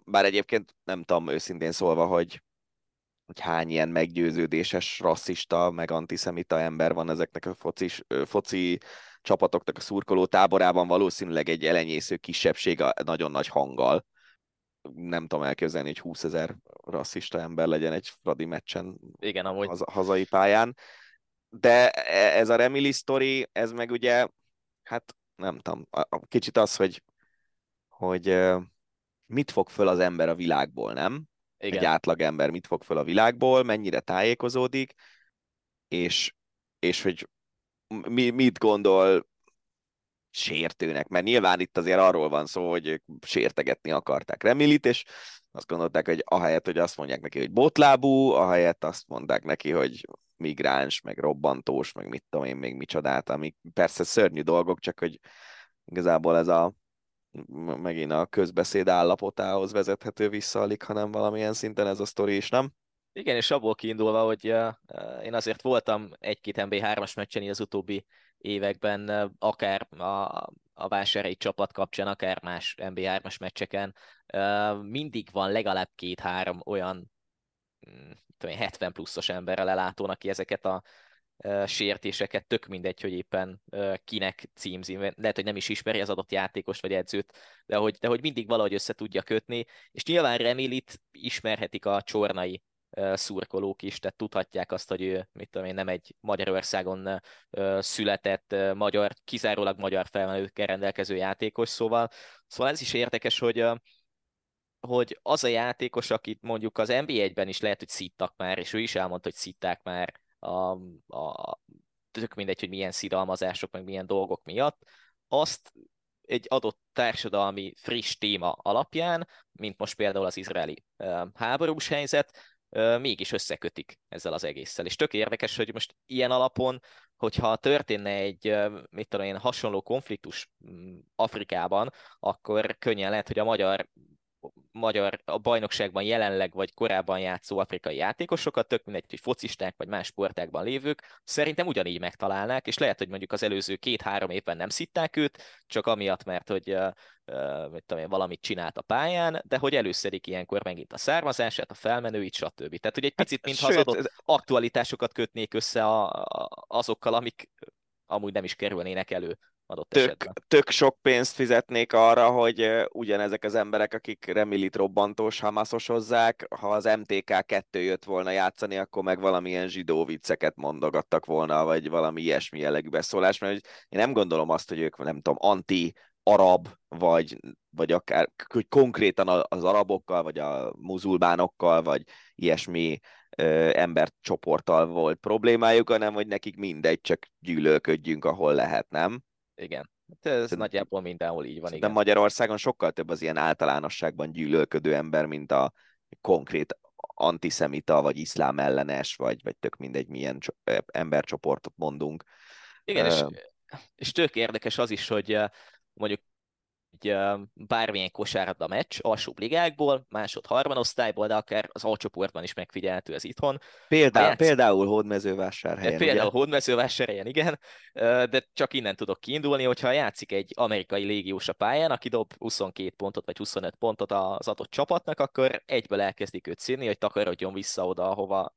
bár egyébként nem tudom őszintén szólva, hogy hogy hány ilyen meggyőződéses, rasszista, meg antiszemita ember van ezeknek a foci, foci csapatoknak a szurkoló táborában, valószínűleg egy elenyésző kisebbség a nagyon nagy hanggal. Nem tudom elképzelni, hogy 20 ezer rasszista ember legyen egy Fradi meccsen Igen, amúgy. Haza, hazai pályán. De e, ez a Remili sztori, ez meg ugye, hát nem tudom, kicsit az, hogy, hogy mit fog föl az ember a világból, nem? Igen. egy átlagember mit fog föl a világból, mennyire tájékozódik, és, és hogy mi, mit gondol sértőnek, mert nyilván itt azért arról van szó, hogy ők sértegetni akarták Remilit, és azt gondolták, hogy ahelyett, hogy azt mondják neki, hogy botlábú, ahelyett azt mondták neki, hogy migráns, meg robbantós, meg mit tudom én még micsodát, amik persze szörnyű dolgok, csak hogy igazából ez a megint a közbeszéd állapotához vezethető vissza alig, hanem valamilyen szinten ez a sztori is, nem? Igen, és abból kiindulva, hogy én azért voltam egy-két MB3-as meccsen az utóbbi években, akár a, a vásárhelyi csapat kapcsán, akár más MB3-as meccseken, mindig van legalább két-három olyan 70 mm, pluszos emberrel lelátónak, aki ezeket a sértéseket, tök mindegy, hogy éppen kinek címzi, lehet, hogy nem is ismeri az adott játékost vagy edzőt, de hogy, de hogy mindig valahogy össze tudja kötni, és nyilván Remilit ismerhetik a csornai szurkolók is, tehát tudhatják azt, hogy ő, mit tudom én, nem egy Magyarországon született magyar, kizárólag magyar felmenőkkel rendelkező játékos, szóval, szóval ez is érdekes, hogy hogy az a játékos, akit mondjuk az NBA-ben is lehet, hogy szittak már, és ő is elmondta, hogy szitták már a, a, tök mindegy, hogy milyen szidalmazások, meg milyen dolgok miatt, azt egy adott társadalmi friss téma alapján, mint most például az izraeli háborús helyzet, mégis összekötik ezzel az egésszel. És tök érdekes, hogy most ilyen alapon, hogyha történne egy, mit tudom én, hasonló konfliktus mm, Afrikában, akkor könnyen lehet, hogy a magyar magyar a bajnokságban jelenleg vagy korábban játszó afrikai játékosokat, tök mindegy, hogy focisták vagy más sportákban lévők, szerintem ugyanígy megtalálnák, és lehet, hogy mondjuk az előző két-három évben nem szitták őt, csak amiatt, mert hogy uh, mit tudom én, valamit csinált a pályán, de hogy előszedik ilyenkor megint a származását, a felmenőit, stb. Tehát, hogy egy hát, picit, mintha az adott aktualitásokat kötnék össze a, a, azokkal, amik amúgy nem is kerülnének elő adott tök, esetben. Tök sok pénzt fizetnék arra, hogy ugyanezek az emberek, akik remilit robbantós hamaszosozzák, ha az MTK 2 jött volna játszani, akkor meg valamilyen zsidó vicceket mondogattak volna, vagy valami ilyesmi jellegű beszólás, mert én nem gondolom azt, hogy ők nem tudom, anti arab, vagy, vagy akár hogy konkrétan az arabokkal, vagy a muzulmánokkal, vagy ilyesmi ö, embercsoporttal volt problémájuk, hanem hogy nekik mindegy, csak gyűlölködjünk, ahol lehet, nem? Igen. Hát ez Szerintem, nagyjából mindenhol így van, igen. Magyarországon sokkal több az ilyen általánosságban gyűlölködő ember, mint a konkrét antiszemita, vagy iszlám ellenes, vagy, vagy tök mindegy, milyen embercsoportot mondunk. Igen, uh, és, és tök érdekes az is, hogy mondjuk egy bármilyen kosárlabda meccs alsóbb ligákból, másod harmadosztályból, de akár az alcsoportban is megfigyelhető ez itthon. Példá, játsz... Például Hódmezővásárhelyen. Például ugye? Hódmezővásárhelyen, igen, de csak innen tudok kiindulni, hogyha játszik egy amerikai légiós a pályán, aki dob 22 pontot vagy 25 pontot az adott csapatnak, akkor egyből elkezdik őt színni, hogy takarodjon vissza oda, ahova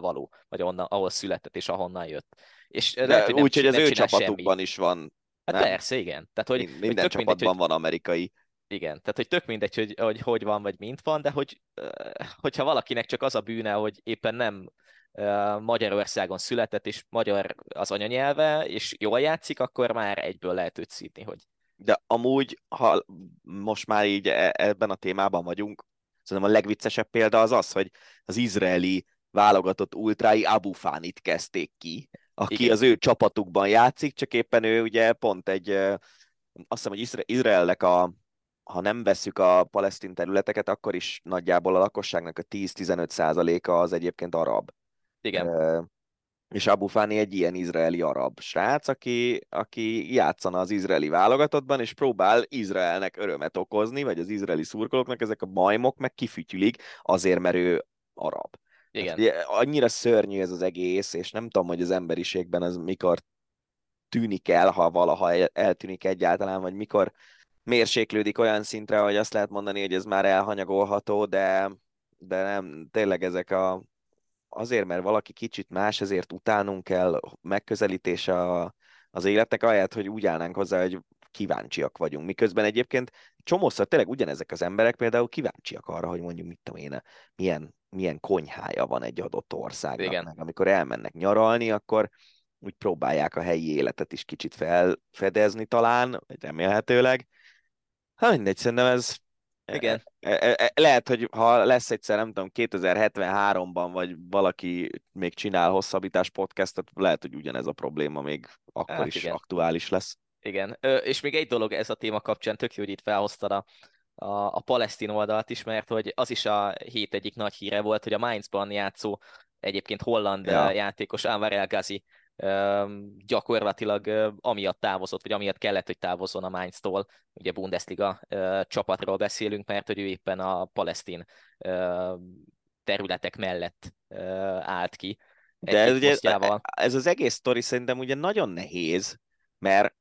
való, vagy onnan, ahol született és ahonnan jött. És lehet, hogy úgy, hogy az ő csapatukban semmi. is van Hát nem? persze, igen. Tehát, hogy, Minden hogy csapatban mindegy, hogy... van amerikai. Igen, tehát hogy tök mindegy, hogy, hogy hogy van, vagy mint van, de hogy, hogyha valakinek csak az a bűne, hogy éppen nem Magyarországon született, és magyar az anyanyelve, és jól játszik, akkor már egyből lehet őt szídni, hogy... De amúgy, ha most már így e, ebben a témában vagyunk, szerintem a legviccesebb példa az az, hogy az izraeli válogatott ultrái Abu Fanit kezdték ki, aki Igen. az ő csapatukban játszik, csak éppen ő ugye pont egy, azt hiszem, hogy Izraelnek a, ha nem vesszük a palesztin területeket, akkor is nagyjából a lakosságnak a 10-15 százaléka az egyébként arab. Igen. Uh, és Abu Fani egy ilyen izraeli arab srác, aki, aki játszana az izraeli válogatottban, és próbál Izraelnek örömet okozni, vagy az izraeli szurkolóknak, ezek a majmok meg kifütyülik azért, mert ő arab. Igen. ugye, annyira szörnyű ez az egész, és nem tudom, hogy az emberiségben az mikor tűnik el, ha valaha eltűnik egyáltalán, vagy mikor mérséklődik olyan szintre, hogy azt lehet mondani, hogy ez már elhanyagolható, de, de nem, tényleg ezek a azért, mert valaki kicsit más, ezért utánunk kell megközelítése a, az életnek, ahelyett, hogy úgy állnánk hozzá, hogy kíváncsiak vagyunk. Miközben egyébként csomószor tényleg ugyanezek az emberek például kíváncsiak arra, hogy mondjuk mit tudom én, milyen milyen konyhája van egy adott országnak. Igen. Amikor elmennek nyaralni, akkor úgy próbálják a helyi életet is kicsit felfedezni talán, vagy remélhetőleg. Hát mindegy, szerintem ez igen. E, e, e, lehet, hogy ha lesz egyszer, nem tudom, 2073-ban, vagy valaki még csinál hosszabbítás podcastot, lehet, hogy ugyanez a probléma még akkor hát is igen. aktuális lesz. Igen, és még egy dolog ez a téma kapcsán, tök jó, hogy itt felhoztad a, a, a palesztin oldalt is, mert hogy az is a hét egyik nagy híre volt, hogy a Mainzban játszó egyébként holland ja. játékos Anwar El Ghazi gyakorlatilag amiatt távozott, vagy amiatt kellett, hogy távozzon a Mainz-tól, ugye Bundesliga csapatról beszélünk, mert hogy ő éppen a palesztin területek mellett állt ki. De ez, ugye, ez az egész sztori szerintem ugye nagyon nehéz, mert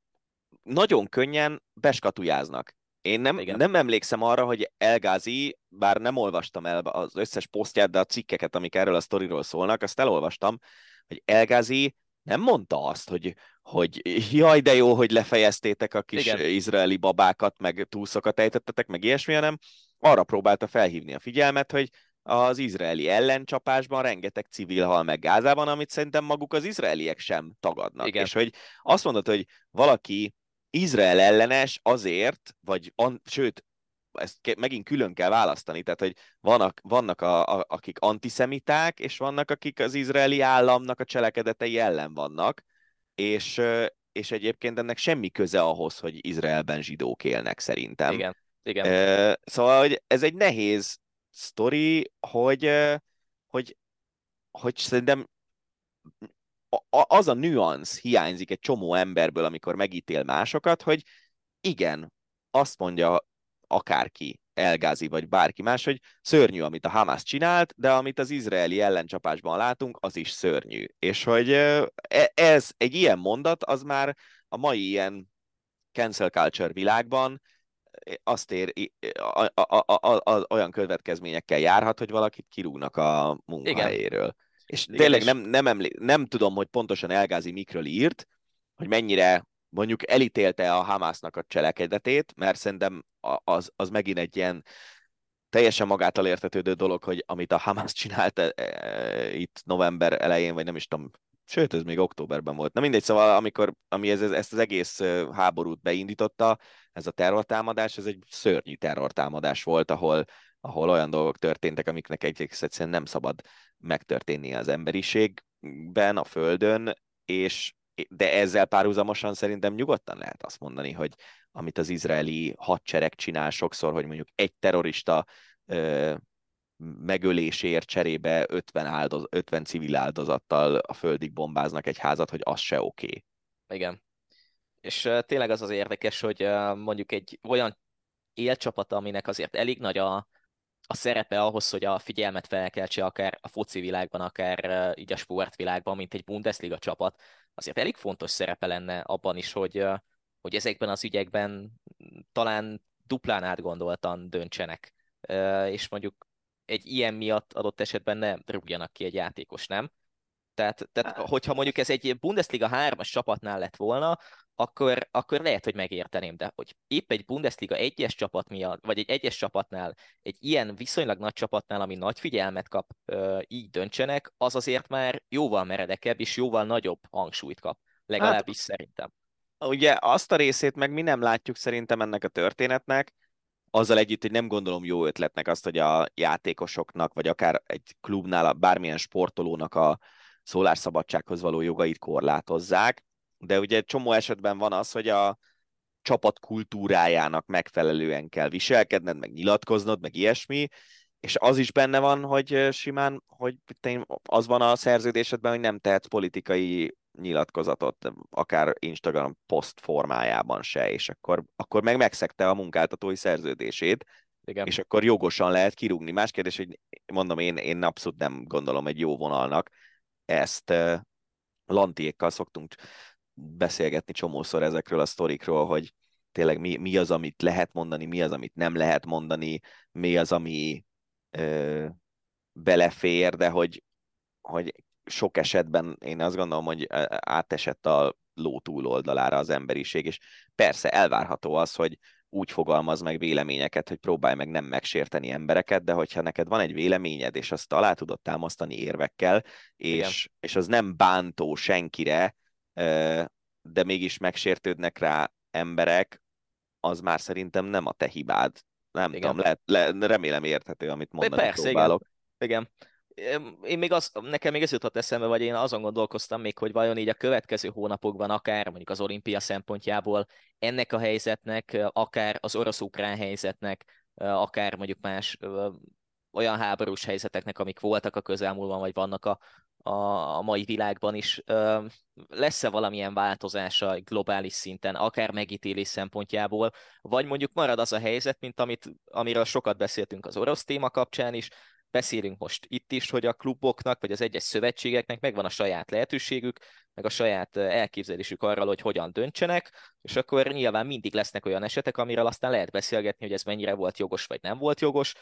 nagyon könnyen beskatujáznak. Én nem, nem emlékszem arra, hogy Elgázi, bár nem olvastam el az összes posztját, de a cikkeket, amik erről a sztoriról szólnak, azt elolvastam, hogy Elgázi nem mondta azt, hogy, hogy jaj, de jó, hogy lefejeztétek a kis Igen. izraeli babákat, meg túszokat ejtettetek, meg ilyesmi, hanem arra próbálta felhívni a figyelmet, hogy az izraeli ellencsapásban rengeteg civil hal meg Gázában, amit szerintem maguk az izraeliek sem tagadnak. Igen. És hogy azt mondod, hogy valaki Izrael ellenes azért, vagy an, sőt, ezt megint külön kell választani, tehát hogy vannak, vannak a, a, akik antiszemiták, és vannak, akik az izraeli államnak a cselekedetei ellen vannak, és, és egyébként ennek semmi köze ahhoz, hogy Izraelben zsidók élnek szerintem. Igen, igen. Szóval, hogy ez egy nehéz sztori, hogy, hogy, hogy szerintem az a nüansz hiányzik egy csomó emberből, amikor megítél másokat, hogy igen, azt mondja akárki, Elgázi vagy bárki más, hogy szörnyű, amit a Hamas csinált, de amit az izraeli ellencsapásban látunk, az is szörnyű. És hogy e, ez egy ilyen mondat, az már a mai ilyen cancel culture világban azt ér, a, a, a, a, olyan következményekkel járhat, hogy valakit kirúgnak a munkahelyéről. Igen. És Igen, tényleg és... nem, nem, emlé- nem tudom, hogy pontosan Elgázi mikről írt, hogy mennyire mondjuk elítélte a Hamásznak a cselekedetét, mert szerintem az, az megint egy ilyen teljesen magától értetődő dolog, hogy amit a Hamas csinált e, e, itt november elején, vagy nem is tudom, sőt, ez még októberben volt. Na mindegy, szóval amikor, ami ez, ezt az egész háborút beindította, ez a terrortámadás, ez egy szörnyű terrortámadás volt, ahol, ahol olyan dolgok történtek, amiknek egész egyszerűen nem szabad megtörténni az emberiségben, a Földön, és de ezzel párhuzamosan szerintem nyugodtan lehet azt mondani, hogy amit az izraeli hadsereg csinál sokszor, hogy mondjuk egy terrorista ö, megölésért cserébe 50, áldoz, 50 civil áldozattal a földig bombáznak egy házat, hogy az se oké. Okay. Igen. És tényleg az az érdekes, hogy mondjuk egy olyan élcsapata, aminek azért elég nagy a, a szerepe ahhoz, hogy a figyelmet felkeltse akár a foci világban, akár így a sportvilágban, mint egy Bundesliga csapat, azért elég fontos szerepe lenne abban is, hogy, hogy ezekben az ügyekben talán duplán átgondoltan döntsenek, és mondjuk egy ilyen miatt adott esetben ne rúgjanak ki egy játékos, nem? Tehát, tehát hogyha mondjuk ez egy Bundesliga 3-as csapatnál lett volna, akkor, akkor lehet, hogy megérteném, de hogy épp egy Bundesliga egyes csapat miatt, vagy egy egyes csapatnál, egy ilyen viszonylag nagy csapatnál, ami nagy figyelmet kap, így döntsenek, az azért már jóval meredekebb és jóval nagyobb hangsúlyt kap, legalábbis hát, szerintem. Ugye azt a részét meg mi nem látjuk szerintem ennek a történetnek, azzal együtt, hogy nem gondolom jó ötletnek azt, hogy a játékosoknak, vagy akár egy klubnál, bármilyen sportolónak a szólásszabadsághoz való jogait korlátozzák, de ugye egy csomó esetben van az, hogy a csapat kultúrájának megfelelően kell viselkedned, meg nyilatkoznod, meg ilyesmi, és az is benne van, hogy simán, hogy az van a szerződésedben, hogy nem tehetsz politikai nyilatkozatot, akár Instagram post formájában se, és akkor, akkor meg megszegte a munkáltatói szerződését, Igen. és akkor jogosan lehet kirúgni. Más kérdés, hogy mondom, én, én abszolút nem gondolom egy jó vonalnak ezt uh, Lantiékkal szoktunk beszélgetni csomószor ezekről a sztorikról, hogy tényleg mi, mi az, amit lehet mondani, mi az, amit nem lehet mondani, mi az, ami ö, belefér, de hogy, hogy sok esetben én azt gondolom, hogy átesett a ló túloldalára az emberiség, és persze elvárható az, hogy úgy fogalmaz meg véleményeket, hogy próbálj meg nem megsérteni embereket, de hogyha neked van egy véleményed, és azt alá tudod támasztani érvekkel, és, és az nem bántó senkire, de mégis megsértődnek rá emberek, az már szerintem nem a te hibád. Nem igen. tudom, lehet, le, remélem érthető, amit mondani Persze, próbálok. Igen. igen. Én még az, nekem még ez jutott eszembe, vagy én azon gondolkoztam még, hogy vajon így a következő hónapokban, akár mondjuk az olimpia szempontjából ennek a helyzetnek, akár az orosz-ukrán helyzetnek, akár mondjuk más olyan háborús helyzeteknek, amik voltak a közelmúltban, vagy vannak a, a, a mai világban is. Lesz-e valamilyen változása globális szinten, akár megítélés szempontjából, vagy mondjuk marad az a helyzet, mint amit, amiről sokat beszéltünk az orosz téma kapcsán is, beszélünk most itt is, hogy a kluboknak, vagy az egyes szövetségeknek megvan a saját lehetőségük, meg a saját elképzelésük arról, hogy hogyan döntsenek, és akkor nyilván mindig lesznek olyan esetek, amiről aztán lehet beszélgetni, hogy ez mennyire volt jogos, vagy nem volt jogos,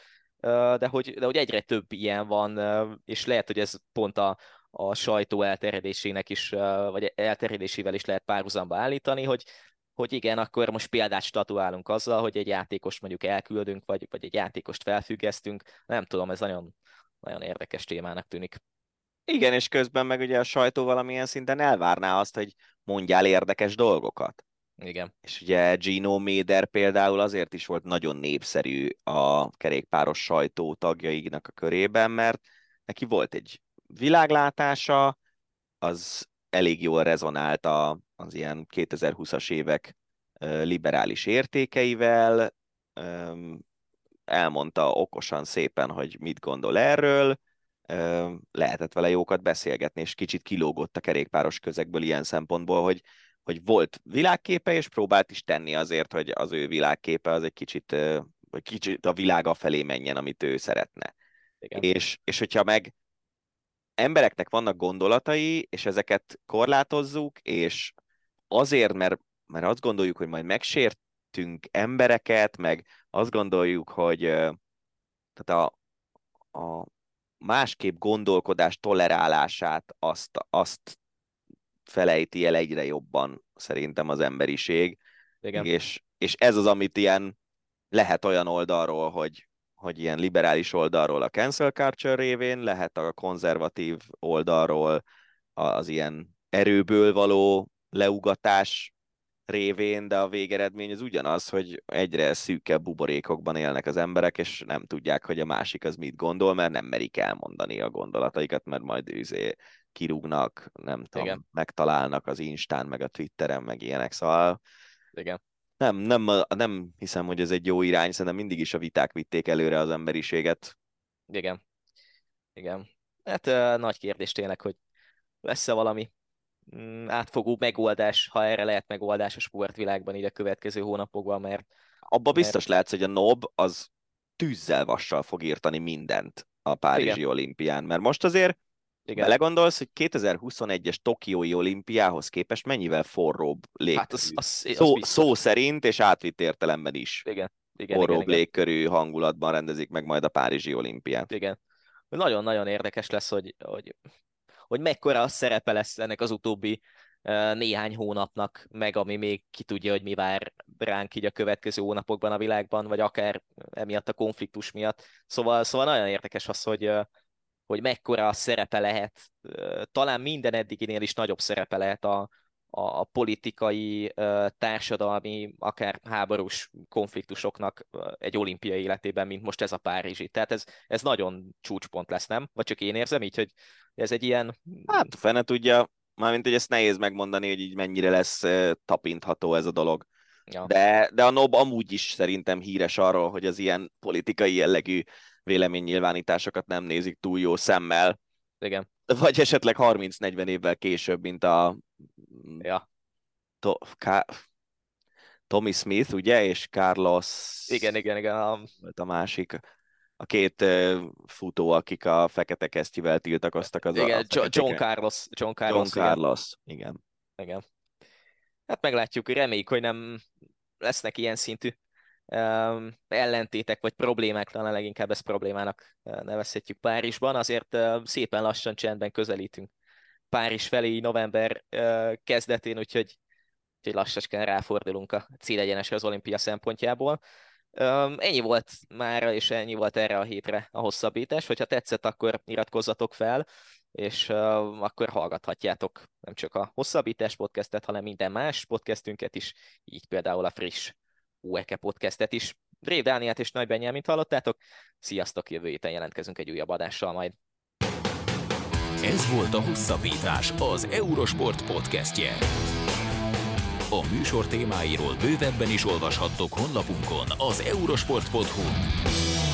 de hogy, de hogy egyre több ilyen van, és lehet, hogy ez pont a, a sajtó elterjedésének is, vagy elterjedésével is lehet párhuzamba állítani, hogy, hogy igen, akkor most példát statuálunk azzal, hogy egy játékost mondjuk elküldünk, vagy, vagy egy játékost felfüggesztünk. Nem tudom, ez nagyon, nagyon érdekes témának tűnik. Igen, és közben meg ugye a sajtó valamilyen szinten elvárná azt, hogy mondjál érdekes dolgokat. Igen. És ugye Gino Méder például azért is volt nagyon népszerű a kerékpáros sajtó tagjainak a körében, mert neki volt egy világlátása, az elég jól rezonált a, az ilyen 2020-as évek liberális értékeivel, elmondta okosan szépen, hogy mit gondol erről, lehetett vele jókat beszélgetni, és kicsit kilógott a kerékpáros közegből ilyen szempontból, hogy hogy volt világképe, és próbált is tenni azért, hogy az ő világképe az egy kicsit, vagy kicsit a világa felé menjen, amit ő szeretne. Igen. És, és hogyha meg embereknek vannak gondolatai, és ezeket korlátozzuk, és azért, mert, mert azt gondoljuk, hogy majd megsértünk embereket, meg azt gondoljuk, hogy tehát a, a másképp gondolkodás tolerálását azt, azt felejti el egyre jobban szerintem az emberiség. Igen. És, és ez az, amit ilyen lehet olyan oldalról, hogy, hogy ilyen liberális oldalról a cancel culture révén, lehet a konzervatív oldalról az ilyen erőből való leugatás révén, de a végeredmény az ugyanaz, hogy egyre szűkebb buborékokban élnek az emberek, és nem tudják, hogy a másik az mit gondol, mert nem merik elmondani a gondolataikat, mert majd őzé kirúgnak, nem tudom, Igen. megtalálnak az Instán, meg a Twitteren, meg ilyenek, szóval Igen. nem, nem, nem hiszem, hogy ez egy jó irány, szerintem mindig is a viták vitték előre az emberiséget. Igen. Igen. Hát uh, nagy kérdés tényleg, hogy lesz-e valami mm, átfogó megoldás, ha erre lehet megoldás a sportvilágban így a következő hónapokban, mert Abba biztos lehetsz, hogy a NOB az tűzzel vassal fog írtani mindent a Párizsi Igen. olimpián, mert most azért igen, belegondolsz, hogy 2021-es Tokiói olimpiához képest mennyivel forróbb lég... hát az, az, az szó, biztos. szó szerint és átvitt értelemben is Igen, igen, forróbb igen, igen. légkörű hangulatban rendezik meg majd a Párizsi olimpiát. igen. Nagyon-nagyon érdekes lesz, hogy, hogy, hogy mekkora a szerepe lesz ennek az utóbbi néhány hónapnak, meg ami még ki tudja, hogy mi vár ránk így a következő hónapokban a világban, vagy akár emiatt a konfliktus miatt. Szóval, szóval nagyon érdekes az, hogy, hogy mekkora a szerepe lehet, eh, talán minden eddiginél is nagyobb szerepe lehet a, a, politikai, társadalmi, akár háborús konfliktusoknak egy olimpiai életében, mint most ez a Párizsi. Tehát ez, ez nagyon csúcspont lesz, nem? Vagy csak én érzem így, hogy ez egy ilyen... Hát fene tudja, mármint, hogy ezt nehéz megmondani, hogy így mennyire lesz tapintható ez a dolog. Ja, De, de a NOB amúgy is szerintem híres arról, hogy az ilyen politikai jellegű véleménynyilvánításokat nem nézik túl jó szemmel, igen. vagy esetleg 30-40 évvel később, mint a Ja, to, Ká, Tommy Smith, ugye, és Carlos igen, igen, igen. A, volt a másik, a két futó, akik a fekete kesztyűvel tiltakoztak. Az igen, a Jo- John. Carlos. John John Carlos, igen. Carlos, igen. igen. Hát meglátjuk, reméljük, hogy nem lesznek ilyen szintű um, ellentétek vagy problémák, talán leginkább ezt problémának uh, nevezhetjük Párizsban, azért uh, szépen lassan csendben közelítünk Párizs felé november uh, kezdetén, úgyhogy, úgyhogy lassacskán ráfordulunk a célegyenesre az olimpia szempontjából. Ennyi volt már, és ennyi volt erre a hétre a hosszabbítás. Hogyha tetszett, akkor iratkozzatok fel, és uh, akkor hallgathatjátok nem csak a hosszabbítás podcastet, hanem minden más podcastünket is, így például a friss UEKE podcastet is. Rév Dániát és Nagy Benyámint hallottátok. Sziasztok, jövő héten jelentkezünk egy újabb adással majd. Ez volt a Hosszabbítás, az Eurosport podcastje. A műsor témáiról bővebben is olvashattok honlapunkon az eurosport.hu.